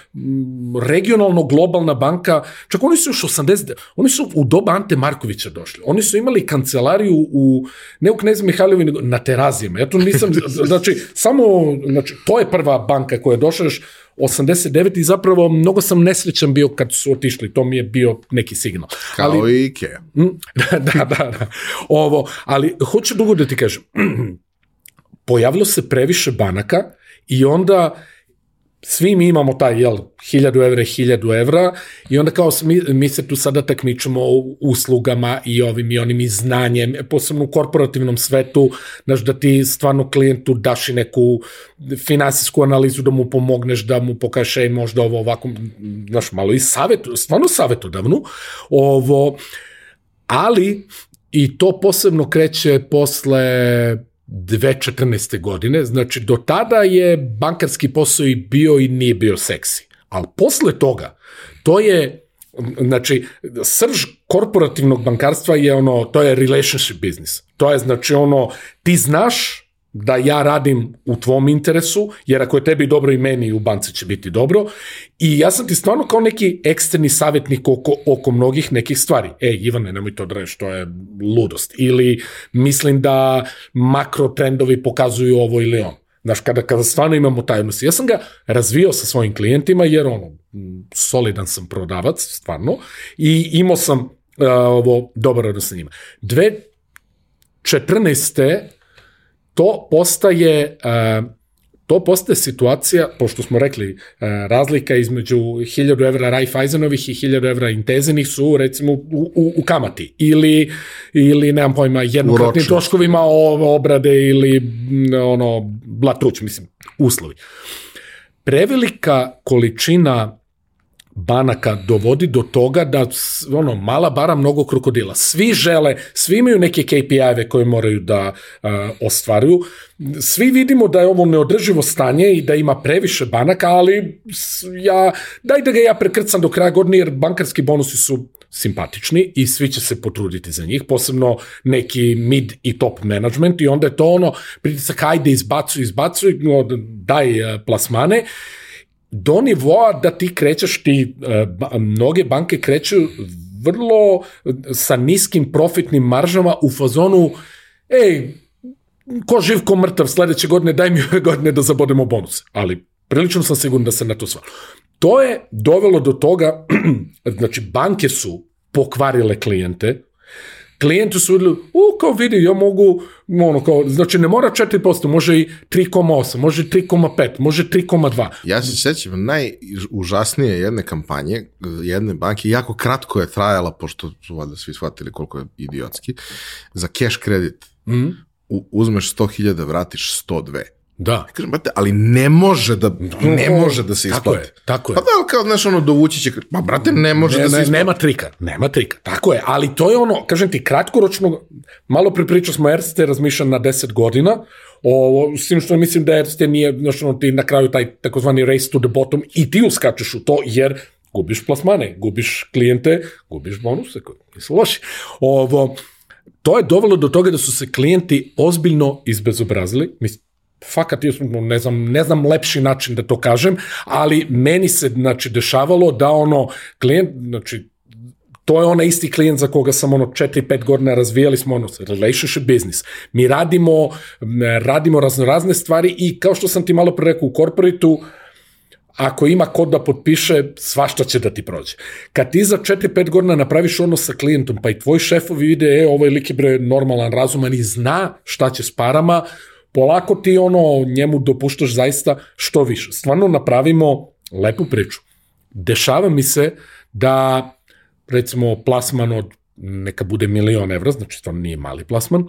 regionalno globalna banka, čak oni su još 80, oni su u doba Ante Markovića došli, oni su imali kancelariju u, ne u Knez Mihajlovi, nego na terazijama, ja to nisam, znači, samo, znači, to je prva banka koja je došla još 89 i zapravo mnogo sam nesrećan bio kad su otišli, to mi je bio neki signal. Kao Ali, i Ikea. Mm, da, da, da, da. Ovo, ali hoću dugo da ti kažem, pojavilo se previše banaka i onda svi mi imamo taj, jel, 1000 evra, 1000 evra i onda kao mi, mi se tu sada takmičemo o uslugama i ovim i onim i znanjem, posebno u korporativnom svetu, znaš, da ti stvarno klijentu daš i neku finansijsku analizu da mu pomogneš, da mu pokažeš, ej, možda ovo ovako, znaš, malo i savjetu, stvarno savjetodavnu, ovo, ali i to posebno kreće posle 2014. godine, znači do tada je bankarski posao i bio i nije bio seksi. Ali posle toga, to je, znači, srž korporativnog bankarstva je ono, to je relationship business. To je znači ono, ti znaš da ja radim u tvom interesu, jer ako je tebi dobro i meni u banci će biti dobro. I ja sam ti stvarno kao neki eksterni savjetnik oko, oko mnogih nekih stvari. Ej, Ivane, nemoj to da radiš, to je ludost. Ili mislim da makro trendovi pokazuju ovo ili ono. Znaš, kada, kada stvarno imamo taj odnos. Ja sam ga razvio sa svojim klijentima, jer ono, solidan sam prodavac, stvarno, i imao sam uh, ovo dobar odnos sa njima. Dve 14 to postaje uh, to postaje situacija, pošto smo rekli, uh, razlika između 1000 evra Raiffeisenovih i 1000 evra Intezenih su recimo u, u, u kamati ili, ili nemam pojma, jednokratnim troškovima obrade ili ono, blatruć, mislim, uslovi. Prevelika količina banaka dovodi do toga da ono mala bara mnogo krokodila. Svi žele, svi imaju neke KPI-eve koje moraju da uh, ostvaruju. Svi vidimo da je ovo neodrživo stanje i da ima previše banaka, ali ja daj da ga ja prekrcam do kraja godine jer bankarski bonusi su simpatični i svi će se potruditi za njih, posebno neki mid i top management i onda je to ono pritisak ajde izbacuj, izbacuj, daj uh, plasmane do nivoa da ti krećeš, ti, uh, mnoge banke kreću vrlo sa niskim profitnim maržama u fazonu ej, ko živ, ko mrtav sledeće godine, daj mi ove godine da zabodemo bonuse. Ali prilično sam siguran da se na to sva. To je dovelo do toga, znači banke su pokvarile klijente, klijenti su vidjeli, u, kao vidi, ja mogu, ono, kao, znači ne mora 4%, može i 3,8, može 3,5, može 3,2. Ja se sećam najužasnije jedne kampanje, jedne banke, jako kratko je trajala, pošto su valjda svi shvatili koliko je idiotski, za cash kredit. Mm. U, uzmeš 100.000, vratiš 102. Da. Kažem, brate, ali ne može da, ne može da se isplati. Tako je, tako je. Pa da, kao, znaš, ono, dovući će, pa, brate, ne može ne, da se ne, isplati. Nema trika, nema trika, tako je, ali to je ono, kažem ti, kratkoročno, malo pre pričao smo Erste razmišljan na 10 godina, o, s tim što mislim da Erste nije, znaš, ono, ti na kraju taj takozvani race to the bottom i ti uskačeš u to, jer gubiš plasmane, gubiš klijente, gubiš bonuse, koji nisu loši. Ovo, to je dovelo do toga da su se klijenti ozbiljno izbezobrazili, mislim, fakat, ne znam, ne znam lepši način da to kažem, ali meni se, znači, dešavalo da ono, klijent, znači, to je onaj isti klijent za koga sam ono 4-5 godina razvijali smo ono relationship business. Mi radimo, radimo razno razne stvari i kao što sam ti malo pre rekao u korporitu, ako ima kod da potpiše, svašta će da ti prođe. Kad ti za 4-5 godina napraviš odnos sa klijentom, pa i tvoji šefovi vide, e, ovaj lik je bre normalan, razuman i zna šta će s parama, polako ti ono njemu dopuštaš zaista što više. Stvarno napravimo lepu priču. Dešava mi se da recimo plasman od neka bude milion evra, znači stvarno nije mali plasman,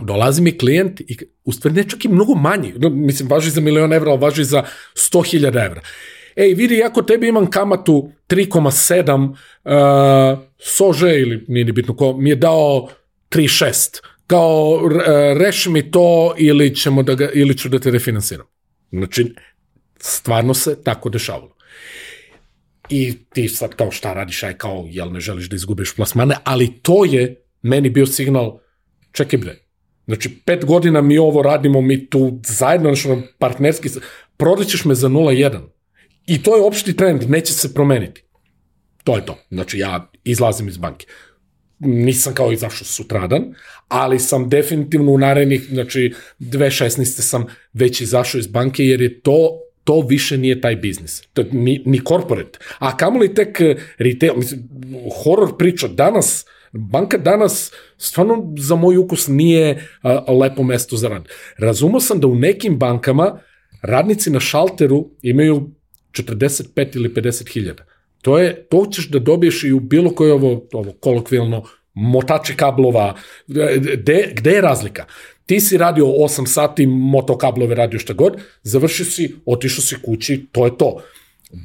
dolazi mi klijent i u stvari ne čak i mnogo manji, mislim važi za milion evra, ali važi za 100.000 evra. Ej, vidi, ako tebi imam kamatu 3,7, uh, Sože ili nije ni bitno ko, mi je dao 3,6 kao reši mi to ili, ćemo da ga, ili ću da te refinansiram. Znači, stvarno se tako dešavalo. I ti sad kao šta radiš, aj kao, jel ne želiš da izgubiš plasmane, ali to je meni bio signal, čekaj bre, znači pet godina mi ovo radimo, mi tu zajedno, znači partnerski, prodaćeš me za 0,1. I to je opšti trend, neće se promeniti. To je to. Znači ja izlazim iz banke nisam kao izašao sutradan, ali sam definitivno u narednih, znači 2016. sam već izašao iz banke jer je to to više nije taj biznis. To, ni, ni corporate. A kamoli tek eh, retail, mislim, horror priča. Danas, banka danas stvarno za moj ukus nije a, lepo mesto za rad. Razumao sam da u nekim bankama radnici na šalteru imaju 45 ili 50 hiljada. To je, to ćeš da dobiješ i u bilo koje ovo, ovo kolokvijalno motači kablova, gde, gde je razlika? Ti si radio 8 sati, motokablove radio šta god, završio si, otišao si kući, to je to.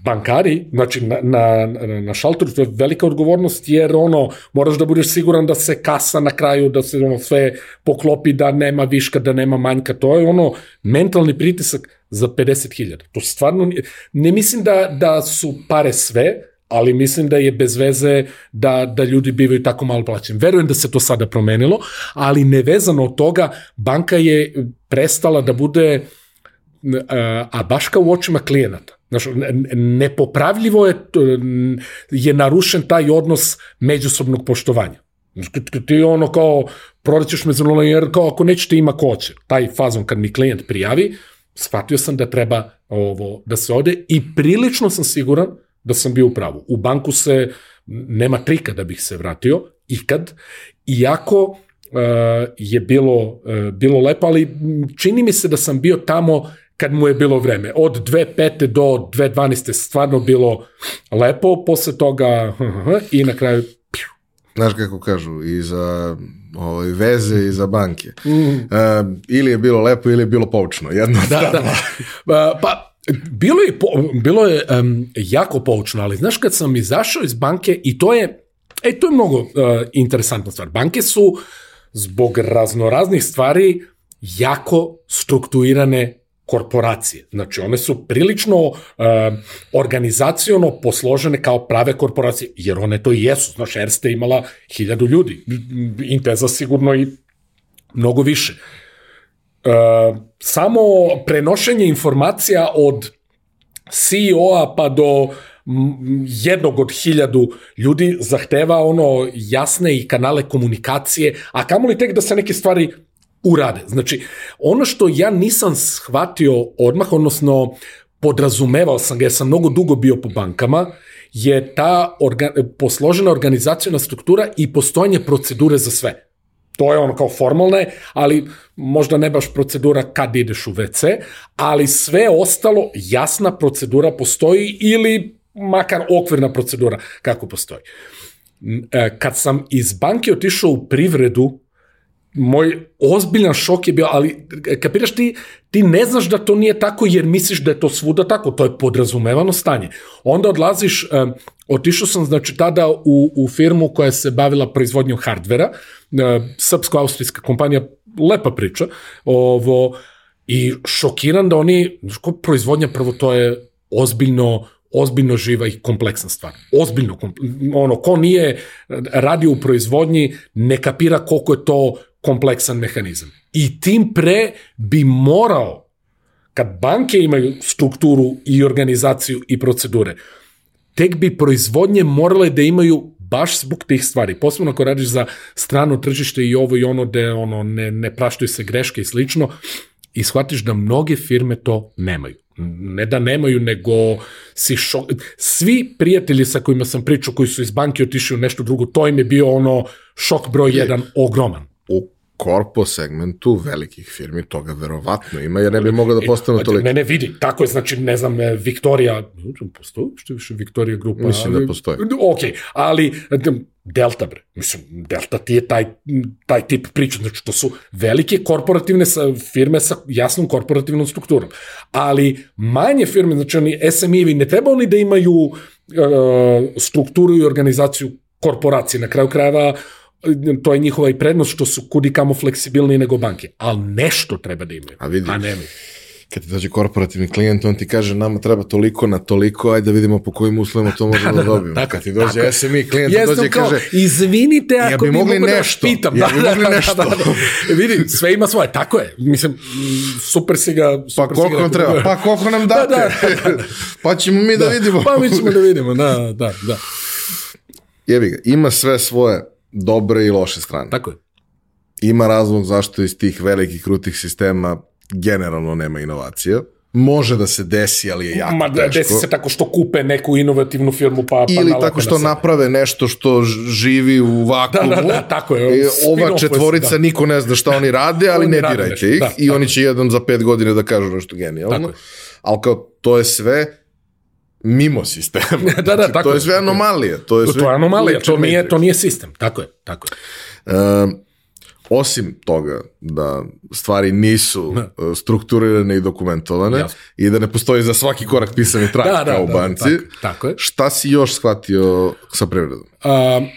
Bankari, znači na, na, na šalteru, to je velika odgovornost jer ono, moraš da budeš siguran da se kasa na kraju, da se ono sve poklopi, da nema viška, da nema manjka, to je ono mentalni pritisak za 50.000. To stvarno, ne mislim da, da su pare sve, ali mislim da je bez veze da, da ljudi bivaju tako malo plaćeni. Verujem da se to sada promenilo, ali nevezano od toga, banka je prestala da bude, a baš kao u očima klijenata. Znaš, nepopravljivo je, je narušen taj odnos međusobnog poštovanja. Ti ono kao, prodaćeš me nula, jer kao ako nećete ima ko će. Taj fazon kad mi klijent prijavi, shvatio sam da treba ovo, da se ode i prilično sam siguran da sam bio u pravu. U banku se nema trika da bih se vratio ikad, iako uh, je bilo, uh, bilo lepo, ali čini mi se da sam bio tamo kad mu je bilo vreme. Od 2005. do 2012. stvarno bilo lepo, posle toga i na kraju Znaš kako kažu, i za ovaj, veze i za banke. Mm. Uh, ili je bilo lepo ili je bilo poučno. Jedno da, da. Pa, pa bilo je, bilo je um, jako poučno, ali znaš kad sam izašao iz banke i to je, e, to je mnogo uh, interesantna stvar. Banke su zbog raznoraznih stvari jako strukturirane korporacije. Znači, one su prilično uh, organizaciono posložene kao prave korporacije, jer one to i jesu. Znaš, Erste imala hiljadu ljudi, Inteza sigurno i mnogo više. Uh, samo prenošenje informacija od CEO-a pa do jednog od hiljadu ljudi zahteva ono jasne i kanale komunikacije, a kamoli tek da se neke stvari urade. Znači, ono što ja nisam shvatio odmah, odnosno podrazumevao sam ga, jer sam mnogo dugo bio po bankama, je ta orga, posložena organizacijona struktura i postojanje procedure za sve. To je ono kao formalne, ali možda ne baš procedura kad ideš u WC, ali sve ostalo, jasna procedura postoji ili makar okvirna procedura kako postoji. E, kad sam iz banke otišao u privredu, moj ozbiljan šok je bio, ali kapiraš ti, ti ne znaš da to nije tako jer misliš da je to svuda tako, to je podrazumevano stanje. Onda odlaziš, um, otišao sam znači tada u, u firmu koja se bavila proizvodnjom hardvera, srpsko-austrijska kompanija, lepa priča, ovo, i šokiran da oni, znači, proizvodnja prvo to je ozbiljno ozbiljno živa i kompleksna stvar. Ozbiljno, ono, ko nije radio u proizvodnji, ne kapira koliko je to kompleksan mehanizam. I tim pre bi morao, kad banke imaju strukturu i organizaciju i procedure, tek bi proizvodnje morale da imaju baš zbog tih stvari. Posebno ako radiš za strano tržište i ovo i ono gde ono, ne, ne praštuju se greške i slično, i shvatiš da mnoge firme to nemaju. Ne da nemaju, nego si šok... Svi prijatelji sa kojima sam pričao, koji su iz banke otišli u nešto drugo, to im je bio ono šok broj jedan ogroman. Korpo segmentu velikih firmi toga verovatno ima, jer ne bi moglo da postanu toliko. Ne, ne, vidi, tako je, znači, ne znam, e, Viktorija, postoji što više Viktorija grupa? Mislim da postoji. Ok, ali Delta, bre, mislim, Delta ti je taj, taj tip priča, znači to su velike korporativne sa, firme sa jasnom korporativnom strukturom, ali manje firme, znači oni SME-vi, ne treba oni da imaju uh, strukturu i organizaciju korporacije, na kraju krajeva to je njihova i prednost što su kudi kamo fleksibilniji nego banke, ali nešto treba da imaju, a, vidi, a nemaju kad ti dođe korporativni klijent, on ti kaže nama treba toliko na toliko, ajde da vidimo po kojim uslovima to možemo da, da, da, dobijemo. Da, kad ti dođe tako, SME klijent, Jesam dođe i kaže, izvinite ako ja bi, mogli mogu nešto, da pitam. Ja bi mogli nešto. Da, da, da. Vidi, sve ima svoje, tako je. Mislim, super si ga... Super pa koliko nam treba? Pa koliko nam date? da, da, da. pa ćemo mi da, da vidimo. Pa mi ćemo da vidimo, da, da, da. Jebi ga, ima sve svoje dobre i loše strane. Tako je. Ima razlog zašto iz tih velikih krutih sistema generalno nema inovacija može da se desi, ali je jako Ma, teško. Desi se tako što kupe neku inovativnu firmu pa, pa Ili tako što na naprave nešto što živi u vakumu. Da, da, da, tako je. I ova četvorica, da. niko ne zna šta oni rade, ali oni ne dirajte ih. Da, I oni će jednom za pet godina da kažu nešto genijalno. Ali kao, to je sve mimo sistema. da, da, tako to je sve anomalije. To je, sve to je anomalija, to nije, to nije sistem. Tako je, tako je. Um, osim toga da stvari nisu ne. E, strukturirane i dokumentovane Jasno. i da ne postoji za svaki korak pisani trag da, da, kao u da, banci, tako, tako je. šta si još shvatio sa privredom? Um,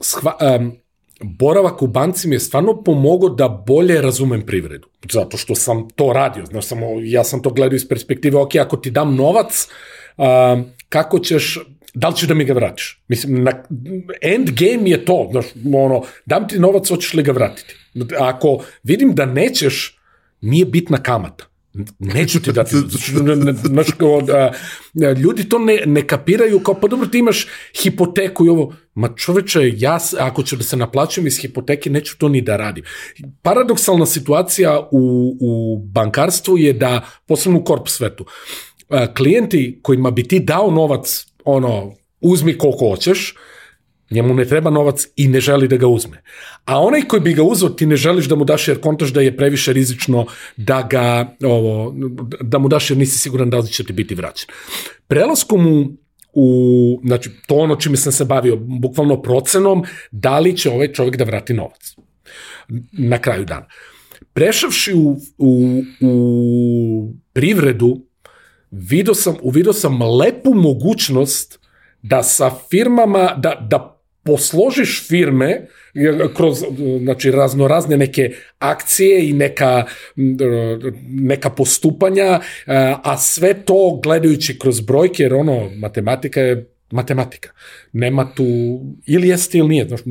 shva, um, boravak u banci mi je stvarno pomogao da bolje razumem privredu. Zato što sam to radio. Znaš, samo, ja sam to gledao iz perspektive, ok, ako ti dam novac, um, kako ćeš da li ćeš da mi ga vratiš? Mislim, na, end game je to, znaš, ono, dam ti novac, hoćeš li ga vratiti? Ako vidim da nećeš, nije bitna kamata. Neću ti dati. Znaš, ljudi to ne, ne kapiraju kao, pa dobro, ti imaš hipoteku i ovo. Ma čoveče, ja, ako ću da se naplaćujem iz hipoteke, neću to ni da radim. Paradoksalna situacija u, u bankarstvu je da, posebno u korp svetu, klijenti kojima bi ti dao novac ono, uzmi koliko hoćeš, njemu ne treba novac i ne želi da ga uzme. A onaj koji bi ga uzeo, ti ne želiš da mu daš jer kontaš da je previše rizično da ga, ovo, da mu daš jer nisi siguran da li će ti biti vraćan. Prelaskom u u, znači, to ono čime sam se bavio, bukvalno procenom, da li će ovaj čovjek da vrati novac na kraju dana. Prešavši u, u, u privredu, video sam, uvidio sam lepu mogućnost da sa firmama, da, da posložiš firme kroz znači raznorazne neke akcije i neka neka postupanja a sve to gledajući kroz brojke jer ono matematika je matematika. Nema tu ili jeste ili nije znači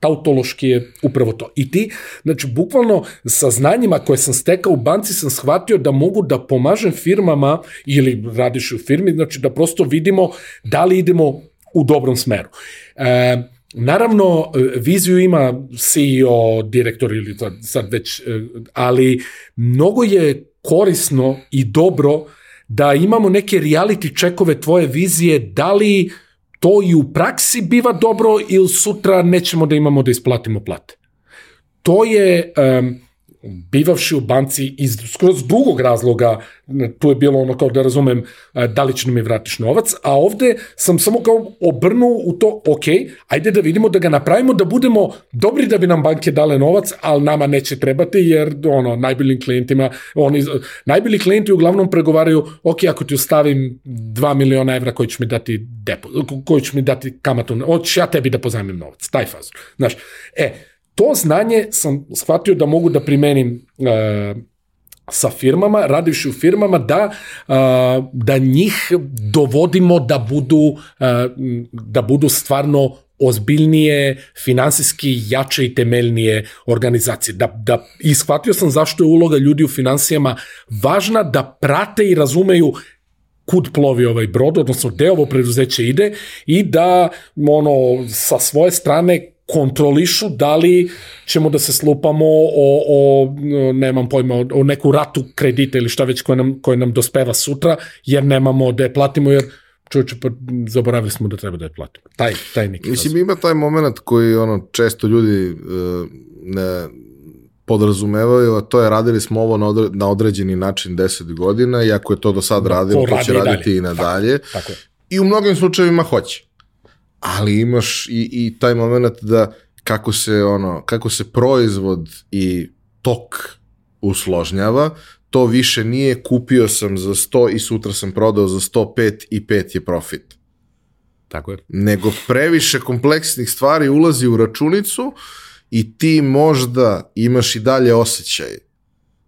tautološki je upravo to. I ti, znači, bukvalno sa znanjima koje sam stekao u banci sam shvatio da mogu da pomažem firmama ili radiš u firmi, znači da prosto vidimo da li idemo u dobrom smeru. E, Naravno, viziju ima CEO, direktor ili sad već, e, ali mnogo je korisno i dobro da imamo neke reality čekove tvoje vizije, da li to i u praksi biva dobro ili sutra nećemo da imamo da isplatimo plate. To je um, bivavši u banci iz skroz drugog razloga, tu je bilo ono kao da razumem da li će mi vratiš novac, a ovde sam samo kao obrnuo u to, ok, ajde da vidimo da ga napravimo, da budemo dobri da bi nam banke dale novac, ali nama neće trebati jer ono, najboljim klijentima, oni, najbolji klijenti uglavnom pregovaraju, ok, ako ti ostavim 2 miliona evra koji će mi dati depo, koji će mi dati kamatu, hoćeš ja tebi da pozajmim novac, taj fazor. Znaš, e, to znanje sam shvatio da mogu da primenim e, sa firmama, radivši u firmama, da, e, da njih dovodimo da budu, e, da budu stvarno ozbiljnije, finansijski jače i temeljnije organizacije. Da, da, I shvatio sam zašto je uloga ljudi u finansijama važna da prate i razumeju kud plovi ovaj brod, odnosno gde ovo preduzeće ide i da ono, sa svoje strane kontrolišu da li ćemo da se slupamo o, o nemam pojma, o, o neku ratu kredita ili šta već koje nam, koje nam dospeva sutra, jer nemamo da je platimo, jer čovječe, pa zaboravili smo da treba da je platimo. Taj, taj neki Mislim, razum. ima taj moment koji ono, često ljudi uh, ne podrazumevaju, a to je radili smo ovo na, odre, na određeni način 10 godina i ako je to do sad da, radilo, to, to će raditi i, dalje. i nadalje. Tako, tako I u mnogim slučajevima hoće ali imaš i, i taj moment da kako se ono, kako se proizvod i tok usložnjava, to više nije kupio sam za 100 i sutra sam prodao za 105 i 5 je profit. Tako je. Nego previše kompleksnih stvari ulazi u računicu i ti možda imaš i dalje osjećaj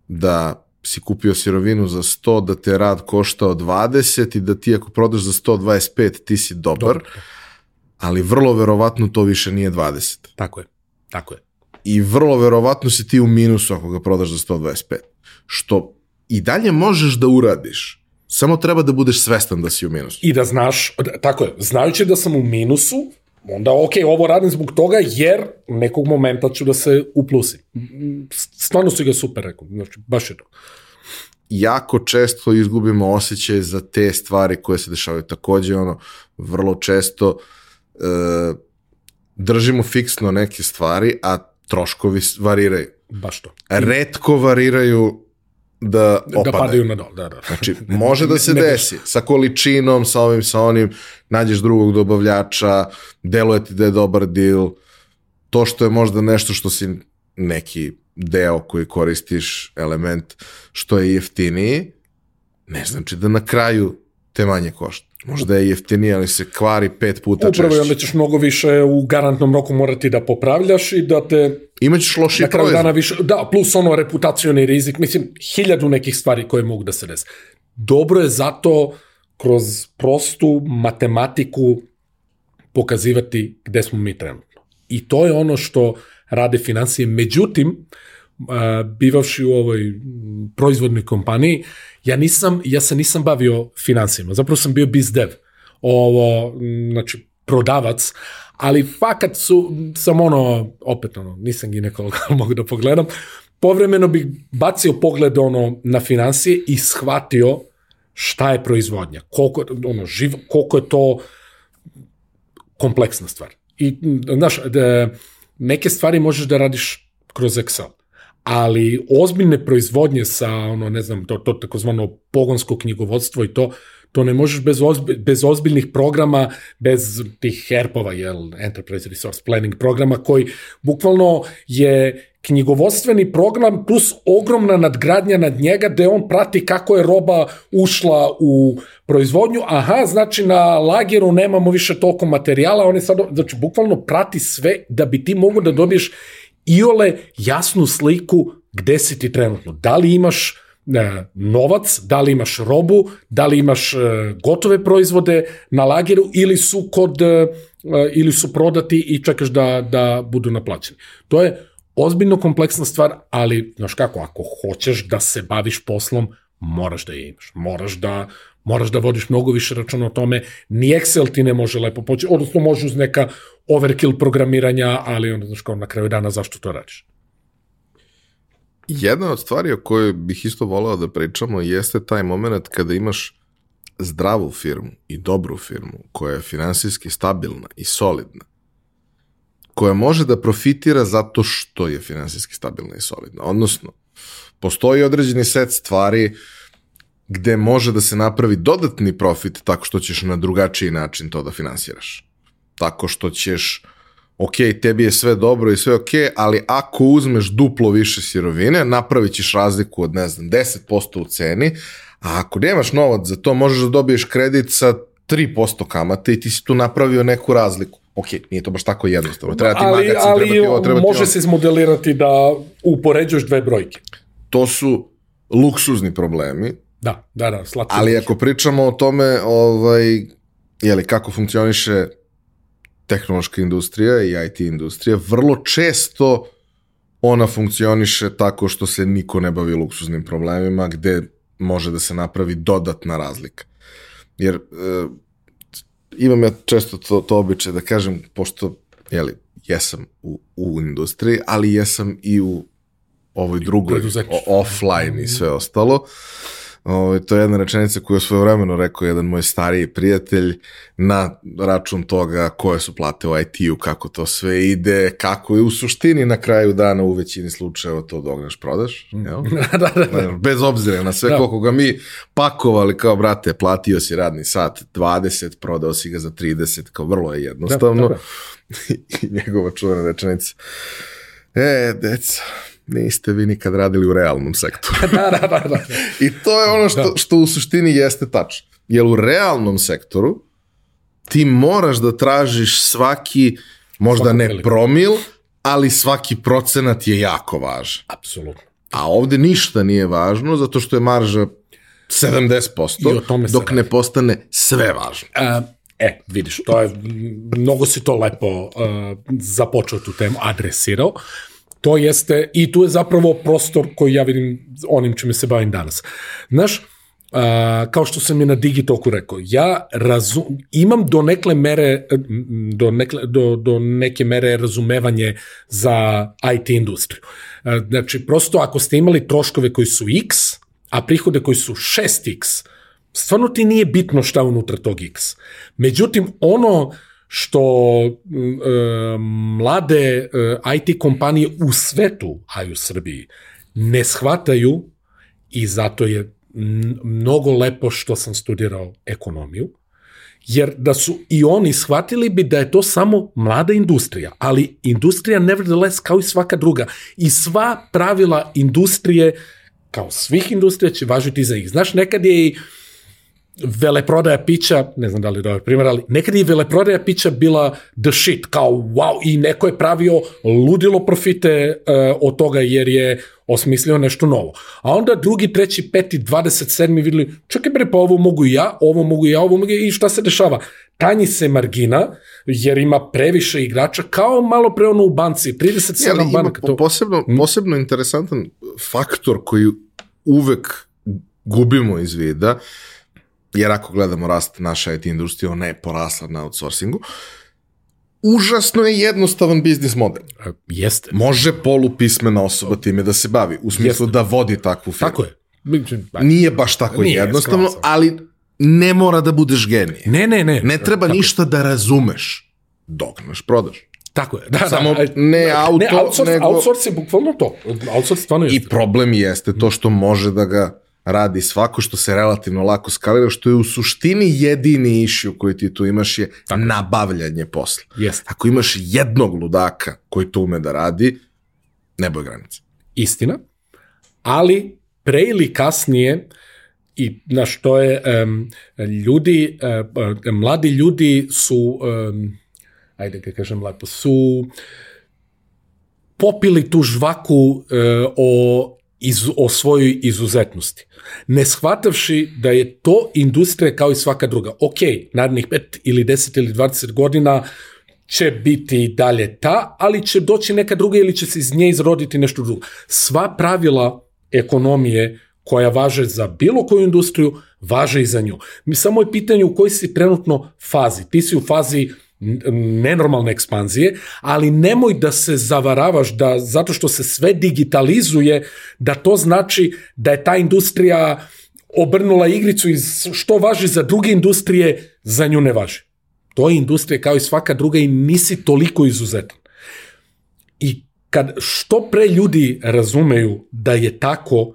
da si kupio sirovinu za 100, da te rad koštao 20 i da ti ako prodaš za 125 ti si dobar. Dobar ali vrlo verovatno to više nije 20. Tako je, tako je. I vrlo verovatno si ti u minusu ako ga prodaš za 125. Što i dalje možeš da uradiš, samo treba da budeš svestan da si u minusu. I da znaš, tako je, znajući da sam u minusu, onda ok, ovo radim zbog toga jer nekog momenta ću da se uplusim. Stvarno si ga super rekao, znači baš je to. Jako često izgubimo osjećaj za te stvari koje se dešavaju. Takođe, ono, vrlo često uh, e, držimo fiksno neke stvari, a troškovi variraju. Baš to. Redko variraju da opadaju. Da padaju na dol, da, da. Znači, može da se desi sa količinom, sa ovim, sa onim, nađeš drugog dobavljača, deluje ti da je dobar deal, to što je možda nešto što si neki deo koji koristiš, element, što je jeftiniji, ne znači da na kraju te manje košta. Možda je jeftinije, ali se kvari pet puta Upravo, češće. Upravo, onda ćeš mnogo više u garantnom roku morati da popravljaš i da te... Imaćeš loši proizvod. Dana više, da, plus ono reputacioni rizik, mislim, hiljadu nekih stvari koje mogu da se desi. Dobro je zato kroz prostu matematiku pokazivati gde smo mi trenutno. I to je ono što rade financije. Međutim, bivavši u ovoj proizvodnoj kompaniji, ja nisam, ja se nisam bavio financijama, zapravo sam bio biz dev, ovo, znači, prodavac, ali fakat su, sam ono, opet ono, nisam ginekolog, mogu da pogledam, povremeno bih bacio pogled ono na financije i shvatio šta je proizvodnja, koliko, ono, živ, koliko je to kompleksna stvar. I, znaš, da, neke stvari možeš da radiš kroz Excel ali ozbiljne proizvodnje sa ono ne znam to to takozvano pogonsko knjigovodstvo i to To ne možeš bez, ozbi, bez ozbiljnih programa, bez tih HERP-ova, jel, Enterprise Resource Planning programa, koji bukvalno je knjigovodstveni program plus ogromna nadgradnja nad njega gde on prati kako je roba ušla u proizvodnju, aha, znači na lageru nemamo više toliko materijala, on je sad, znači bukvalno prati sve da bi ti mogu da dobiješ iole jasnu sliku gde si ti trenutno. Da li imaš e, novac, da li imaš robu, da li imaš e, gotove proizvode na lageru ili su kod e, ili su prodati i čekaš da, da budu naplaćeni. To je ozbiljno kompleksna stvar, ali, znaš kako, ako hoćeš da se baviš poslom, moraš da je imaš. Moraš da, moraš da vodiš mnogo više računa o tome. Ni Excel ti ne može lepo poći, odnosno može uz neka overkill programiranja, ali onda, znaš kao, na kraju dana zašto to radiš? Jedna od stvari o kojoj bih isto volao da pričamo jeste taj moment kada imaš zdravu firmu i dobru firmu koja je finansijski stabilna i solidna koja može da profitira zato što je finansijski stabilna i solidna. Odnosno, postoji određeni set stvari gde može da se napravi dodatni profit tako što ćeš na drugačiji način to da finansiraš. Tako što ćeš, ok, tebi je sve dobro i sve ok, ali ako uzmeš duplo više sirovine, napravit ćeš razliku od, ne znam, 10% u ceni, a ako nemaš novac za to, možeš da dobiješ kredit sa 3% kamate i ti si tu napravio neku razliku ok, nije to baš tako jednostavno. Treba ti ali, magacin, ali treba ti ovo, treba može ti se izmodelirati da upoređuješ dve brojke. To su luksuzni problemi. Da, da, da, slatko. Ali ako pričamo o tome, ovaj, jeli, kako funkcioniše tehnološka industrija i IT industrija, vrlo često ona funkcioniše tako što se niko ne bavi luksuznim problemima, gde može da se napravi dodatna razlika. Jer e, imam ja često to, to običaj da kažem, pošto, jeli, jesam u, u industriji, ali jesam i u ovoj drugoj, offline i sve ostalo. Ovo, to je jedna rečenica koju je svoje vremeno rekao jedan moj stariji prijatelj na račun toga koje su plate u IT-u, kako to sve ide, kako je u suštini na kraju dana u većini slučajeva to dogneš, prodaš. Jel? da, da, da. Bez obzira na sve da. koliko ga mi pakovali kao, brate, platio si radni sat 20, prodao si ga za 30, kao vrlo je jednostavno. Da, da, da. I njegova čuvena rečenica. E, deca, niste vi nikad radili u realnom sektoru. da, da, da, da. I to je ono što, da. što u suštini jeste tačno. Jer u realnom sektoru ti moraš da tražiš svaki, možda ne promil, ali svaki procenat je jako važan. Apsolutno. A ovde ništa nije važno, zato što je marža 70%, dok radi. ne postane sve važno. Uh, E, vidiš, to je, mnogo si to lepo uh, započeo tu temu, adresirao. To jeste, i tu je zapravo prostor koji ja vidim onim čime se bavim danas. Znaš, a, kao što sam je na Digitoku rekao, ja razum, imam do nekle mere, do, nekle, do, do neke mere razumevanje za IT industriju. A, znači, prosto ako ste imali troškove koji su x, a prihode koji su 6x, stvarno ti nije bitno šta unutra tog x. Međutim, ono što e, mlade e, IT kompanije u svetu, a i u Srbiji, ne shvataju i zato je mnogo lepo što sam studirao ekonomiju, jer da su i oni shvatili bi da je to samo mlada industrija, ali industrija nevertheless kao i svaka druga i sva pravila industrije kao svih industrija će važiti za njih. Znaš, nekad je i uh, veleprodaja pića, ne znam da li je dobar primjer, ali nekad je veleprodaja pića bila the shit, kao wow, i neko je pravio ludilo profite uh, od toga jer je osmislio nešto novo. A onda drugi, treći, peti, 27. videli, čekaj bre, pa ovo mogu i ja, ovo mogu i ja, ovo mogu i šta se dešava? Tanji se margina, jer ima previše igrača, kao malo pre ono u banci, 37 ja, banaka. To... Posebno, hmm? posebno interesantan faktor koji uvek gubimo iz vida, jer ako gledamo rast naše IT industrije, ona je porasla na outsourcingu, užasno je jednostavan biznis model. E, jeste. Može polupismena osoba time da se bavi, u smislu Jeste. da vodi takvu firmu. Tako je. Nije baš tako Nije, jednostavno, sklasam. ali ne mora da budeš genije. Ne, ne, ne. Ne treba tako. ništa da razumeš. Dognaš, prodaš. Tako je. Da, Samo da, ne auto, ne, outsource, nego... Outsource je bukvalno to. Outsource stvarno jeste. I problem jeste to što može da ga radi svako što se relativno lako skalira, što je u suštini jedini issue koji ti tu imaš je Tako. nabavljanje posla. Jest. Ako imaš jednog ludaka koji to ume da radi, nebo je granica. Istina, ali pre ili kasnije i na što je um, ljudi, uh, mladi ljudi su, um, ajde ga kažem lepo, su popili tu žvaku uh, o iz, o svojoj izuzetnosti. Ne shvatavši da je to industrija kao i svaka druga. Ok, narednih 5 ili 10 ili 20 godina će biti dalje ta, ali će doći neka druga ili će se iz nje izroditi nešto drugo. Sva pravila ekonomije koja važe za bilo koju industriju, važe i za nju. Mi samo je pitanje u kojoj si trenutno fazi. Ti si u fazi nenormalne ekspanzije, ali nemoj da se zavaravaš da zato što se sve digitalizuje, da to znači da je ta industrija obrnula igricu iz što važi za druge industrije, za nju ne važi. To je industrija kao i svaka druga i nisi toliko izuzetan. I kad što pre ljudi razumeju da je tako,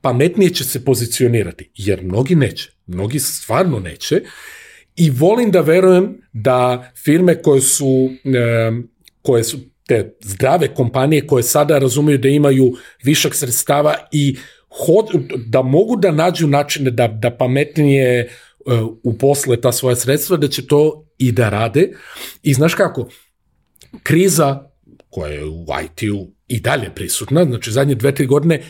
pametnije će se pozicionirati, jer mnogi neće, mnogi stvarno neće, i volim da verujem da firme koje su, koje su te zdrave kompanije koje sada razumeju da imaju višak sredstava i hod, da mogu da nađu načine da, da pametnije uh, uposle ta svoja sredstva, da će to i da rade. I znaš kako, kriza koja je u IT-u i dalje prisutna, znači zadnje dve, tri godine,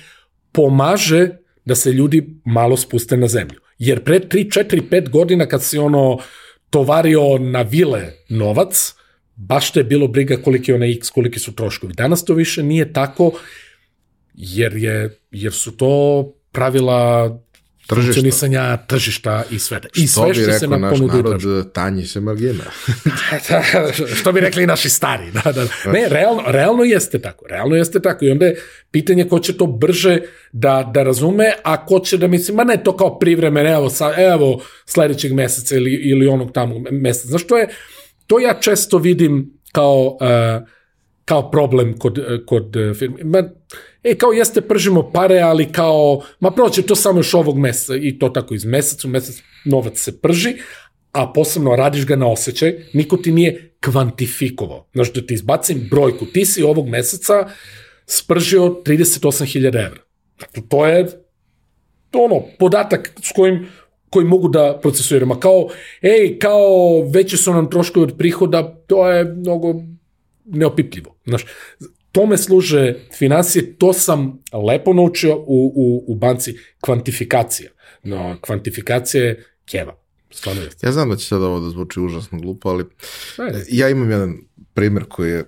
pomaže da se ljudi malo spuste na zemlju. Jer pre 3, 4, 5 godina kad si ono tovario na vile novac, baš te je bilo briga koliki je onaj x, koliki su troškovi. Danas to više nije tako, jer, je, jer su to pravila funkcionisanja tržišta i sve. I sve što, što se na ponudu narod, tanji se margina. što bi rekli naši stari. Da, da. Ne, realno, realno jeste tako. Realno jeste tako. I onda je pitanje ko će to brže da, da razume, a ko će da misli, ma ne, to kao privremeno, evo, sa, evo sledećeg meseca ili, ili onog tamo meseca. Znaš, to je, to ja često vidim kao, uh, kao problem kod, kod firme. Ma, e, kao jeste pržimo pare, ali kao, ma proće to samo još ovog meseca i to tako iz meseca u mesec novac se prži, a posebno radiš ga na osjećaj, niko ti nije kvantifikovao. Znaš, da ti izbacim brojku, ti si ovog meseca spržio 38.000 evra. To je to ono, podatak s kojim koji mogu da procesuiramo. Kao, ej, kao veće su nam troškovi od prihoda, to je mnogo neopipljivo. Znaš, tome služe financije, to sam lepo naučio u, u, u banci kvantifikacija. No, kvantifikacija je keva. Stvarno je. Ja znam da će sad ovo da zvuči užasno glupo, ali Ajde. ja imam jedan primer koji je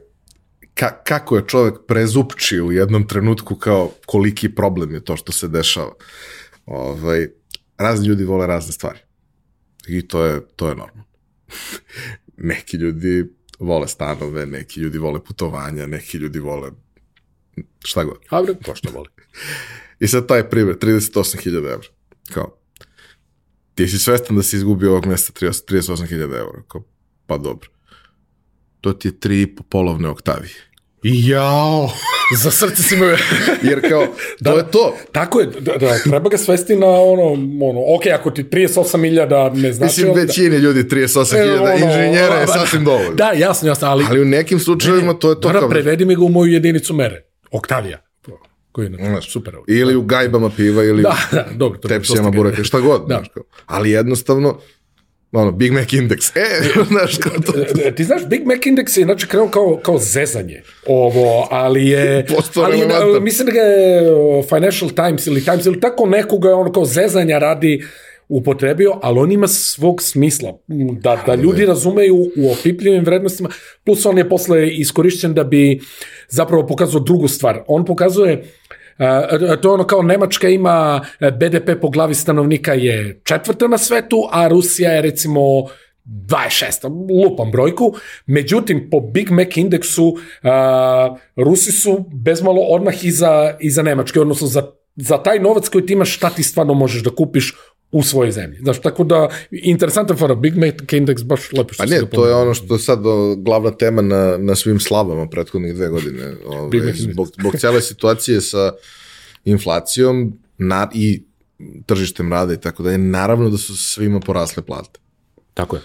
ka, kako je čovek prezupčio u jednom trenutku kao koliki problem je to što se dešava. Ovaj, razni ljudi vole razne stvari. I to je, to je normalno. Neki ljudi vole stanove, neki ljudi vole putovanja, neki ljudi vole šta god. A bre, ko što voli. I sad taj primjer, 38.000 evra. Kao, ti si svestan da si izgubio ovog mesta 38.000 evra. Kao, pa dobro. To ti je tri polovne oktavije. Jao, za srce si me... Jer kao, da, to je to. Tako je, da, da, treba ga svesti na ono, ono, ok, ako ti 38.000 ne znači... Mislim, većini da, ljudi 38.000 e, ono, inženjera je sasvim dovoljno. Da, jasno, jasno, ali... Ali u nekim slučajevima to je to kao... Prevedi mi ga u moju jedinicu mere. Oktavija. Koji je znači, super. Ili u gajbama piva, ili da, da, dobro, tepsijama bureka, šta god. Da. Znaš, kao. Ali jednostavno, ono, Big Mac Index. E, znaš, kao to. E, ti znaš, Big Mac Index je znači krenuo kao, kao zezanje ovo, ali je... ali, je, mislim da ga je Financial Times ili Times ili tako nekoga ono kao zezanja radi upotrebio, ali on ima svog smisla, da, da ljudi razumeju u opipljivim vrednostima, plus on je posle iskorišćen da bi zapravo pokazao drugu stvar. On pokazuje to ono kao Nemačka ima e, BDP po glavi stanovnika je četvrta na svetu, a Rusija je recimo 26, lupam brojku, međutim po Big Mac indeksu uh, Rusi su bezmalo odmah iza, iza Nemačke, odnosno za, za taj novac koji ti imaš šta ti stvarno možeš da kupiš u svojoj zemlji. Znaš, tako da, interesantan fora, Big Mac Index baš lepo što Pa ne, to je ono što je sad glavna tema na, na svim slavama prethodnih dve godine. Ove, zbog, zbog cele situacije sa inflacijom na, i tržištem rada i tako dalje, naravno da su svima porasle plate. Tako je.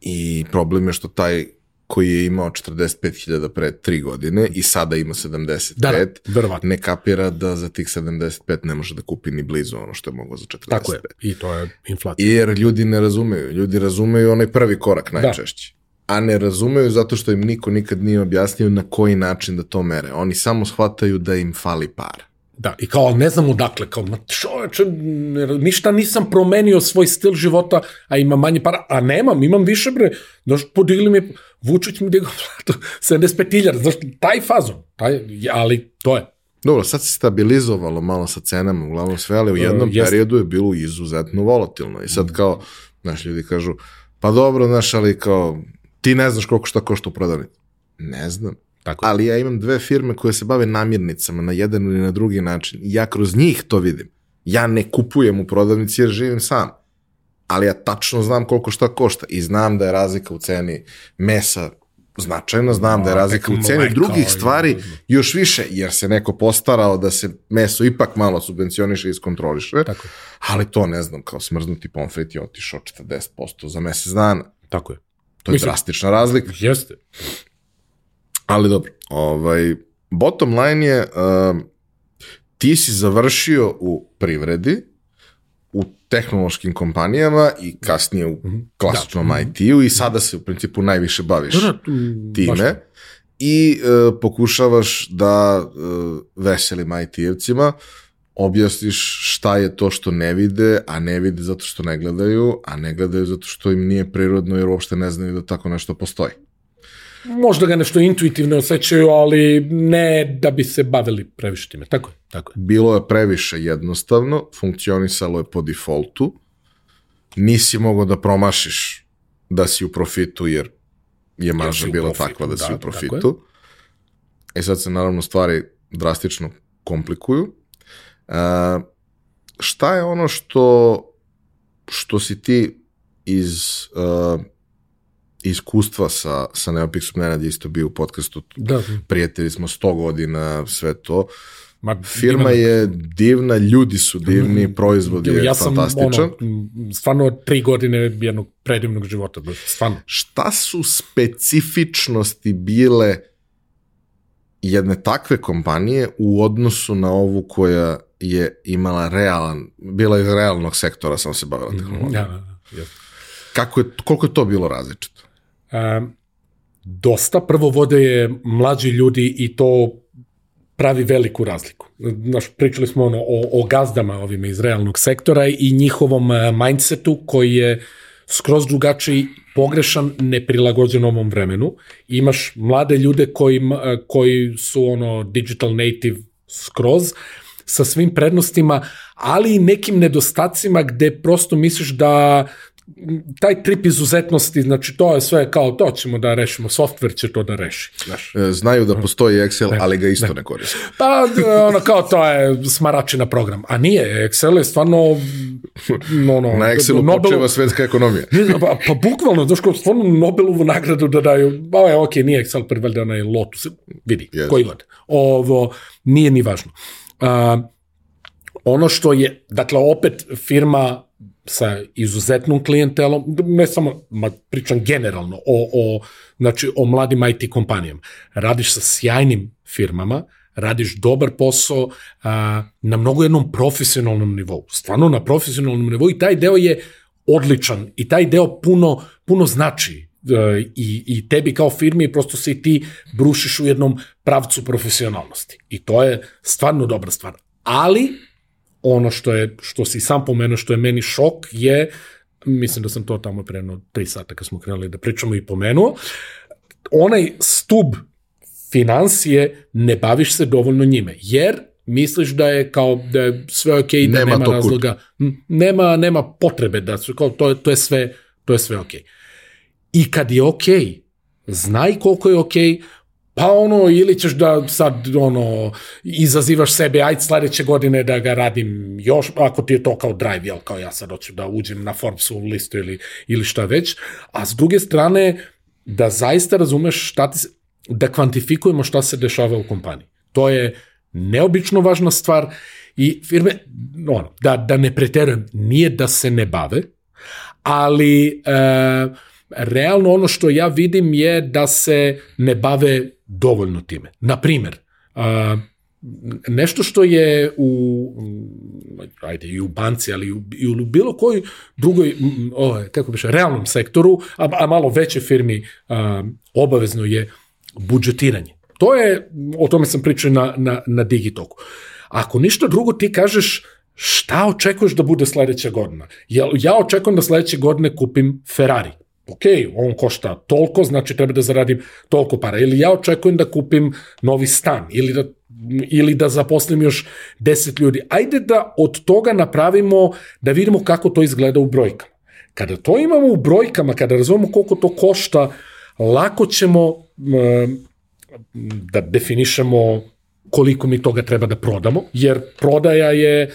I problem je što taj koji je imao 45.000 pre 3 godine i sada ima 75, Da, da, ne kapira da za tih 75 ne može da kupi ni blizu ono što je mogao za 45. Tako je. I to je inflacija. Jer ljudi ne razumeju. Ljudi razumeju onaj prvi korak najčešće. A ne razumeju zato što im niko nikad nije objasnio na koji način da to mere. Oni samo shvataju da im fali para. Da, i kao, ne znam odakle, kao, ma čoveče, ne- ništa nisam promenio svoj stil života, a imam manje para, a nemam, imam više bre, znaš, podigli mi, Vučić mi digao platu, 75.000, znaš, taj fazon, taj, ali to je. Dobro, sad se stabilizovalo malo sa cenama, uglavnom sve, ali u jednom E, jeste. periodu je bilo izuzetno volatilno. I sad kao, znaš, ljudi kažu, pa dobro, znaš, ali kao, ti ne znaš koliko šta košta u prodavnici. Ne znam. Tako. Ali ja imam dve firme koje se bave namirnicama na jedan ili na drugi način. Ja kroz njih to vidim. Ja ne kupujem u prodavnici jer živim sam. Ali ja tačno znam koliko šta košta. I znam da je razlika u ceni mesa značajna, znam da je razlika u ceni mleka drugih i- stvari još više, jer se neko postarao da se meso ipak malo subvencioniše i iskontroliše. Tako je. Ali to ne znam, kao smrznuti pomfrit je otišao 40% za mesec dana. Tako je. To je Mislim- drastična razlika. Jeste. Ali dobro, ovaj, bottom line je, um, ti si završio u privredi, tehnološkim kompanijama i kasnije u klasičnom IT-u i sada se u principu najviše baviš Da, da, tu, baš time. i uh, pokušavaš da uh, veselim IT-evcima objasniš šta je to što ne vide, a ne vide zato što ne gledaju, a ne gledaju zato što im nije prirodno jer uopšte ne znaju da tako nešto postoji. Možda ga nešto intuitivno osjećaju, ali ne da bi se bavili previše time. Tako je, tako je. bilo je previše jednostavno, funkcionisalo je po defaultu, nisi mogao da promašiš da si u profitu jer je marža si bila profitu, takva da, si da, u tako profitu. E sad se naravno stvari drastično komplikuju. E, šta je ono što, što si ti iz uh, iskustva sa, sa Neopixom, Nenad je isto bio u podcastu, Da, prijatelji smo 100 godina, sve to. ma, Firma ima- je divna, ljudi su divni, proizvod je ja sam fantastičan. ono, stvarno tri godine jednog predivnog života, stvarno. Šta su specifičnosti bile jedne takve kompanije u odnosu na ovu koja je imala realan, bila iz realnog sektora, samo se bavila tehnologijom. Ja, jeste. Kako je, koliko je to bilo različito? Dosta. Prvo vode je mlađi ljudi i to pravi veliku razliku. Znaš, pričali smo ono o, o gazdama ovime iz realnog sektora i njihovom eh, mindsetu koji je skroz drugačiji, pogrešan, neprilagođen ovom vremenu. Imaš mlade ljude koji, eh, koji su ono digital native skroz, sa svim prednostima, ali i nekim nedostacima gde prosto misliš da taj trip izuzetnosti, znači to je sve kao to ćemo da rešimo, software će to da reši. Znaš. E, Znaju da postoji Excel, ali ga isto ne koriste. Pa, ono, kao to je smaračina program. A nije, Excel je stvarno... No, no, Na Excelu Nobel- počeva svetska ekonomija. Ne, Pa, pa bukvalno, znaš kao stvarno Nobelovu nagradu da daju, ba je, ok, nije Excel prvi, valjda onaj Lotus, vidi, Jeste. koji god. Ovo, nije ni važno. A, ono što je, dakle, opet firma sa izuzetnom klijentelom, ne samo, ma, pričam generalno o, o, znači, o mladim IT kompanijama. Radiš sa sjajnim firmama, radiš dobar posao a, na mnogo jednom profesionalnom nivou. Stvarno na profesionalnom nivou i taj deo je odličan i taj deo puno, puno znači e, i, i tebi kao firmi prosto se i ti brušiš u jednom pravcu profesionalnosti. I to je stvarno dobra stvar. Ali ono što je što si sam pomenuo što je meni šok je mislim da sam to tamo pre jedno tri sata kad smo krenuli da pričamo i pomenuo onaj stub financije ne baviš se dovoljno njime jer misliš da je kao da je sve okej i da Nema nema, razloga nema nema potrebe da su kao to je to je sve to je sve okej. I kad je okej znaj koliko je okej pa ono, ili ćeš da sad, ono, izazivaš sebe, ajde sledeće godine da ga radim još, ako ti je to kao drive, jel, kao ja sad hoću da uđem na Forbesovu listu ili, ili šta već, a s druge strane, da zaista razumeš šta ti se, da kvantifikujemo šta se dešava u kompaniji. To je neobično važna stvar I firme, ono, da, da ne preterujem, nije da se ne bave, ali e, realno ono što ja vidim je da se ne bave dovoljno time. Na primer, e, nešto što je u ajde i u banci, ali i u, i u bilo kojoj drugoj o, kako biše, realnom sektoru, a, a malo veće firmi a, obavezno je budžetiranje. To je, o tome sam pričao na, na, na Digitoku. Ako ništa drugo ti kažeš šta očekuješ da bude sledeća godina? Ja, ja očekujem da sledeće godine kupim Ferrari. Ok, on košta toliko, znači treba da zaradim toliko para. Ili ja očekujem da kupim novi stan, ili da ili da zaposlim još 10 ljudi. Ajde da od toga napravimo, da vidimo kako to izgleda u brojkama. Kada to imamo u brojkama, kada razumemo koliko to košta, lako ćemo da definišemo koliko mi toga treba da prodamo, jer prodaja je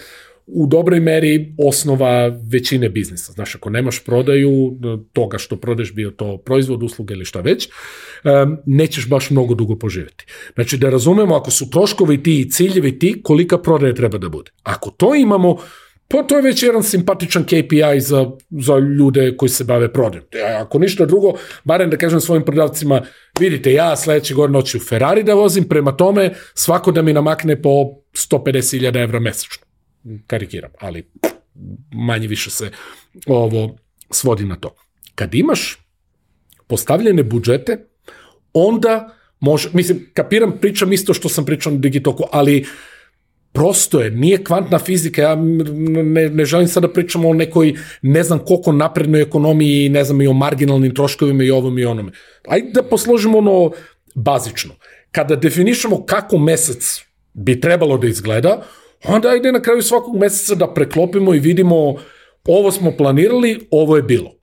u dobroj meri osnova većine biznisa. Znaš, ako nemaš prodaju toga što prodeš, bio to proizvod, usluga ili šta već, nećeš baš mnogo dugo poživjeti. Znači, da razumemo, ako su troškovi ti i ciljevi ti, kolika prodaja treba da bude. Ako to imamo, Pa to je već jedan simpatičan KPI za, za ljude koji se bave prodajom. Ako ništa drugo, barem da kažem svojim prodavcima, vidite, ja sledeće godine hoću Ferrari da vozim, prema tome svako da mi namakne po 150.000 evra mesečno. Karikiram, ali manje više se ovo svodi na to. Kad imaš postavljene budžete, onda može, mislim, kapiram, pričam isto što sam pričao na Digitoku, ali prosto je, nije kvantna fizika, ja ne, ne želim sad da pričamo o nekoj ne znam koliko naprednoj ekonomiji ne znam i o marginalnim troškovima i ovom i onome. Ajde da posložimo ono bazično. Kada definišemo kako mesec bi trebalo da izgleda, onda ajde na kraju svakog meseca da preklopimo i vidimo ovo smo planirali, ovo je bilo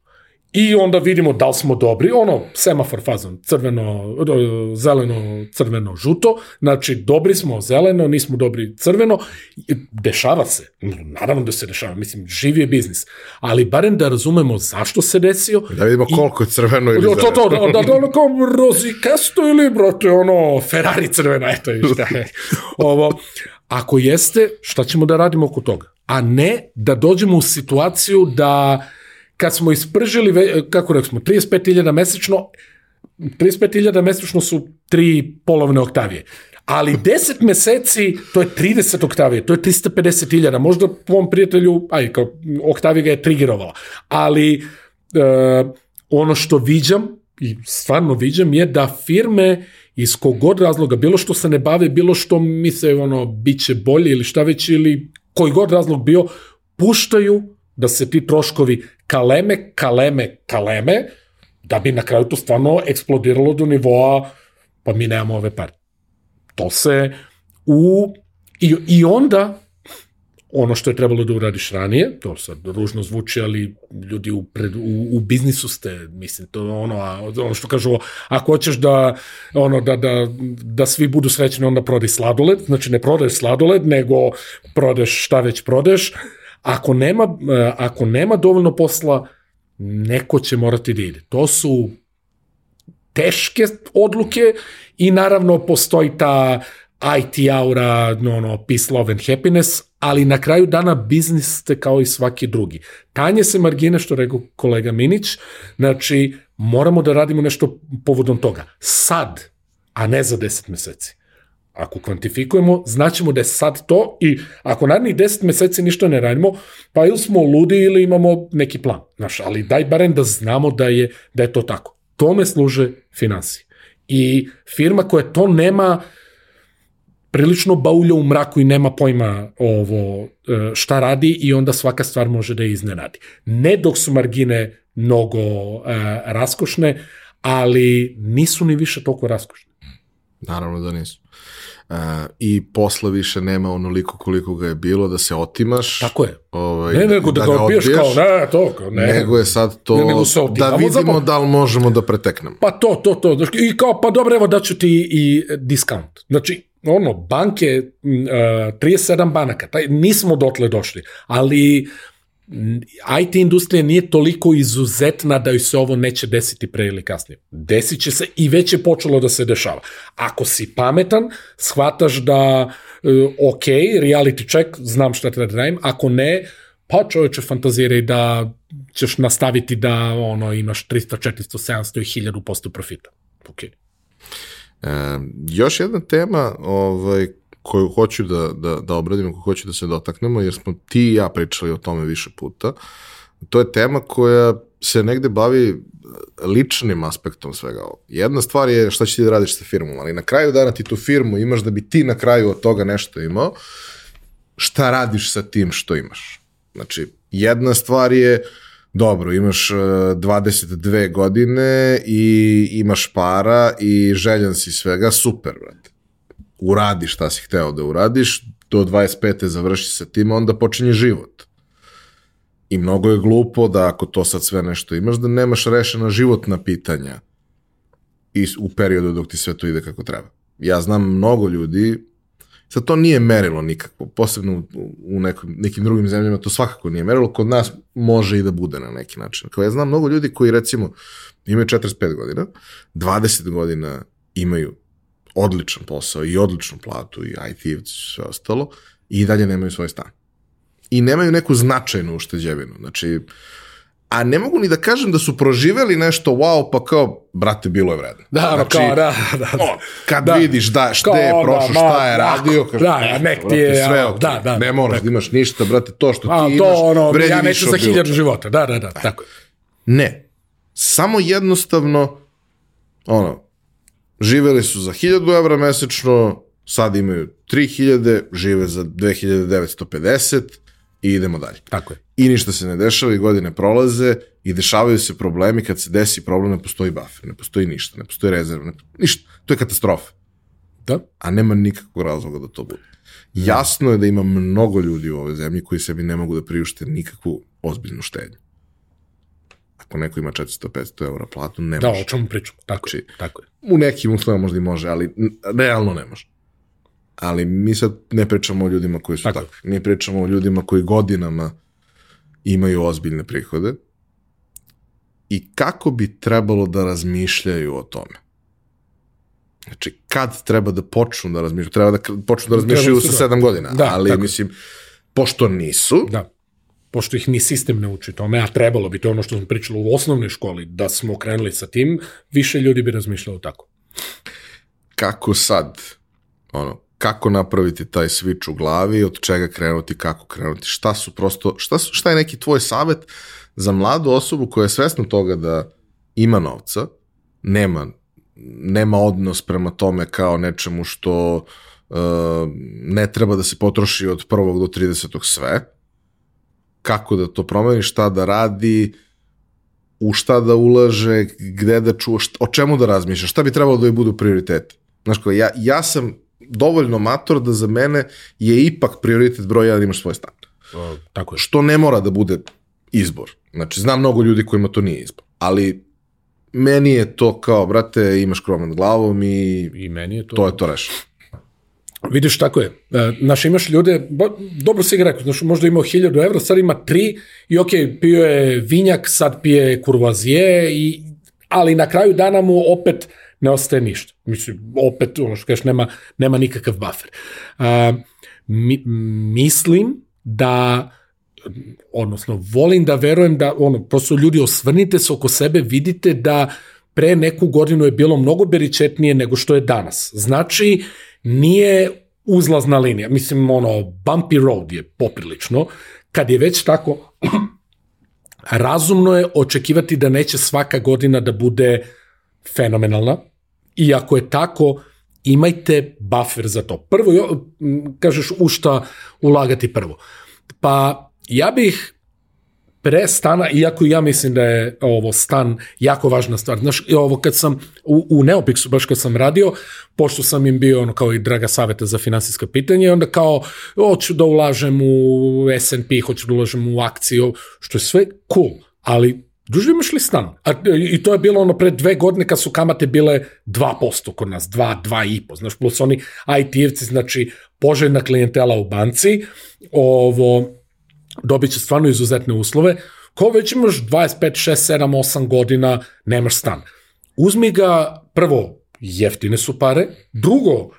i onda vidimo da li smo dobri, ono, semafor fazon, crveno, zeleno, crveno, žuto, znači dobri smo zeleno, nismo dobri crveno, dešava se, naravno da se dešava, mislim, živi je biznis, ali barem da razumemo zašto se desio. Da vidimo koliko je crveno ili zeleno. To, to, da, da, da ono kao rozikasto ili, brate, ono, Ferrari crvena, eto i šta je. Ovo, ako jeste, šta ćemo da radimo oko toga? A ne da dođemo u situaciju da kad smo ispržili, kako rekli smo, 35.000 mesečno, 35.000 mesečno su tri polovne oktavije. Ali 10 meseci, to je 30 oktavije, to je 350.000. Možda mom prijatelju, aj, kao oktavija ga je trigerovala. Ali e, ono što viđam, i stvarno viđam, je da firme iz kogod razloga, bilo što se ne bave, bilo što misle ono, bit će bolje ili šta već, ili koji god razlog bio, puštaju da se ti troškovi kaleme, kaleme, kaleme, da bi na kraju to stvarno eksplodiralo do nivoa, pa mi nemamo ove pare. To se u... I, i onda, ono što je trebalo da uradiš ranije, to sad ružno zvuči, ali ljudi u, pred, u, u biznisu ste, mislim, to ono, a, ono što kažu, ako hoćeš da, ono, da, da, da svi budu srećni, onda prodaj sladoled, znači ne prodaješ sladoled, nego prodeš šta već prodeš, Ako nema, e, ako nema dovoljno posla, neko će morati da ide. To su teške odluke i naravno postoji ta IT aura, no, no, peace, love and happiness, ali na kraju dana biznis ste kao i svaki drugi. Tanje se margine, što rekao kolega Minić, znači moramo da radimo nešto povodom toga. Sad, a ne za 10 meseci. Ako kvantifikujemo, znaćemo da je sad to i ako narednih 10 meseci ništa ne radimo, pa ili smo ludi ili imamo neki plan. Znaš, ali daj barem da znamo da je, da je to tako. Tome služe finansije. I firma koja to nema, prilično baulja u mraku i nema pojma ovo e, šta radi i onda svaka stvar može da je iznenadi. Ne dok su margine mnogo uh, raskošne, ali nisu ni više toliko raskošne. Naravno da nisu. Uh, I posla više nema onoliko koliko ga je bilo da se otimaš. Tako je. Ovaj, ne, nego da, da ga odbiješ kao, ne, to, kao, ne. Nego je sad to, ne, nego se da vidimo da li možemo da preteknemo. Pa to, to, to. I kao, pa dobro, evo daću ti i diskount. Znači, ono, banke, uh, 37 banaka, taj, nismo dotle došli, ali IT industrija nije toliko izuzetna da joj se ovo neće desiti pre ili kasnije. Desit će se i već je počelo da se dešava. Ako si pametan, shvataš da e, ok, reality check, znam šta treba da radim, ako ne, pa čoveče fantaziraj da ćeš nastaviti da ono imaš 300, 400, 700 i 1000 posto profita. Ok. E, još jedna tema ovaj, koju hoću da, da, da obradimo, koju hoću da se dotaknemo, jer smo ti i ja pričali o tome više puta. To je tema koja se negde bavi ličnim aspektom svega ovo. Jedna stvar je šta će ti da radiš sa firmom, ali na kraju dana ti tu firmu imaš da bi ti na kraju od toga nešto imao, šta radiš sa tim što imaš. Znači, jedna stvar je, dobro, imaš 22 godine i imaš para i željan si svega, super, brate uradi šta si hteo da uradiš, do 25. završi sa tim, onda počinje život. I mnogo je glupo da ako to sad sve nešto imaš, da nemaš rešena životna pitanja i u periodu dok ti sve to ide kako treba. Ja znam mnogo ljudi, sad to nije merilo nikako, posebno u nekom, nekim drugim zemljama to svakako nije merilo, kod nas može i da bude na neki način. Kao ja znam mnogo ljudi koji recimo imaju 45 godina, 20 godina imaju odličan posao i odličnu platu i IT-evci sve ostalo i dalje nemaju svoj stan. I nemaju neku značajnu ušteđevinu. Znači, a ne mogu ni da kažem da su proživeli nešto wow, pa kao, brate, bilo je vredno. Da, znači, kao, da, da, da. O, kad da. vidiš da, šta je prošlo, šta je radio, kažeš, da, ja, nek ti je, sve, okay. da, da, ne moraš da imaš ništa, brate, to što a, ti to, imaš, ono, vredi ja neću za hiljadu života, da, da, da, tako. Ne, samo jednostavno, ono, živeli su za 1000 evra mesečno, sad imaju 3000, žive za 2950 i idemo dalje. Tako je. I ništa se ne dešava i godine prolaze i dešavaju se problemi kad se desi problem, ne postoji buffer, ne postoji ništa, ne postoji rezerva, ne, ništa. To je katastrofa. Da. A nema nikakvog razloga da to bude. Jasno je da ima mnogo ljudi u ovoj zemlji koji sebi ne mogu da priušte nikakvu ozbiljnu štednju ako neko ima 400-500 eura platu, ne da, može. Da, o čemu pričamo, tako znači, je. Tako je. U nekim uslovima možda i može, ali realno ne može. Ali mi sad ne pričamo o ljudima koji su tako. takvi. Mi pričamo o ljudima koji godinama imaju ozbiljne prihode i kako bi trebalo da razmišljaju o tome. Znači, kad treba da počnu da razmišljaju? Treba da počnu da razmišljaju sa sedam godina, da, ali tako. mislim, pošto nisu, da pošto ih ni sistem ne uči tome, a trebalo bi to ono što smo pričali u osnovnoj školi, da smo krenuli sa tim, više ljudi bi razmišljalo tako. Kako sad, ono, kako napraviti taj switch u glavi, od čega krenuti, kako krenuti, šta su prosto, šta, su, šta je neki tvoj savet za mladu osobu koja je svesna toga da ima novca, nema, nema odnos prema tome kao nečemu što uh, ne treba da se potroši od prvog do 30. sve, kako da to promeni, šta da radi, u šta da ulaže, gde da čuva, šta, o čemu da razmišlja, šta bi trebalo da joj budu prioriteti. Znaš ko, ja, ja sam dovoljno mator da za mene je ipak prioritet broj 1 da imaš svoj stan. O, tako je. Što ne mora da bude izbor. Znači, znam mnogo ljudi kojima to nije izbor. Ali meni je to kao, brate, imaš krov nad glavom i, I meni je to... To je to rešeno. Vidiš, tako je. E, znaš, imaš ljude, dobro si ga rekao, znaš, možda imao 1000 evra, sad ima tri i ok, pio je vinjak, sad pije kurvazije, i, ali na kraju dana mu opet ne ostaje ništa. Mislim, opet, ono što kažeš, nema, nema nikakav buffer. Uh, mi, mislim da odnosno volim da verujem da ono prosto ljudi osvrnite se oko sebe vidite da pre neku godinu je bilo mnogo beričetnije nego što je danas. Znači, nije uzlazna linija. Mislim, ono, bumpy road je poprilično. Kad je već tako, razumno je očekivati da neće svaka godina da bude fenomenalna. I ako je tako, imajte buffer za to. Prvo, kažeš u šta ulagati prvo. Pa ja bih pre stana, iako ja mislim da je ovo stan jako važna stvar. Znaš, ovo kad sam u, u Neopixu, baš kad sam radio, pošto sam im bio ono kao i draga saveta za finansijska pitanja, onda kao, hoću da ulažem u S&P, hoću da ulažem u akciju, što je sve cool, ali Duže imaš li stan? A, I to je bilo ono pre dve godine kad su kamate bile 2% kod nas, 2, 2,5, znaš, plus oni IT-evci, znači poželjna klijentela u banci, ovo, dobit će stvarno izuzetne uslove, ko već imaš 25, 6, 7, 8 godina, nemaš stan. Uzmi ga, prvo, jeftine su pare, drugo,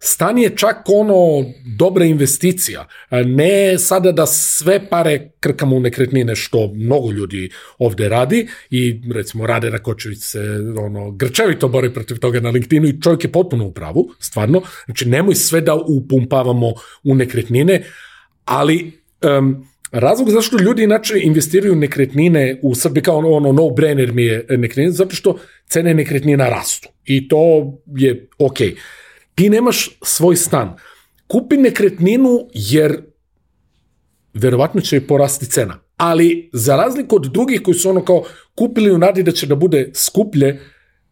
stan je čak ono dobra investicija. Ne sada da sve pare krkamo u nekretnine, što mnogo ljudi ovde radi i recimo rade na Kočević ono, grčevito bori protiv toga na LinkedInu i čovjek je potpuno u pravu, stvarno. Znači nemoj sve da upumpavamo u nekretnine, ali um, Razlog zašto ljudi inače investiraju nekretnine u Srbiji kao ono, ono no-brainer mi je nekretnina, zato što cene nekretnina rastu. I to je okej. Okay ti nemaš svoj stan. Kupi nekretninu jer verovatno će porasti cena. Ali za razliku od drugih koji su ono kao kupili u nadi da će da bude skuplje,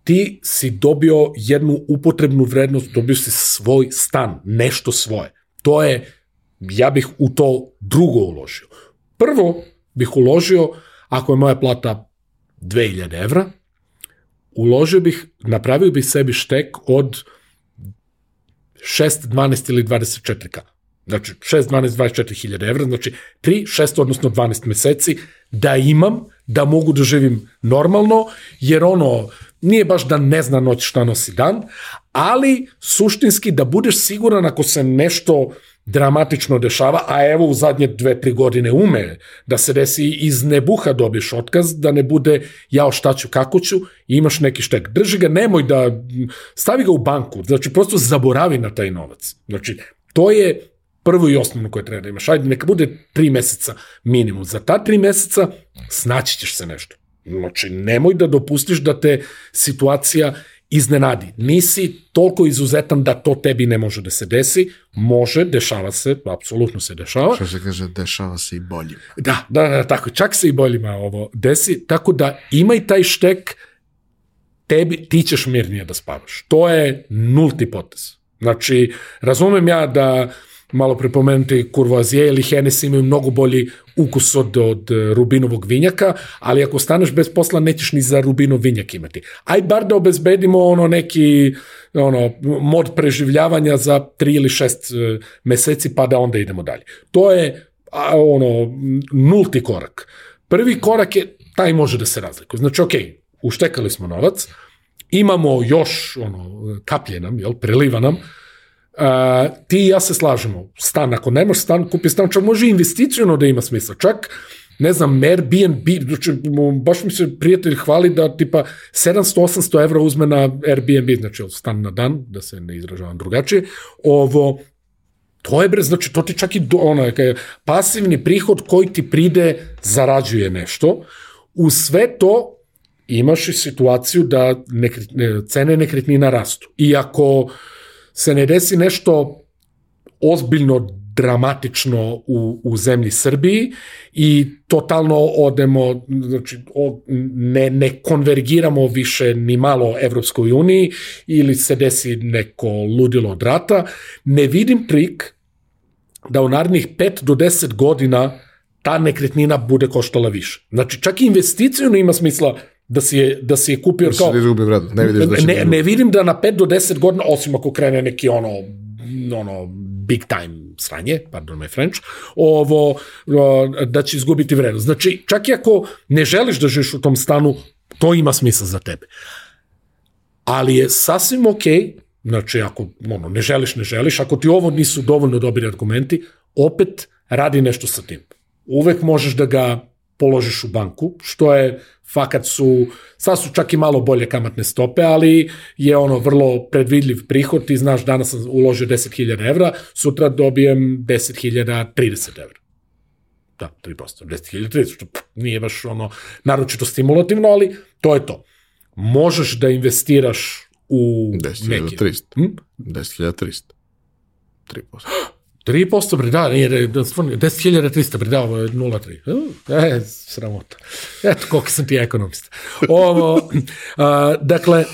ti si dobio jednu upotrebnu vrednost, dobio si svoj stan, nešto svoje. To je, ja bih u to drugo uložio. Prvo bih uložio, ako je moja plata 2000 evra, uložio bih, napravio bih sebi štek od 6, 12 ili 24k. Znači 6, 12, 24 hiljada evra, znači 3, 6, odnosno 12 meseci da imam, da mogu da živim normalno, jer ono, nije baš da ne zna noć šta nosi dan, ali suštinski da budeš siguran ako se nešto dramatično dešava, a evo u zadnje dve, tri godine ume da se desi iz nebuha dobiješ otkaz, da ne bude jao šta ću, kako ću, imaš neki štek. Drži ga, nemoj da, stavi ga u banku, znači prosto zaboravi na taj novac. Znači, to je prvo i osnovno koje treba da imaš. Ajde, neka bude tri meseca minimum. Za ta tri meseca snaći ćeš se nešto. Znači, nemoj da dopustiš da te situacija iznenadi. Nisi toliko izuzetan da to tebi ne može da se desi. Može, dešava se, apsolutno se dešava. Što se kaže, dešava se i boljima. Da, da, da, tako, čak se i boljima ovo desi. Tako da imaj taj štek, tebi, ti ćeš mirnije da spavaš. To je nulti potez. Znači, razumem ja da malo prepomenuti Courvoisier ili Hennessy imaju mnogo bolji ukus od, od rubinovog vinjaka, ali ako staneš bez posla nećeš ni za rubinov vinjak imati. Aj bar da obezbedimo ono neki ono, mod preživljavanja za tri ili šest e, meseci pa da onda idemo dalje. To je ono nulti korak. Prvi korak je taj može da se razlikuje. Znači, ok, uštekali smo novac, imamo još ono, kaplje nam, jel, preliva nam, Uh, ti i ja se slažemo, stan, ako nemaš stan, kupi stan, čak može investicijono da ima smisla, čak ne znam, Airbnb, znači, baš mi se prijatelj hvali da tipa 700-800 evra uzme na Airbnb, znači stan na dan, da se ne izražavam drugačije, ovo, to je bre, znači to ti čak i do, ono, pasivni prihod koji ti pride zarađuje nešto, u sve to imaš i situaciju da nekret, cene nekretnina rastu. Iako se ne desi nešto ozbiljno dramatično u, u zemlji Srbiji i totalno odemo, znači ne, ne konvergiramo više ni malo Evropskoj uniji ili se desi neko ludilo od rata, ne vidim trik da u narednih 5 do 10 godina ta nekretnina bude koštala više. Znači, čak i investicijno ima smisla da si je, da si je kupio da kao... Da izgubi vrednost, ne vidiš da će... Ne, ne vidim da na 5 do 10 godina, osim ako krene neki ono, ono, big time sranje, pardon my French, ovo, da će izgubiti vrednost. Znači, čak i ako ne želiš da živiš u tom stanu, to ima smisla za tebe. Ali je sasvim okej, okay, znači ako ono, ne želiš, ne želiš, ako ti ovo nisu dovoljno dobri argumenti, opet radi nešto sa tim. Uvek možeš da ga položiš u banku, što je fakat su, sad su čak i malo bolje kamatne stope, ali je ono vrlo predvidljiv prihod, ti znaš danas sam uložio 10.000 evra, sutra dobijem 10.030 evra. Da, 3%, 10.030, što nije baš ono naročito stimulativno, ali to je to. Možeš da investiraš u 10.300. Hm? 10.300. 3%. 3% bre, da, nije, da, 10.300 bre, da, ovo je 0,3. E, sramota. Eto, koliko sam ti ekonomista. Ovo, a, dakle,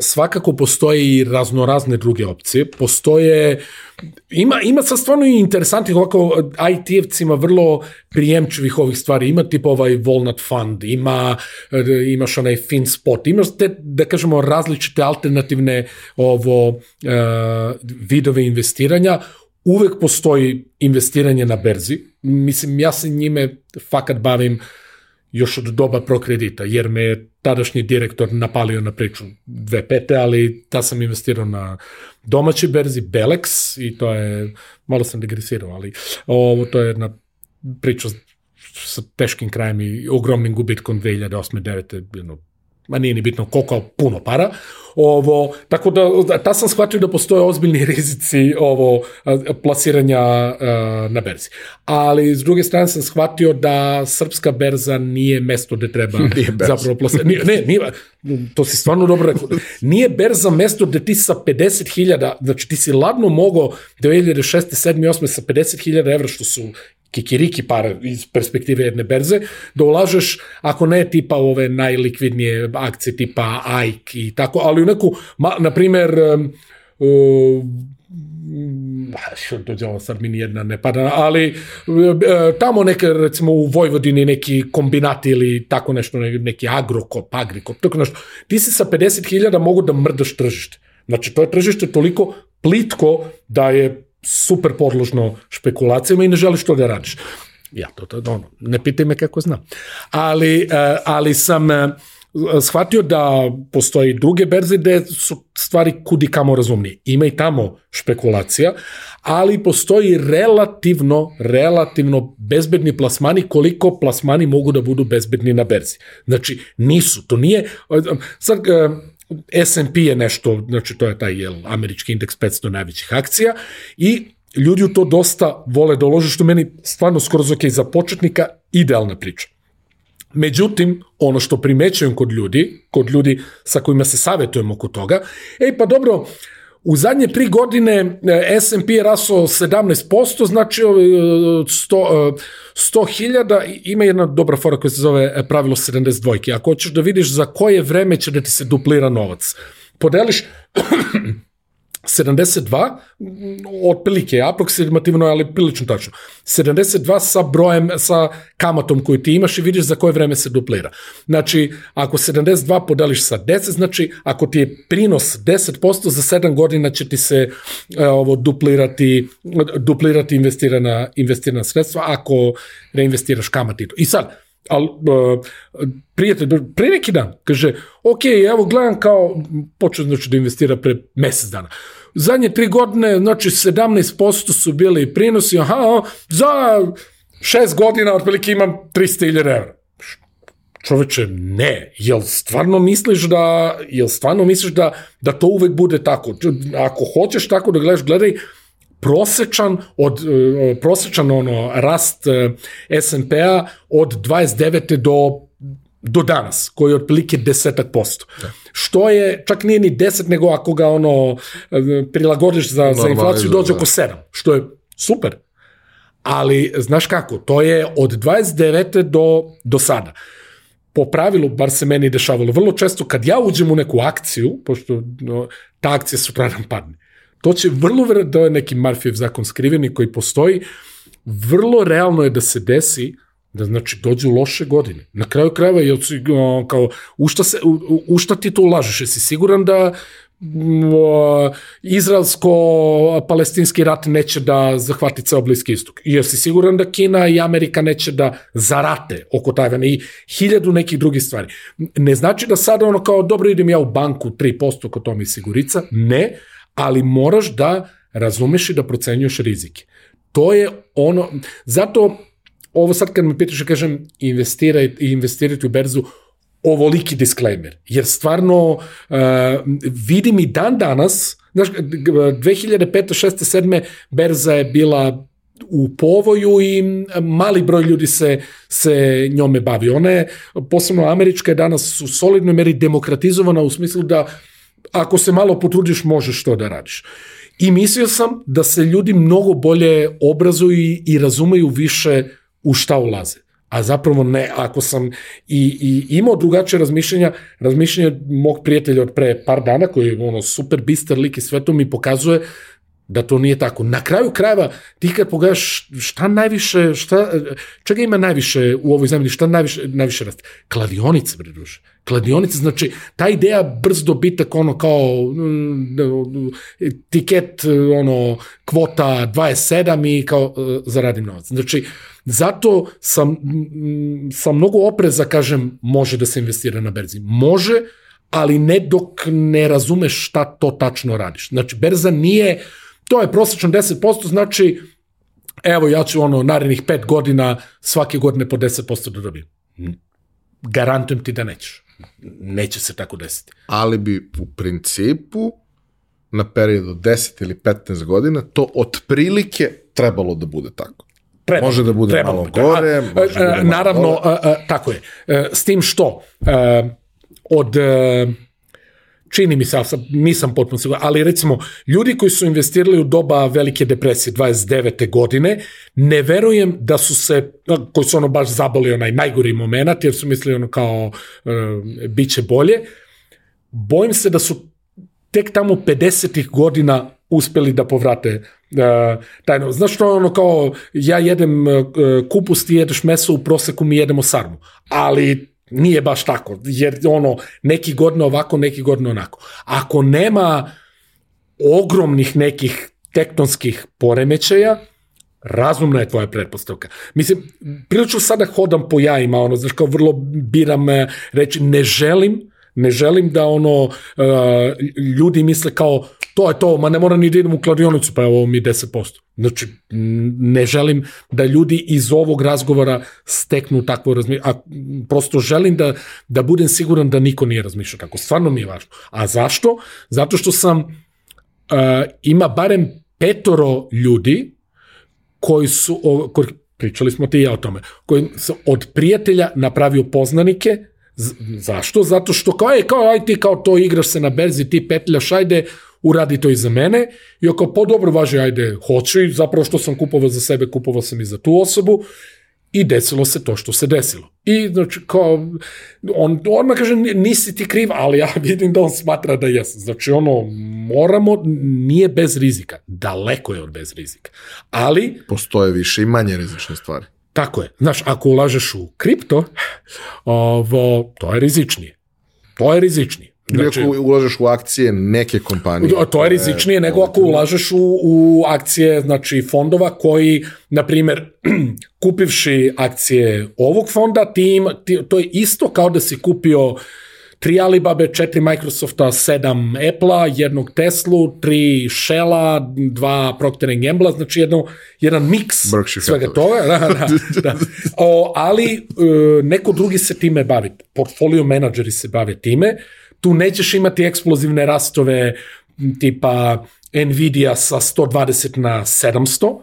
svakako postoje i raznorazne druge opcije. Postoje, ima, ima sa stvarno i interesantnih ovako IT-evcima vrlo prijemčivih ovih stvari. Ima tip ovaj Walnut Fund, ima, imaš onaj FinSpot, imaš te, da kažemo, različite alternativne ovo uh, vidove investiranja uvek postoji investiranje na berzi. Mislim, ja se njime fakat bavim još od doba prokredita, jer me je tadašnji direktor napalio na priču pete, ali ta sam investirao na domaćoj berzi Belex i to je, malo sam degresirao, ali ovo to je jedna priča sa teškim krajem i ogromnim gubitkom 2008. 9. Jedno, ma nije ni bitno koliko, puno para. Ovo, tako da, da, ta sam shvatio da postoje ozbiljni rizici ovo plasiranja na berzi. Ali, s druge strane, sam shvatio da srpska berza nije mesto gde treba zapravo plasirati. Ne, nije, to si stvarno dobro rekao. Nije berza mesto gde ti sa 50.000, znači ti si ladno mogao 2006. 7. 8. sa 50.000 evra, što su kikiriki para iz perspektive jedne berze, da ulažeš, ako ne tipa ove najlikvidnije akcije tipa AIK i tako, ali u neku, ma, na primer, što dođe ovo sad mi nijedna ne pada, ali tamo neke, recimo u Vojvodini neki kombinati ili tako nešto, neki agrokop, agrikop, tako nešto. Ti si sa 50.000 mogu da mrdaš tržište. Znači, to je tržište toliko plitko da je super podložno špekulacijama i ne želiš to da radiš. Ja, to, to, ono, ne pitaj me kako znam. Ali, e, ali sam e, shvatio da postoji druge berze gde su stvari kudi kamo razumnije. Ima i tamo špekulacija, ali postoji relativno, relativno bezbedni plasmani koliko plasmani mogu da budu bezbedni na berzi. Znači, nisu, to nije, sad, e, S&P je nešto, znači to je taj jel, američki indeks 500 najvećih akcija i ljudi u to dosta vole da ulože, što meni stvarno skoro ok za početnika, idealna priča. Međutim, ono što primećujem kod ljudi, kod ljudi sa kojima se savjetujemo oko toga, ej pa dobro, U zadnje tri godine e, S&P je rasao 17%, znači 100.000, e, ima jedna dobra fora koja se zove pravilo 72. Ako hoćeš da vidiš za koje vreme će da ti se duplira novac, podeliš 72, otprilike, aproksimativno, ali prilično tačno. 72 sa brojem, sa kamatom koju ti imaš i vidiš za koje vreme se duplira. Znači, ako 72 podeliš sa 10, znači, ako ti je prinos 10%, za 7 godina će ti se e, ovo duplirati, duplirati investirana, investirana sredstva ako reinvestiraš kamati. I sad, ali uh, prijatelj, pre neki dan, kaže, ok, evo gledam kao, počeo znači da investira pre mesec dana. Zadnje tri godine, znači 17% su bili prinosi, aha, za šest godina otprilike imam 300.000 evra. Čoveče, ne. Jel stvarno misliš da, jel stvarno misliš da, da to uvek bude tako? Ako hoćeš tako da gledaš, gledaj prosečan od uh, prosečan ono rast uh, S&P-a od 29. do do danas, koji je otprilike desetak posto. Da. Što je, čak nije ni deset, nego ako ga ono prilagodiš za, za inflaciju, dođe oko sedam, što je super. Ali, znaš kako, to je od 29. do, do sada. Po pravilu, bar se meni dešavalo, vrlo često kad ja uđem u neku akciju, pošto no, ta akcija sutradan padne, To će vrlo vjerojatno da je neki Marfijev zakon skriveni koji postoji, vrlo realno je da se desi da znači dođu loše godine. Na kraju krajeva je kao u šta, se, u, u šta ti to ulažeš? Jesi siguran da izraelsko-palestinski rat neće da zahvati ceo Bliski istok. I jesi siguran da Kina i Amerika neće da zarate oko Tajvana i hiljadu nekih drugih stvari. Ne znači da sada ono kao dobro idem ja u banku 3% kod to mi sigurica, ne, ali moraš da razumeš i da procenjuješ rizike. To je ono, zato ovo sad kad me pitaš da kažem investiraj i investirati u berzu, ovoliki disclaimer, jer stvarno uh, vidim i dan danas, znaš, 2005. 6. 7. berza je bila u povoju i mali broj ljudi se, se njome bavi. Ona je, posebno američka, je danas u solidnoj meri demokratizovana u smislu da ako se malo potrudiš, možeš to da radiš. I mislio sam da se ljudi mnogo bolje obrazuju i, razumeju više u šta ulaze. A zapravo ne, ako sam i, i imao drugačije razmišljenja, razmišljenje mog prijatelja od pre par dana, koji je ono super bister lik i sve to mi pokazuje da to nije tako. Na kraju krajeva, ti kad pogledaš šta najviše, šta, čega ima najviše u ovoj zemlji, šta najviše, najviše raste? Kladionice, bre duže. Kladionice, znači, ta ideja brz dobitak, ono kao mm, tiket, ono, kvota 27 i kao uh, zaradim novac. Znači, zato sam, mm, sam mnogo opreza, kažem, može da se investira na berzi. Može, ali ne dok ne razumeš šta to tačno radiš. Znači, berza nije, to je prosečno 10%, znači, evo, ja ću ono, narednih pet godina, svake godine po 10% da dobijem. Garantujem ti da nećeš. Neće se tako desiti. Ali bi u principu na periodu 10 ili 15 godina to otprilike trebalo da bude tako. Treba, može da bude treba, malo gore, a, može da bude Naravno, malo a, a, tako je. E, s tim što, a, od e, čini mi se, nisam potpuno siguran, ali recimo, ljudi koji su investirali u doba velike depresije 29. godine, ne verujem da su se, koji su ono baš zaboli onaj najgori moment, jer su mislili ono kao uh, bit će bolje, bojim se da su tek tamo 50. godina uspeli da povrate uh, tajno. Znaš što ono kao, ja jedem uh, kupus, ti jedeš meso, u proseku mi jedemo sarmu. Ali Nije baš tako, jer ono, neki godina ovako, neki godina onako. Ako nema ogromnih nekih tektonskih poremećaja, razumna je tvoja pretpostavka. Mislim, prilično sada hodam po jajima, ono, znaš, kao vrlo biram e, reći, ne želim, ne želim da ono, uh, ljudi misle kao, to je to, ma ne moram ni da idem u kladionicu, pa evo mi 10%. Znači, ne želim da ljudi iz ovog razgovora steknu takvo razmišljanje, a prosto želim da, da budem siguran da niko nije razmišljao tako. Stvarno mi je važno. A zašto? Zato što sam, uh, ima barem petoro ljudi koji su, o, koji, pričali smo ti i ja o tome, koji su od prijatelja napravio poznanike, Z, zašto? Zato što kao, ej, kao, aj ti kao to igraš se na berzi, ti petljaš, ajde, uradi to i za mene. I ako po dobro važi, ajde, hoću i zapravo što sam kupovao za sebe, kupovao sam i za tu osobu i desilo se to što se desilo. I znači, kao, on, on me kaže, nisi ti kriv, ali ja vidim da on smatra da jesam. Znači, ono, moramo, nije bez rizika. Daleko je od bez rizika. Ali... Postoje više i manje rizične stvari. Tako je. Znaš, ako ulažeš u kripto, ovo, to je rizičnije. To je rizičnije. Znači, ako ulažeš u akcije neke kompanije. To je rizičnije nego ako ulažeš u, u akcije znači fondova koji, na primer, kupivši akcije ovog fonda, ti ima, ti, to je isto kao da si kupio tri Alibaba, četiri Microsofta, sedam Apple-a, jednog Teslu, tri Shell-a, dva Procter Gamble, znači jedno, jedan miks Berkshire svega toga. Da, da, da. O, ali e, neko drugi se time bavi. Portfolio menadžeri se bave time tu nećeš imati eksplozivne rastove tipa Nvidia sa 120 na 700,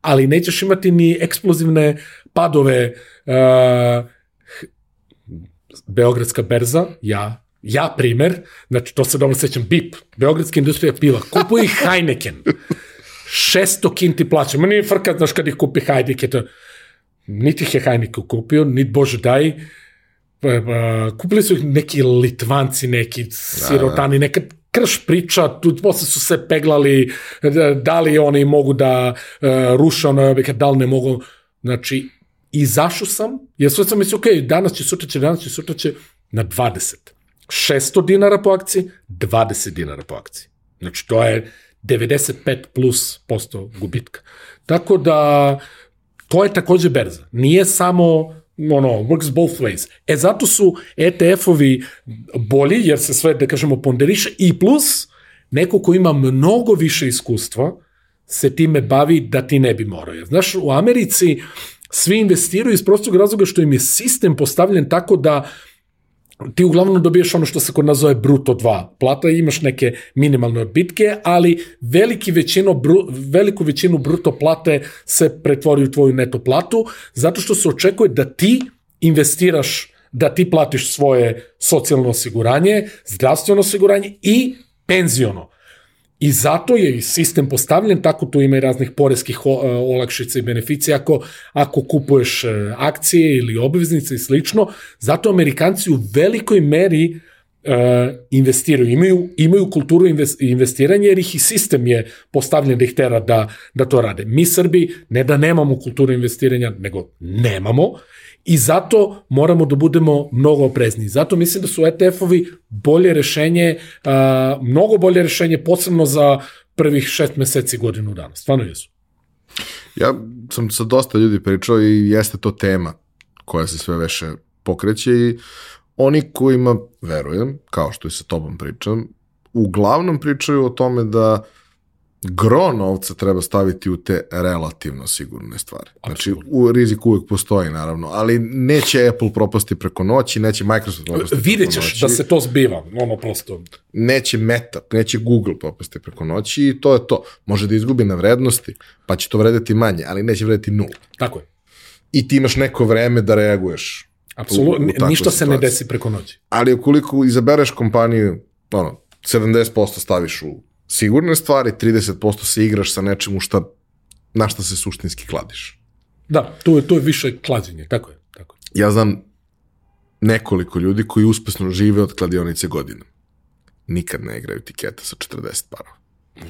ali nećeš imati ni eksplozivne padove uh, Beogradska berza, ja, ja primer, znači to se dobro sećam, BIP, Beogradska industrija piva, kupuje ih Heineken, 600 kinti plaća, ma nije frka, znaš kad ih kupi Heineken, to, niti ih je Heineken kupio, niti Bože daj, uh, kupili su ih neki Litvanci, neki sirotani, neka krš priča, tu posle su se peglali, da li oni mogu da uh, ruše ono objekat, da li ne mogu, znači, izašao sam, jer sve sam mislio, ok, danas će, sutra će, danas će, sutra će, na 20. 600 dinara po akciji, 20 dinara po akciji. Znači, to je 95 plus posto gubitka. Tako da, to je takođe berza. Nije samo ono, works both ways. E zato su ETF-ovi bolji, jer se sve, da kažemo, ponderiše, i plus, neko ko ima mnogo više iskustva, se time bavi da ti ne bi morao. Znaš, u Americi svi investiraju iz prostog razloga što im je sistem postavljen tako da uh, ti uglavnom dobiješ ono što se kod nas zove bruto 2 plata, imaš neke minimalne odbitke, ali veliki većino, bru, veliku većinu bruto plate se pretvori u tvoju neto platu, zato što se očekuje da ti investiraš, da ti platiš svoje socijalno osiguranje, zdravstveno osiguranje i penziono. I zato je sistem postavljen, tako tu ima i raznih poreskih e, olakšica i beneficija ako, ako kupuješ e, akcije ili obveznice i slično. Zato Amerikanci u velikoj meri investiraju, imaju, imaju kulturu investiranja jer ih i sistem je postavljen da ih tera da, da to rade. Mi Srbi ne da nemamo kulturu investiranja, nego nemamo i zato moramo da budemo mnogo oprezni. Zato mislim da su ETF-ovi bolje rešenje, a, mnogo bolje rešenje, posebno za prvih šest meseci godinu dana. Stvarno jesu. Ja sam sa dosta ljudi pričao i jeste to tema koja se sve veše pokreće i oni kojima verujem, kao što i sa tobom pričam, uglavnom pričaju o tome da gro novca treba staviti u te relativno sigurne stvari. Znači, u rizik uvek postoji, naravno, ali neće Apple propasti preko noći, neće Microsoft propasti Vidjet ćeš da se to zbiva, ono prosto. Neće Meta, neće Google propasti preko noći i to je to. Može da izgubi na vrednosti, pa će to vredeti manje, ali neće vredeti nul. Tako je. I ti imaš neko vreme da reaguješ. Apsolutno, ništa se ne desi preko noći. Ali ukoliko izabereš kompaniju, ono, 70% staviš u sigurne stvari, 30% se igraš sa nečemu šta, na šta se suštinski kladiš. Da, to je, to je više klađenje, tako je. Tako je. Ja znam nekoliko ljudi koji uspešno žive od kladionice godina. Nikad ne igraju tiketa sa 40 parova.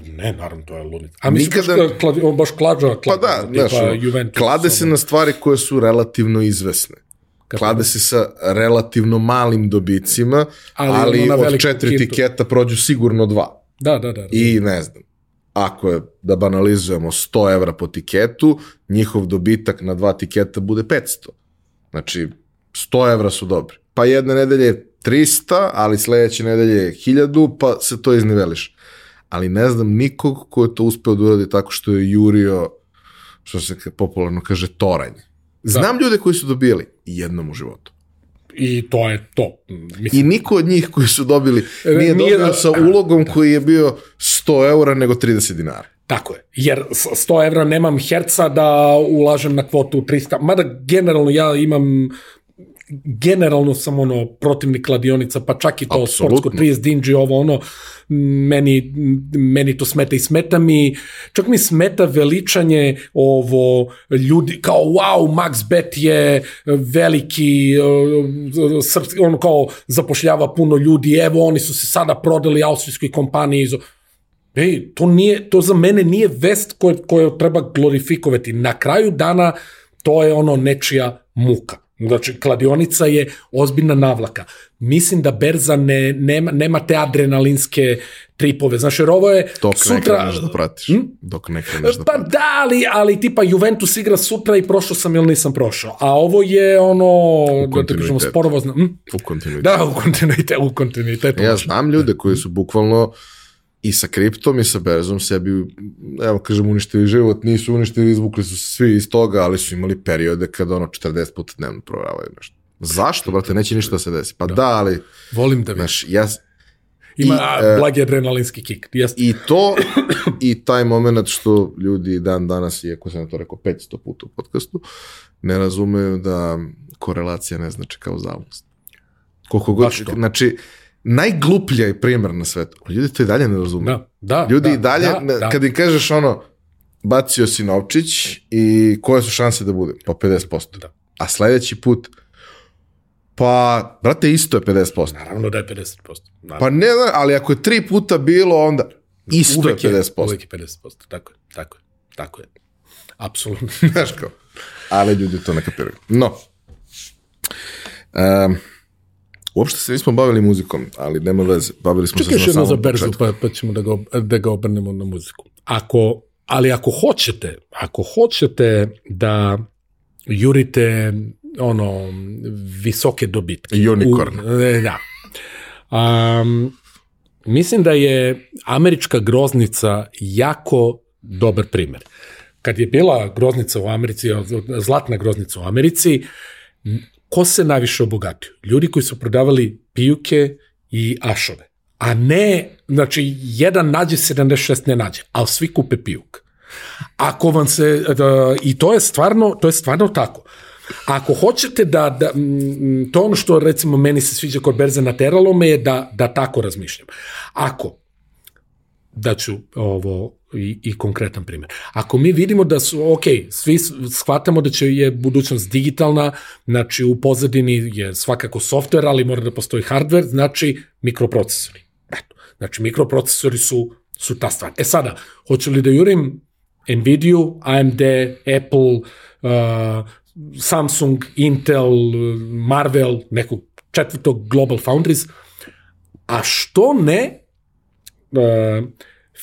Ne, naravno, to je ludnica. A mislim Nikada... baš, kladi, on baš klađa, klađa pa da, tipa znaš, Juventus. Klade se na stvari koje su relativno izvesne. Klade se sa relativno malim dobicima, ali, ali od četiri kintu. tiketa prođu sigurno dva. Da, da, da. I ne znam, ako je, da banalizujemo, 100 evra po tiketu, njihov dobitak na dva tiketa bude 500. Znači, 100 evra su dobri. Pa jedne nedelje je 300, ali sledeće nedelje je 1000, pa se to izniveliš. Ali ne znam nikog ko je to uspeo da uradi tako što je jurio, što se popularno kaže, toranj. Znam da. ljude koji su dobili jednom u životu i to je to. Mislim. I niko od njih koji su dobili nije, nije dobio da, sa ulogom da. koji je bio 100 eura nego 30 dinara. Tako je, jer 100 evra nemam herca da ulažem na kvotu 300, mada generalno ja imam generalno sam ono protivnik kladionica, pa čak i to Absolutno. sportsko 30 dinđi, ovo ono, meni, meni to smeta i smeta mi, čak mi smeta veličanje ovo ljudi, kao wow, Max Bet je veliki, uh, srpski, ono kao zapošljava puno ljudi, evo oni su se sada prodali austrijskoj kompaniji, Ej, to, nije, to za mene nije vest koju, koju treba glorifikovati. Na kraju dana to je ono nečija muka. Znači, kladionica je ozbiljna navlaka. Mislim da berza ne, nema, nema te adrenalinske tripove. Znaš, jer ovo je Dok sutra... ne kreneš da pratiš. Hm? Dok ne kreneš da pa pratiš. Pa da, ali, ali tipa Juventus igra sutra i prošao sam ili nisam prošao. A ovo je ono, da te kažemo, sporovozno. Hm? U kontinuitetu. Da, u kontinuitetu. U kontinuitetu ja znam ljude koji su bukvalno i sa kriptom i sa berzom sebi, evo kažem, uništili život, nisu uništili, izvukli su svi iz toga, ali su imali periode kada ono 40 puta dnevno provravaju nešto. Zašto, brate, neće ništa da se desi. Pa da, da ali... Volim da vidim. Znaš, ja, Ima I, e, blagi adrenalinski kik. Yes. I to, i taj moment što ljudi dan danas, iako sam to rekao 500 puta u podcastu, ne razumeju da korelacija ne znači kao zavnost. Koliko god, znači, najgluplja je primjer na svetu. Ljudi to i dalje ne razume. Da, da, Ljudi da, i dalje, da, da. kad im kažeš ono, bacio si novčić i koje su šanse da bude? Pa 50%. Da. A sledeći put, pa, brate, isto je 50%. Naravno da je 50%. Naravno. Pa ne, ali ako je tri puta bilo, onda isto uvek je 50%. Je, uvek je 50%, tako je, tako je, tako je. Apsolutno. Znaš kao, ali ljudi to ne kapiraju. No, um, Uopšte se nismo bavili muzikom, ali nema veze. Bavili smo Čekaj se na samom za berzu, pa, pa ćemo da ga, da ga obrnemo na muziku. Ako, ali ako hoćete, ako hoćete da jurite ono visoke dobitke. Unicorn. U, e, da. Um, mislim da je američka groznica jako dobar primer. Kad je bila groznica u Americi, zlatna groznica u Americi, ko se najviše obogatio? Ljudi koji su prodavali pijuke i ašove. A ne, znači, jedan nađe 76 ne nađe, ali svi kupe pijuk. Ako vam se, da, i to je stvarno, to je stvarno tako. Ako hoćete da, da to ono što recimo meni se sviđa kod berze nateralo me je da, da tako razmišljam. Ako daću ovo i, i konkretan primjer. Ako mi vidimo da su, ok, svi shvatamo da će je budućnost digitalna, znači u pozadini je svakako software, ali mora da postoji hardware, znači mikroprocesori. Eto, znači mikroprocesori su, su ta stvar. E sada, hoću li da jurim Nvidia, AMD, Apple, uh, Samsung, Intel, Marvel, nekog četvrtog Global Foundries, a što ne uh,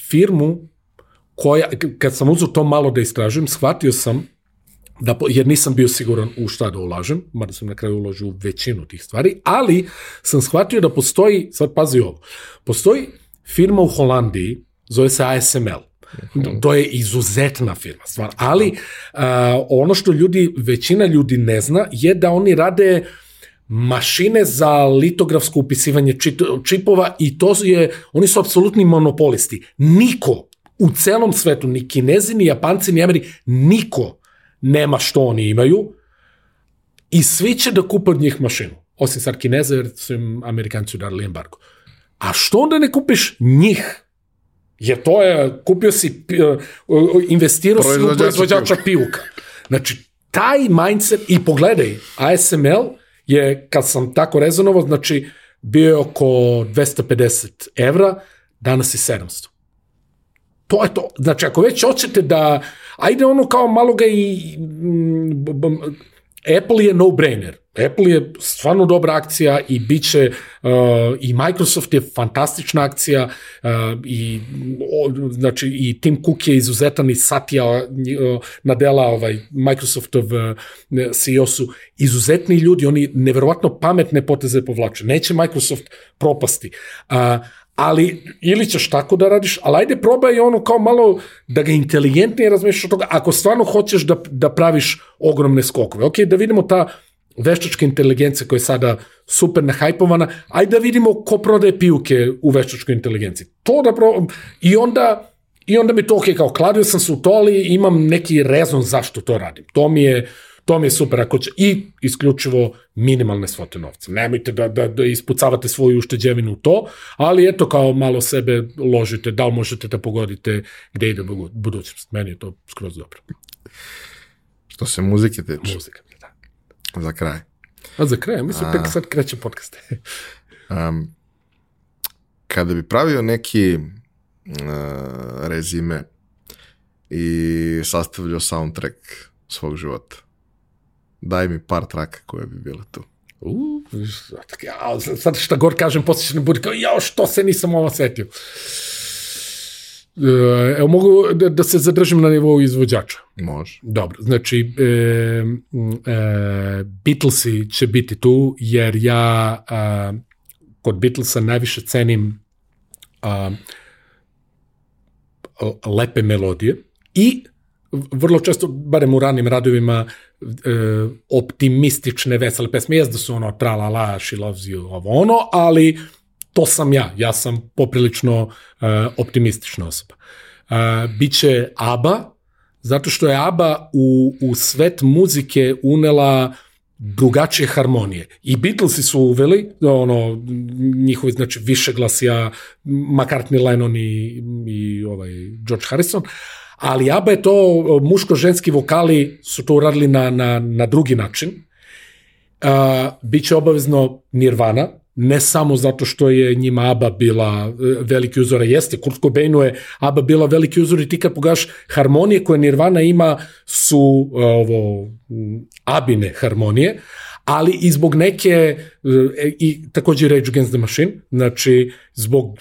firmu koja, kad sam uzao to malo da istražujem, shvatio sam da, jer nisam bio siguran u šta da ulažem, mada sam na kraju uložio u većinu tih stvari, ali sam shvatio da postoji, sad pazi ovo, postoji firma u Holandiji, zove se ASML, To je izuzetna firma, stvar. Ali uh, ono što ljudi, većina ljudi ne zna je da oni rade mašine za litografsko upisivanje čipova i to je, oni su apsolutni monopolisti. Niko u celom svetu, ni kinezi, ni japanci, ni ameri, niko nema što oni imaju i svi će da kupe od njih mašinu. Osim sad kineza, jer su im amerikanci udarili embargo. A što onda ne kupiš njih? Jer to je, kupio si, investirao si u proizvođača pijuka. Znači, taj mindset, i pogledaj, ASML je, kad sam tako rezonovao, znači, bio je oko 250 evra, danas je 700. To je to. Znači, ako već hoćete da, ajde ono kao malo ga i, Apple je no-brainer. Apple je stvarno dobra akcija i bit će, uh, i Microsoft je fantastična akcija uh, i, o, znači, i Tim Cook je izuzetan i Satya uh, Nadella, ovaj, Microsoftov uh, CEO su izuzetni ljudi, oni neverovatno pametne poteze povlače. Neće Microsoft propasti. Uh, ali ili ćeš tako da radiš, ali ajde probaj ono kao malo da ga inteligentnije razmišljaš od toga, ako stvarno hoćeš da, da praviš ogromne skokove. Ok, da vidimo ta veštačka inteligencija koja je sada super nahajpovana, ajde da vidimo ko prodaje pijuke u veštačkoj inteligenciji. To da probam, i onda, i onda mi to ok, kao kladio sam se u to, ali imam neki rezon zašto to radim. To mi je, To mi je super, ako će, i isključivo minimalne svote novca. Nemojte da, da, da ispucavate svoju ušteđevinu u to, ali eto kao malo sebe ložite, da li možete da pogodite gde ide budućnost. Meni je to skroz dobro. Što se muzike tiče? Muzika, da. Za kraj. A za kraj, mislim, A, tek sad kreće podcast. um, kada bi pravio neki uh, rezime i sastavljao soundtrack svog života, daj mi par traka koje bi bile tu. U, ja, sad šta god kažem, posle će ne bude kao, jao, što se nisam ovo setio. E, evo, mogu da, da se zadržim na nivou izvođača. Može. Dobro, znači, e, e, Beatlesi će biti tu, jer ja a, kod Beatlesa najviše cenim a, lepe melodije i vrlo često, barem u ranim radovima, optimistične, vesele pesme. Jes da su ono tra la la, she loves you, ovo ono, ali to sam ja. Ja sam poprilično e, optimistična osoba. E, biće ABBA, zato što je ABBA u, u svet muzike unela drugačije harmonije. I Beatlesi su uveli, ono, njihovi, znači, više glasija, McCartney, Lennon i, i ovaj, George Harrison, ali ABBA je to, muško-ženski vokali su to uradili na, na, na drugi način. Uh, biće obavezno Nirvana, ne samo zato što je njima ABBA bila e, veliki uzor, jeste, Kurt Cobainu je ABBA bila veliki uzor i ti kad pogaš harmonije koje Nirvana ima su e, ovo abine harmonije, ali i zbog neke, e, i takođe Rage Against the Machine, znači zbog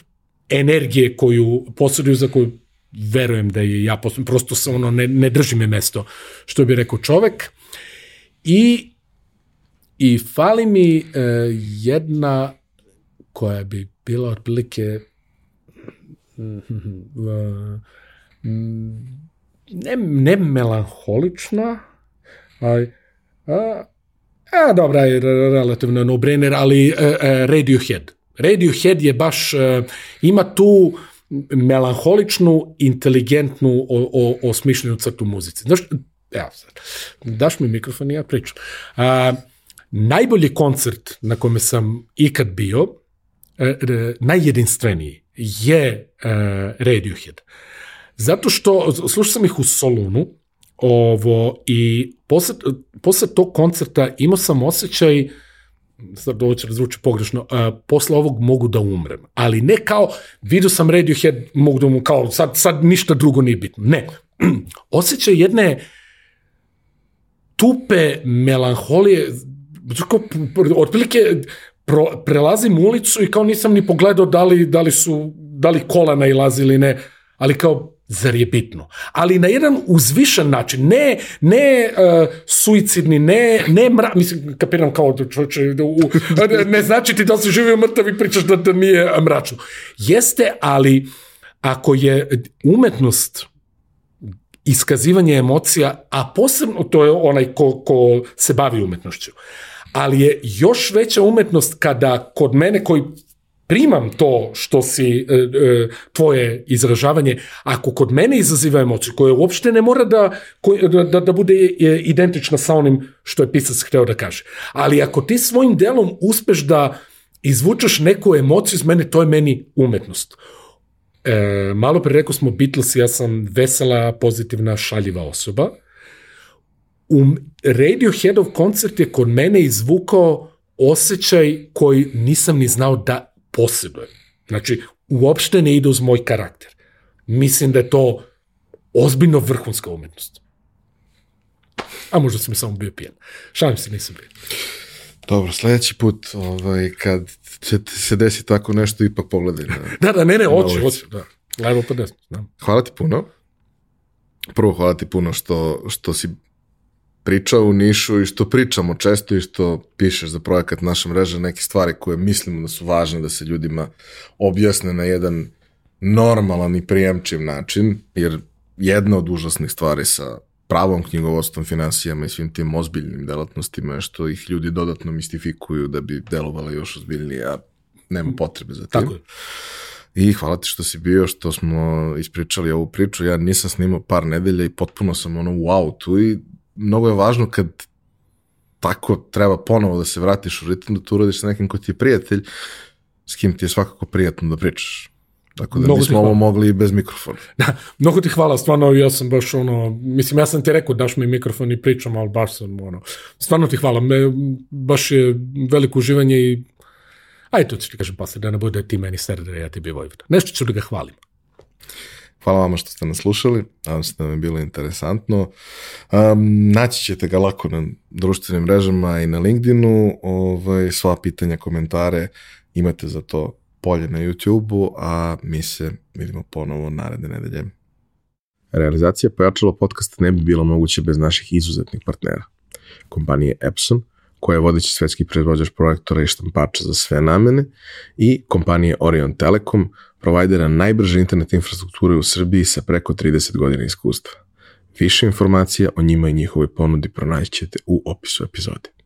energije koju posreduju za koju verujem da je ja prosto se ono ne, ne drži me mesto, što bi rekao čovek. I, i fali mi e, jedna koja bi bila otprilike ne, ne melanholična, ali a, a dobra je relativno no-brainer, ali e, e, Radiohead. Radiohead je baš, e, ima tu melanholičnu, inteligentnu, o, o, osmišljenu crtu muzici. Znaš, evo sad, daš mi mikrofon i ja pričam. A, najbolji koncert na kome sam ikad bio, e, e, najjedinstveniji, je uh, Radiohead. Zato što, slušao sam ih u Solunu, ovo, i posle, posle tog koncerta imao sam osjećaj, sad ovo će razvući pogrešno, uh, posle ovog mogu da umrem. Ali ne kao, vidio sam Radiohead, mogu da umrem, kao sad, sad ništa drugo nije bitno. Ne. osjećaj jedne tupe melanholije, kao, otprilike pro, prelazim ulicu i kao nisam ni pogledao da li, da li su, da li kola nailazi ili ne, ali kao zar je bitno? Ali na jedan uzvišen način, ne, ne uh, suicidni, ne, ne mra, mislim, kapiram kao da čovječe, da u, ne znači ti da si živio mrtav i pričaš da, da nije mračno. Jeste, ali ako je umetnost iskazivanje emocija, a posebno to je onaj ko, ko se bavi umetnošću, ali je još veća umetnost kada kod mene koji primam to što si e, e, tvoje izražavanje, ako kod mene izaziva emociju koja uopšte ne mora da, da, da, da bude e, identična sa onim što je pisac hteo da kaže. Ali ako ti svojim delom uspeš da izvučeš neku emociju iz mene, to je meni umetnost. E, malo pre rekao smo Beatles, ja sam vesela, pozitivna, šaljiva osoba. U Radioheadov koncert je kod mene izvukao osjećaj koji nisam ni znao da posjeduje. Znači, uopšte ne ide uz moj karakter. Mislim da je to ozbiljno vrhunska umetnost. A možda sam samo bio pijan. Šalim se, nisam bio. Dobro, sledeći put, ovaj, kad će se desiti tako nešto, ipak pogledaj. Na, da, da, ne, ne, hoću, hoću, da. Levo pa desno, da. Hvala ti puno. Prvo, hvala ti puno što, što si pričao u Nišu i što pričamo često i što pišeš za projekat naša mreža neke stvari koje mislimo da su važne da se ljudima objasne na jedan normalan i prijemčiv način, jer jedna od užasnih stvari sa pravom knjigovodstvom, finansijama i svim tim ozbiljnim delatnostima je što ih ljudi dodatno mistifikuju da bi delovalo još ozbiljnije, a nema potrebe za tim. Tako je. I hvala ti što si bio, što smo ispričali ovu priču. Ja nisam snimao par nedelja i potpuno sam ono wow tu i mnogo je važno kad tako treba ponovo da se vratiš u ritam, da to uradiš sa nekim ko ti je prijatelj, s kim ti je svakako prijatno da pričaš. Tako da mnogo nismo ovo mogli bez mikrofona. Da, mnogo ti hvala, stvarno ja sam baš ono, mislim ja sam ti rekao daš mi mikrofon i pričam, ali baš sam ono, stvarno ti hvala, me, baš je veliko uživanje i aj to ću ti kažem posle, da ne bude ti meni srde, ja ti bi Vojvoda. Nešto ću da ga hvalim. Hvala vama što ste nas slušali, nadam se da vam je bilo interesantno. Um, naći ćete ga lako na društvenim mrežama i na LinkedInu. Ovaj, sva pitanja, komentare imate za to polje na YouTube-u, a mi se vidimo ponovo naredne nedelje. Realizacija pojačalo podcasta ne bi bilo moguće bez naših izuzetnih partnera. Kompanije Epson, koja je vodeći svetski proizvođač projektora i štampača za sve namene, i kompanije Orion Telekom, provajdera najbrže internet infrastrukture u Srbiji sa preko 30 godina iskustva. Više informacija o njima i njihovoj ponudi pronaćete u opisu epizode.